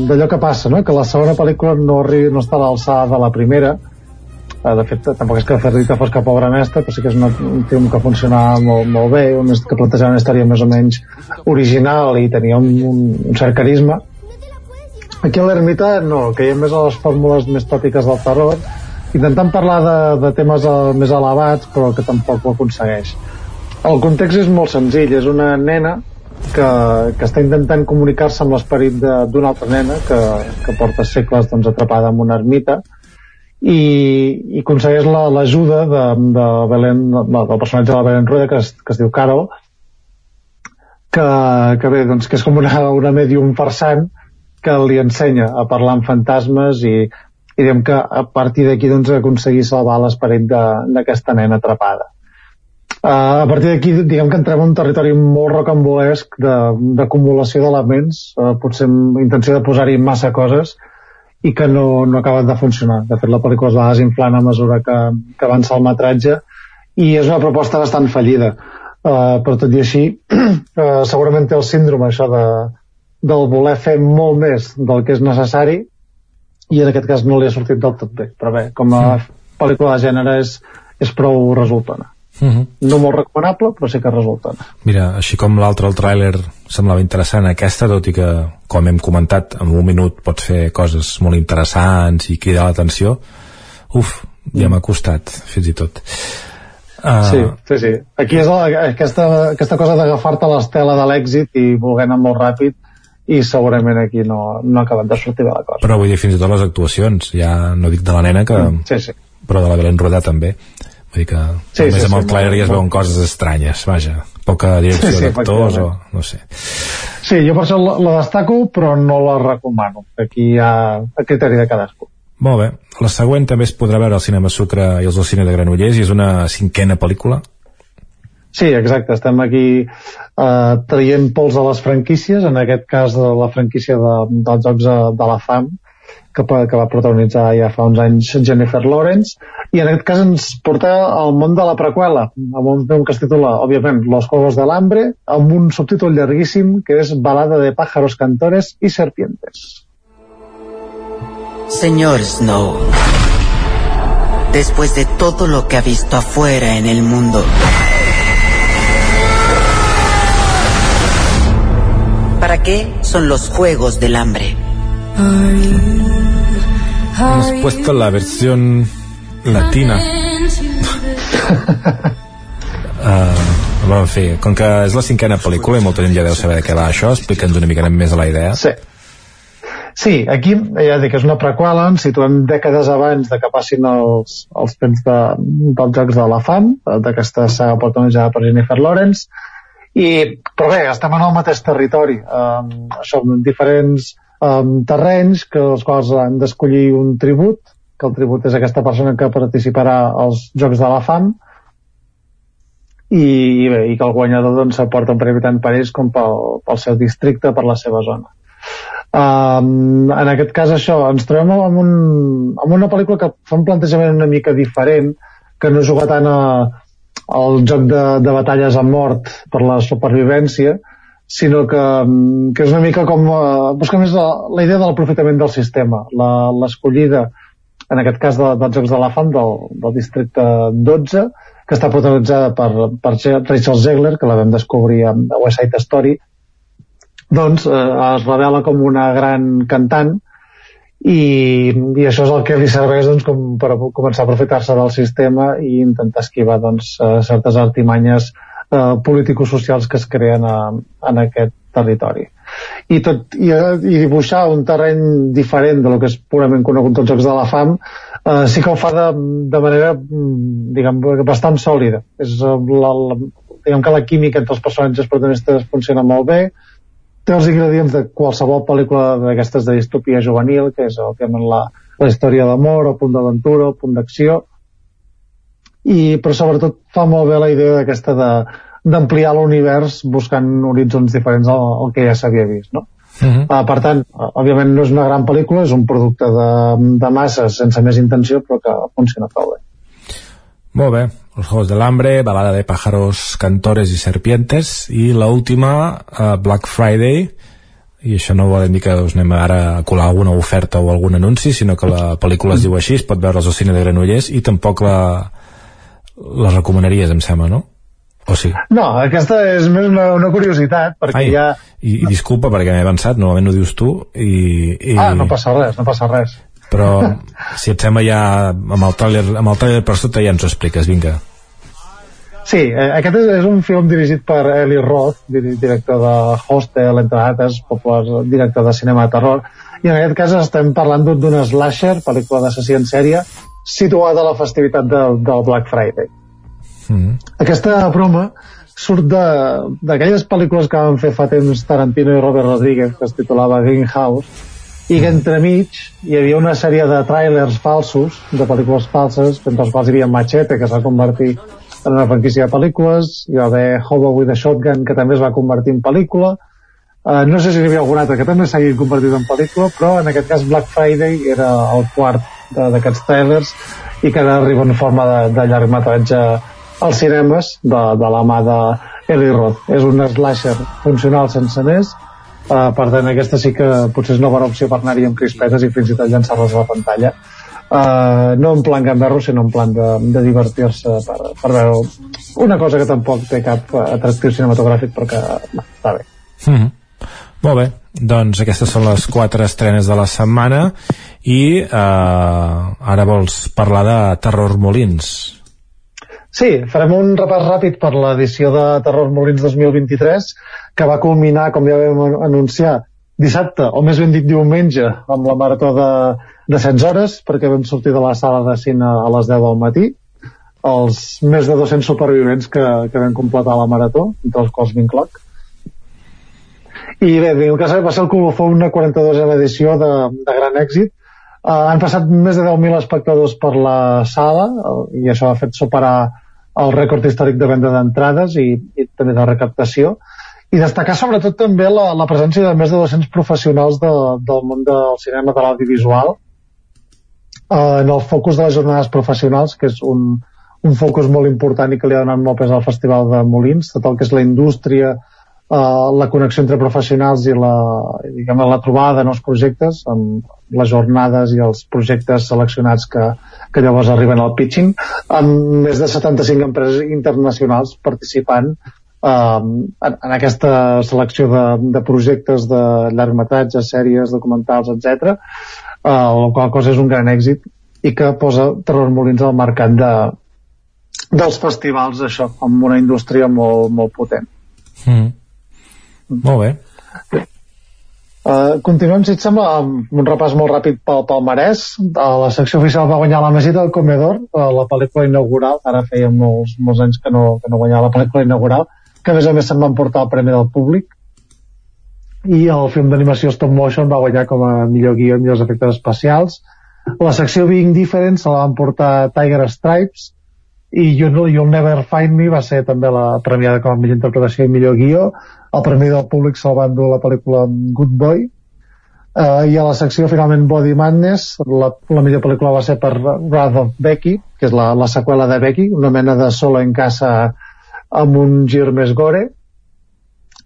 d'allò que passa, no? que la segona pel·lícula no, arri, no està a l'alçada de la primera, uh, de fet, tampoc és que Cerdita fos cap obra mestra, però sí que és una, un film que funcionava molt, molt bé, un, que plantejava una història més o menys original i tenia un, un, un cert carisma, Aquí a l'ermita no, ha més a les fórmules més tòpiques del terror, intentant parlar de, de temes uh, més elevats, però que tampoc ho aconsegueix. El context és molt senzill, és una nena que, que està intentant comunicar-se amb l'esperit d'una altra nena que, que porta segles doncs, atrapada en una ermita i, i aconsegueix l'ajuda la, de, de Belén, del personatge de la Belén Rueda que es, que es diu Carol que, que bé, doncs, que és com una, una medium farsant que li ensenya a parlar amb fantasmes i, i diguem que a partir d'aquí doncs, aconseguir salvar l'esperit d'aquesta nena atrapada. Uh, a partir d'aquí diguem que entrem en un territori molt rocambolesc d'acumulació d'elements, uh, potser amb intenció de posar-hi massa coses i que no, no acaben de funcionar. De fet, la pel·lícula es va desinflant a mesura que, que avança el metratge i és una proposta bastant fallida. Uh, però tot i així, uh, *clears throat* segurament té el síndrome això de, del voler fer molt més del que és necessari i en aquest cas no li ha sortit del tot bé però bé, com a sí. pel·lícula de gènere és, és prou resultona uh -huh. no molt recomanable però sí que resultona Mira, així com l'altre el tràiler semblava interessant aquesta, tot i que com hem comentat, en un minut pots fer coses molt interessants i cridar l'atenció uf, ja m'ha costat fins i tot Uh... Sí, sí, sí. Aquí és la, aquesta, aquesta cosa d'agafar-te l'estela de l'èxit i voler anar molt ràpid i segurament aquí no, no ha acabat de sortir bé la cosa. Però vull dir, fins i tot les actuacions, ja no dic de la nena que... Sí, sí. però de la Belén Rodà també vull dir que Sí, només sí, amb sí, el trailer ja es veuen coses estranyes vaja, poca direcció Sí, sí, d'actors o no sé Sí, jo per això la, la destaco, però no la recomano. Aquí hi ha a criteri de cadascú. molt bé, la següent també es podrà veure al Cinema Sucre i els del Cine de Granollers i és una cinquena pel·lícula Sí, exacte. Estem aquí eh, traient pols a les franquícies, en aquest cas de la franquícia de, dels Jocs de, de la Fam, que, que va protagonitzar ja fa uns anys Jennifer Lawrence, i en aquest cas ens porta al món de la preqüela, amb un film que es titula, òbviament, Los Juegos del Hambre, amb un subtítol llarguíssim que és Balada de pájaros cantores y serpientes. Señor Snow, después de todo lo que ha visto afuera en el mundo, ¿para qué son los Juegos del Hambre? hemos puesto la versión latina *laughs* uh, en fi, com que és la cinquena pel·lícula i molta gent ja deu saber de què va això explica'ns una mica més a la idea Sí. Sí, aquí ja dic, és una prequela, ens situem dècades abans de que passin els, els temps de, dels Jocs de la Fam, d'aquesta saga protagonitzada per Jennifer Lawrence, i, però bé, estem en el mateix territori, um, en diferents um, terrenys que els quals han d'escollir un tribut, que el tribut és aquesta persona que participarà als Jocs de la Fam, i, i bé, i que el guanyador doncs s'aporta un premi tant per ells com pel, pel seu districte, per la seva zona. Um, en aquest cas això, ens trobem amb, un, amb una pel·lícula que fa un plantejament una mica diferent, que no juga tant a, al joc de, de batalles a mort per la supervivència, sinó que, mm, que és una mica com uh, busca més la, la idea de l'aprofitament del sistema, l'escollida en aquest cas de, dels Jocs de la Fam del, del districte 12 que està protagonitzada per, per Rachel Zegler que la vam descobrir a West Side Story. Doncs eh, es revela com una gran cantant i, i això és el que li serveix doncs, com per començar a aprofitar-se del sistema i intentar esquivar doncs, eh, certes artimanyes eh, político-socials que es creen a, en aquest territori. I, tot, i, eh, i dibuixar un terreny diferent de lo que és purament conegut dels Jocs de la Fam eh, sí que ho fa de, de manera mm, diguem, bastant sòlida. És eh, la, la, diguem que la química entre els personatges protagonistes funciona molt bé té els ingredients de qualsevol pel·lícula d'aquestes de distopia juvenil, que és òbviament la, la història d'amor, el punt d'aventura, el punt d'acció, i però sobretot fa molt bé la idea d'aquesta de d'ampliar l'univers buscant horitzons diferents al, al que ja s'havia vist, no? uh -huh. Uh, per tant, òbviament no és una gran pel·lícula, és un producte de, de masses sense més intenció, però que funciona prou bé. Molt bé, Los Juegos del Hambre, Balada de pájaros, cantores y serpientes i la última, uh, Black Friday i això no vol dir que us anem ara a colar alguna oferta o algun anunci, sinó que la pel·lícula es diu així, es pot veure al cine de Granollers i tampoc la, la recomanaries, em sembla, no? O sí? No, aquesta és més una, una curiositat, perquè Ai, ja... i, i disculpa perquè m'he avançat, normalment ho dius tu i, i... Ah, no passa res, no passa res. però *laughs* si et sembla ja amb el tràiler amb el tràiler per sota ja ens ho expliques, vinga Sí, eh, aquest és, és un film dirigit per Eli Roth, di- director de Hostel, entre altres, popular director de cinema de terror, i en aquest cas estem parlant d'un- slasher, pel·lícula d'assassí en sèrie, situada a la festivitat del, del Black Friday. mm. Aquesta broma surt de- d'aquelles pel·lícules que van fer fa temps Tarantino i Robert Rodríguez, que es titulava Greenhouse, i que entremig hi havia una sèrie de trailers falsos, de pel·lícules falses, entre els quals hi havia Machete, que es va convertir en una franquícia de pel·lícules, hi va haver Hobo with a Shotgun, que també es va convertir en pel·lícula, Uh, no sé si hi havia algun altre que també s'hagi convertit en pel·lícula, però en aquest cas Black Friday era el quart d'aquests trailers i que ara arriba en forma de, de llargmetratge als cinemes de, de la mà de Eli Roth. És un slasher funcional sense més, uh, per tant aquesta sí que potser és una bona opció per anar-hi amb crispetes i fins i tot llançar-les a la pantalla. Uh, no en plan gamberro, sinó en plan de, de divertir-se per, per veure una cosa que tampoc té cap eh, atractiu cinematogràfic però que va, està bé. Mm -hmm. Molt bé, doncs aquestes són les quatre estrenes de la setmana i eh, ara vols parlar de Terror Molins. Sí, farem un repàs ràpid per l'edició de Terror Molins 2023 que va culminar, com ja vam anunciar, dissabte, o més ben dit diumenge, amb la marató de, de 16 hores, perquè vam sortir de la sala de cine a les 10 del matí, els més de 200 supervivents que, que vam completar la marató, entre els quals m'incloc. I bé, el que va ser el colofó una 42a edició de, de gran èxit. Uh, han passat més de 10.000 espectadors per la sala uh, i això ha fet superar el rècord històric de venda d'entrades i, i també de recaptació i destacar sobretot també la, la presència de més de 200 professionals de, del món del cinema de l'audiovisual eh, en el focus de les jornades professionals que és un, un focus molt important i que li ha donat molt pes al Festival de Molins tot el que és la indústria eh, la connexió entre professionals i la, diguem, la trobada de nous projectes amb les jornades i els projectes seleccionats que, que llavors arriben al pitching amb més de 75 empreses internacionals participant um, en, en aquesta selecció de, de projectes de llargmetratges, sèries, documentals, etc. Uh, la qual cosa és un gran èxit i que posa Terror Molins al mercat de, dels festivals, això, amb una indústria molt, molt potent. Mm. Molt bé. Uh, continuem, si et sembla, amb un repàs molt ràpid pel palmarès. Uh, la secció oficial va guanyar la Mesita del Comedor, uh, la pel·lícula inaugural. Ara feia molts, molts anys que no, que no guanyava la pel·lícula inaugural que a més a més se'n van portar el Premi del Públic. I el film d'animació stop motion va guanyar com a millor guió i millors efectes especials. La secció Being Different se la van portar Tiger Stripes i You'll, You'll Never Find Me va ser també la premiada com a millor interpretació i millor guió. El Premi del Públic se'l van dur la pel·lícula Good Boy. Uh, i a la secció finalment Body Madness la, la millor pel·lícula va ser per Wrath of Becky que és la, la seqüela de Becky una mena de solo en casa amb un gir més gore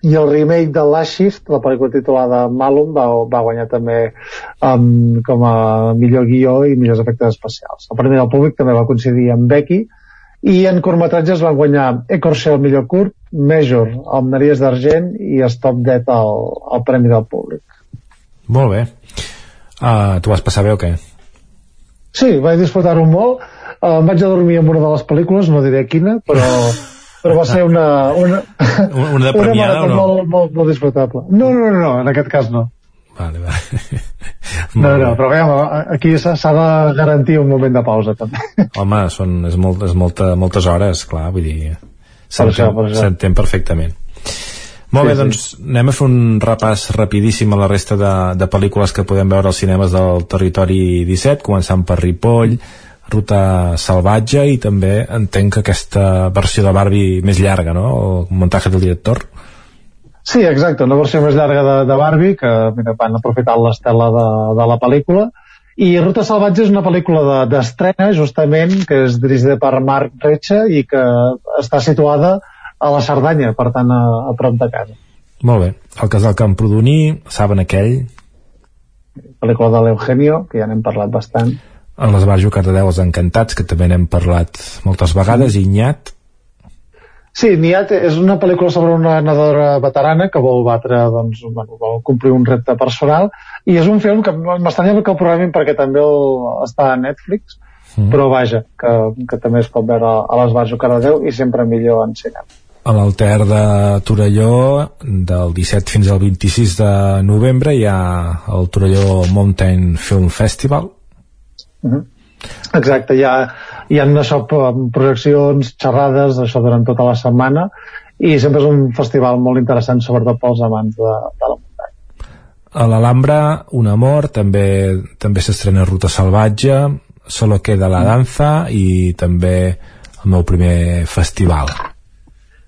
i el remake de Last Shift, la pel·lícula titulada Malum, va, va guanyar també um, com a millor guió i millors efectes especials. El Premi del Públic també va coincidir amb Becky i en curtmetratges van guanyar Ecorse el millor curt, Major el Naries d'Argent i Stop Dead al, al Premi del Públic. Molt bé. Uh, tu vas passar bé o què? Sí, vaig disfrutar-ho molt. Uh, em vaig a dormir amb una de les pel·lícules, no diré quina, però *laughs* però va ser una una, una de premiada una o no? molt, molt, molt disfrutable no, no, no, no, en aquest cas no vale, vale. *laughs* no, no, però veiem, aquí s'ha de garantir un moment de pausa també *laughs* home, són, és, molt, és molta, moltes hores clar, vull dir s'entén perfectament molt sí, bé, doncs sí. anem a fer un repàs rapidíssim a la resta de, de pel·lícules que podem veure als cinemes del territori 17, començant per Ripoll, Ruta Salvatge i també entenc que aquesta versió de Barbie més llarga, no? El muntatge del director. Sí, exacte, una versió més llarga de, de Barbie que mira, van aprofitar l'estela de, de la pel·lícula i Ruta Salvatge és una pel·lícula d'estrena de, justament que és dirigida per Marc Retxa i que està situada a la Cerdanya, per tant a, a prop de casa. Molt bé. El casal Camprodoní, saben aquell? Pel·lícula de l'Eugenio, que ja n'hem parlat bastant a l'Esbarjo Cardedeu els Encantats, que també n'hem parlat moltes vegades, i Nyat. Sí, Niat és una pel·lícula sobre una nedadora veterana que vol batre, doncs, bueno, vol complir un repte personal i és un film que m'estranya que el programin perquè també el, està a Netflix mm. però vaja, que, que també es pot veure a l'Esbarjo Cardedeu i sempre millor en cinema. A l'Alter de Torelló, del 17 fins al 26 de novembre, hi ha el Torelló Mountain Film Festival, Uh -huh. Exacte, hi ha, hi ha això, projeccions, xerrades, això durant tota la setmana i sempre és un festival molt interessant sobretot pels amants de, de la muntanya. A l'Alhambra, Un amor, també també s'estrena Ruta salvatge, Solo queda la danza i també el meu primer festival.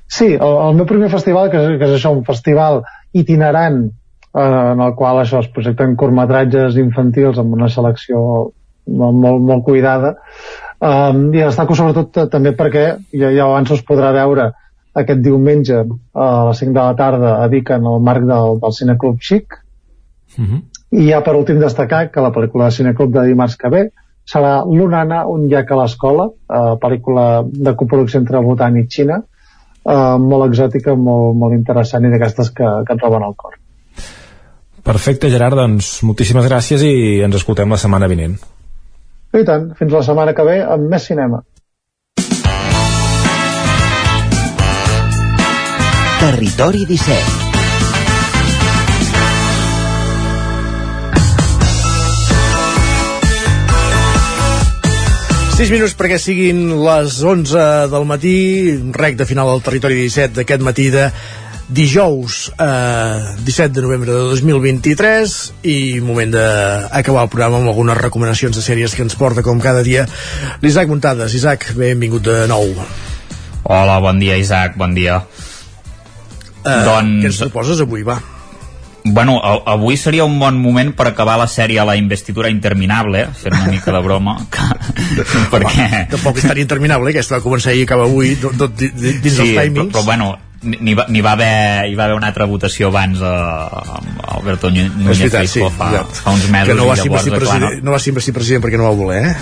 Sí, el, el meu primer festival, que és, que és això, un festival itinerant eh, en el qual això es projecten curtmetratges infantils amb una selecció molt, molt, molt cuidada um, i destaco sobretot també perquè ja, ja abans es podrà veure aquest diumenge a les 5 de la tarda a Vic en el marc del, del Cineclub Xic uh Mhm. -huh. i ja per últim destacar que la pel·lícula de Cineclub de dimarts que ve serà L'Unana, un llac a l'escola uh, pel·lícula de coproducció entre Bhutan i Xina uh, molt exòtica, molt, molt interessant i d'aquestes que, que et roben el cor Perfecte, Gerard, doncs moltíssimes gràcies i ens escoltem la setmana vinent. I tant, fins la setmana que ve amb més cinema. Territori 17 6 minuts perquè siguin les 11 del matí, rec de final del territori 17 d'aquest matí de dijous eh, 17 de novembre de 2023 i moment d'acabar el programa amb algunes recomanacions de sèries que ens porta com cada dia l'Isaac Muntades. Isaac, benvingut de nou. Hola, bon dia Isaac, bon dia. Eh, doncs... Què ens proposes avui, va? Bueno, avui seria un bon moment per acabar la sèrie La investidura interminable, fent una mica de broma, *laughs* que, perquè... Tampoc és tan interminable, eh, aquesta va començar i acaba avui, tot, tot dins sí, dels timings. Però, però bueno, n'hi va, va, haver, hi va haver una altra votació abans a, a Alberto Núñez veritat, sí, fa, ja. fa uns mesos que no va, llavors, president, no, no va ser investir president perquè no va voler eh?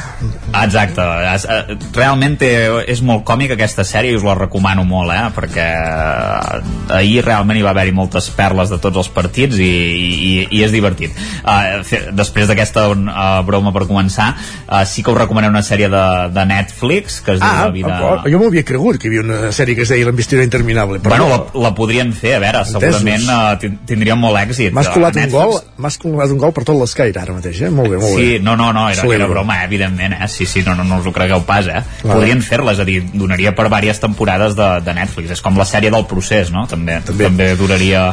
exacte eh, realment té, és molt còmic aquesta sèrie i us la recomano molt eh? perquè eh, ahir realment hi va haver-hi moltes perles de tots els partits i, i, i és divertit uh, després d'aquesta uh, broma per començar uh, sí que us recomanaré una sèrie de, de Netflix que es diu ah, La vida... jo m'ho havia cregut que hi havia una sèrie que es deia L'Investidura Interminable però bueno, la, la podrien fer, a veure, segurament uh, tindríem molt èxit. M'has colat, un gol, m'has colat un gol per tot l'Sky ara mateix, eh? Molt bé, molt sí, bé. no, no, no, era, era broma, eh, evidentment, eh? Sí, sí, no, no, no us ho cregueu pas, eh? Vale. Podrien fer-la, és a dir, donaria per diverses temporades de, de Netflix. És com la sèrie del procés, no? També, també. també duraria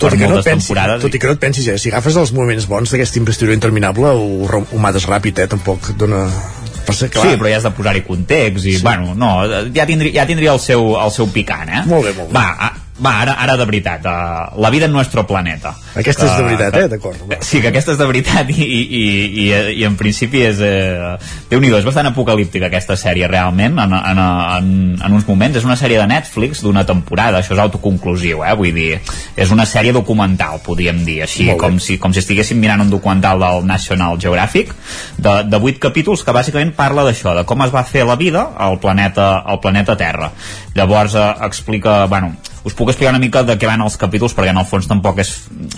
tot i, que no et pensis, tot i que no et pensis, eh? si agafes els moments bons d'aquesta investidura interminable ho, ho mates ràpid, eh? tampoc dona ser, clar. Sí, però ja has de posar-hi context i, sí. bueno, no, ja tindria, ja tindria el seu, el seu picant, eh? Molt bé, molt bé. Va, va, ara, ara de veritat, uh, La vida en nuestro planeta. Aquesta és de veritat, eh? D'acord. Sí, que aquesta és de veritat i, i, i, i en principi és... Eh, Déu-n'hi-do, és bastant apocalíptica aquesta sèrie, realment, en, en, en, en uns moments. És una sèrie de Netflix d'una temporada, això és autoconclusiu, eh? Vull dir, és una sèrie documental, podríem dir, així, com si, com si estiguéssim mirant un documental del National Geographic, de, de 8 capítols que bàsicament parla d'això, de com es va fer la vida al planeta, al planeta Terra. Llavors eh, explica, bueno, us puc explicar una mica de què van els capítols perquè en el fons tampoc és,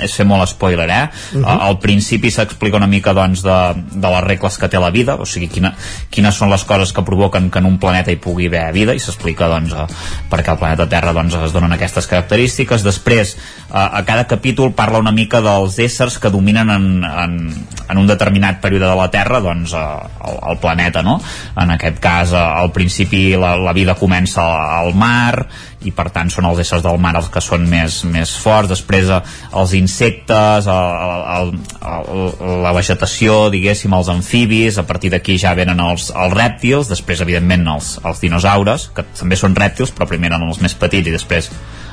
és fer molt spoiler eh? Uh -huh. al principi s'explica una mica doncs, de, de les regles que té la vida o sigui, quina, quines són les coses que provoquen que en un planeta hi pugui haver vida i s'explica doncs, eh, per què al planeta Terra doncs, es donen aquestes característiques després eh, a cada capítol parla una mica dels éssers que dominen en, en, en un determinat període de la Terra doncs, eh, el, el planeta no? en aquest cas eh, al principi la, la vida comença al mar i per tant són els éssers del mar els que són més, més forts, després eh, els insectes, el, el, el, la vegetació, diguéssim, els amfibis, a partir d'aquí ja venen els, els rèptils, després evidentment els, els dinosaures, que també són rèptils, però primer eren els més petits i després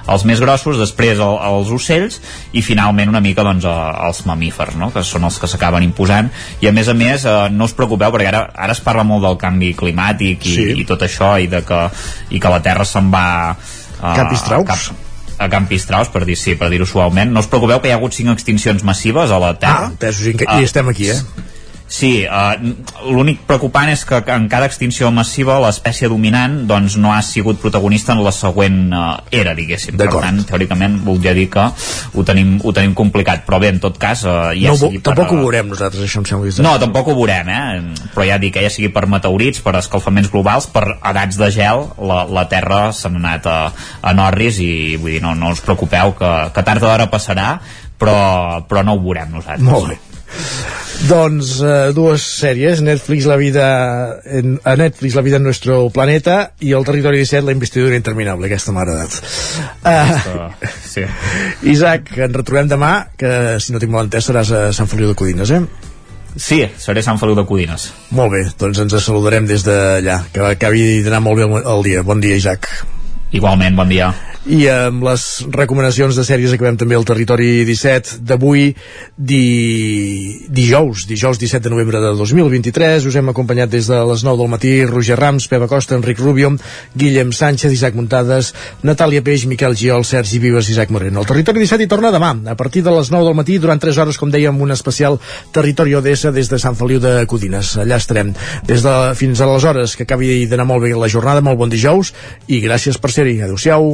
els més grossos, després el, els ocells i finalment una mica doncs, els mamífers, no? que són els que s'acaben imposant i a més a més eh, no us preocupeu perquè ara, ara es parla molt del canvi climàtic i, sí. i tot això i, de que, i que la Terra se'n va Uh, Capistraus? Cap, a Campistraus, per dir sí, per dir-ho suaument. No us preocupeu que hi ha hagut cinc extincions massives a la Terra. Ah, i, uh, i estem aquí, eh? Sí, uh, l'únic preocupant és que en cada extinció massiva l'espècie dominant doncs, no ha sigut protagonista en la següent uh, era, diguéssim. Per tant, teòricament, voldria dir que ho tenim, ho tenim complicat. Però bé, en tot cas... Uh, ja no, sigui per, tampoc ho veurem nosaltres, això em sembla. No, tampoc ho veurem, eh? Però ja dic que ja sigui per meteorits, per escalfaments globals, per edats de gel, la, la Terra s'ha anat a, a Norris i vull dir, no, no us preocupeu que, que tard d'hora passarà, però, però no ho veurem nosaltres. Molt bé. Doncs uh, dues sèries, Netflix la vida en, a Netflix la vida en nuestro planeta i el territori 17 la investidura interminable, aquesta m'ha agradat. Uh, sí. *laughs* Isaac, ens retrobem demà, que si no tinc mal entès seràs a Sant Feliu de Codines, eh? Sí, seré Sant Feliu de Codines. Molt bé, doncs ens saludarem des d'allà. Que acabi d'anar molt bé el dia. Bon dia, Isaac. Igualment, bon dia i amb les recomanacions de sèries acabem també el territori 17 d'avui di... dijous, dijous 17 de novembre de 2023 us hem acompanyat des de les 9 del matí Roger Rams, Peba Costa, Enric Rubio Guillem Sánchez, Isaac Muntades Natàlia Peix, Miquel Giol, Sergi Vives Isaac Moreno. El territori 17 hi torna demà a partir de les 9 del matí durant 3 hores com dèiem un especial territori ODS des de Sant Feliu de Codines. Allà estarem. Des de, fins aleshores que acabi d'anar molt bé la jornada, molt bon dijous i gràcies per ser-hi, adeu-siau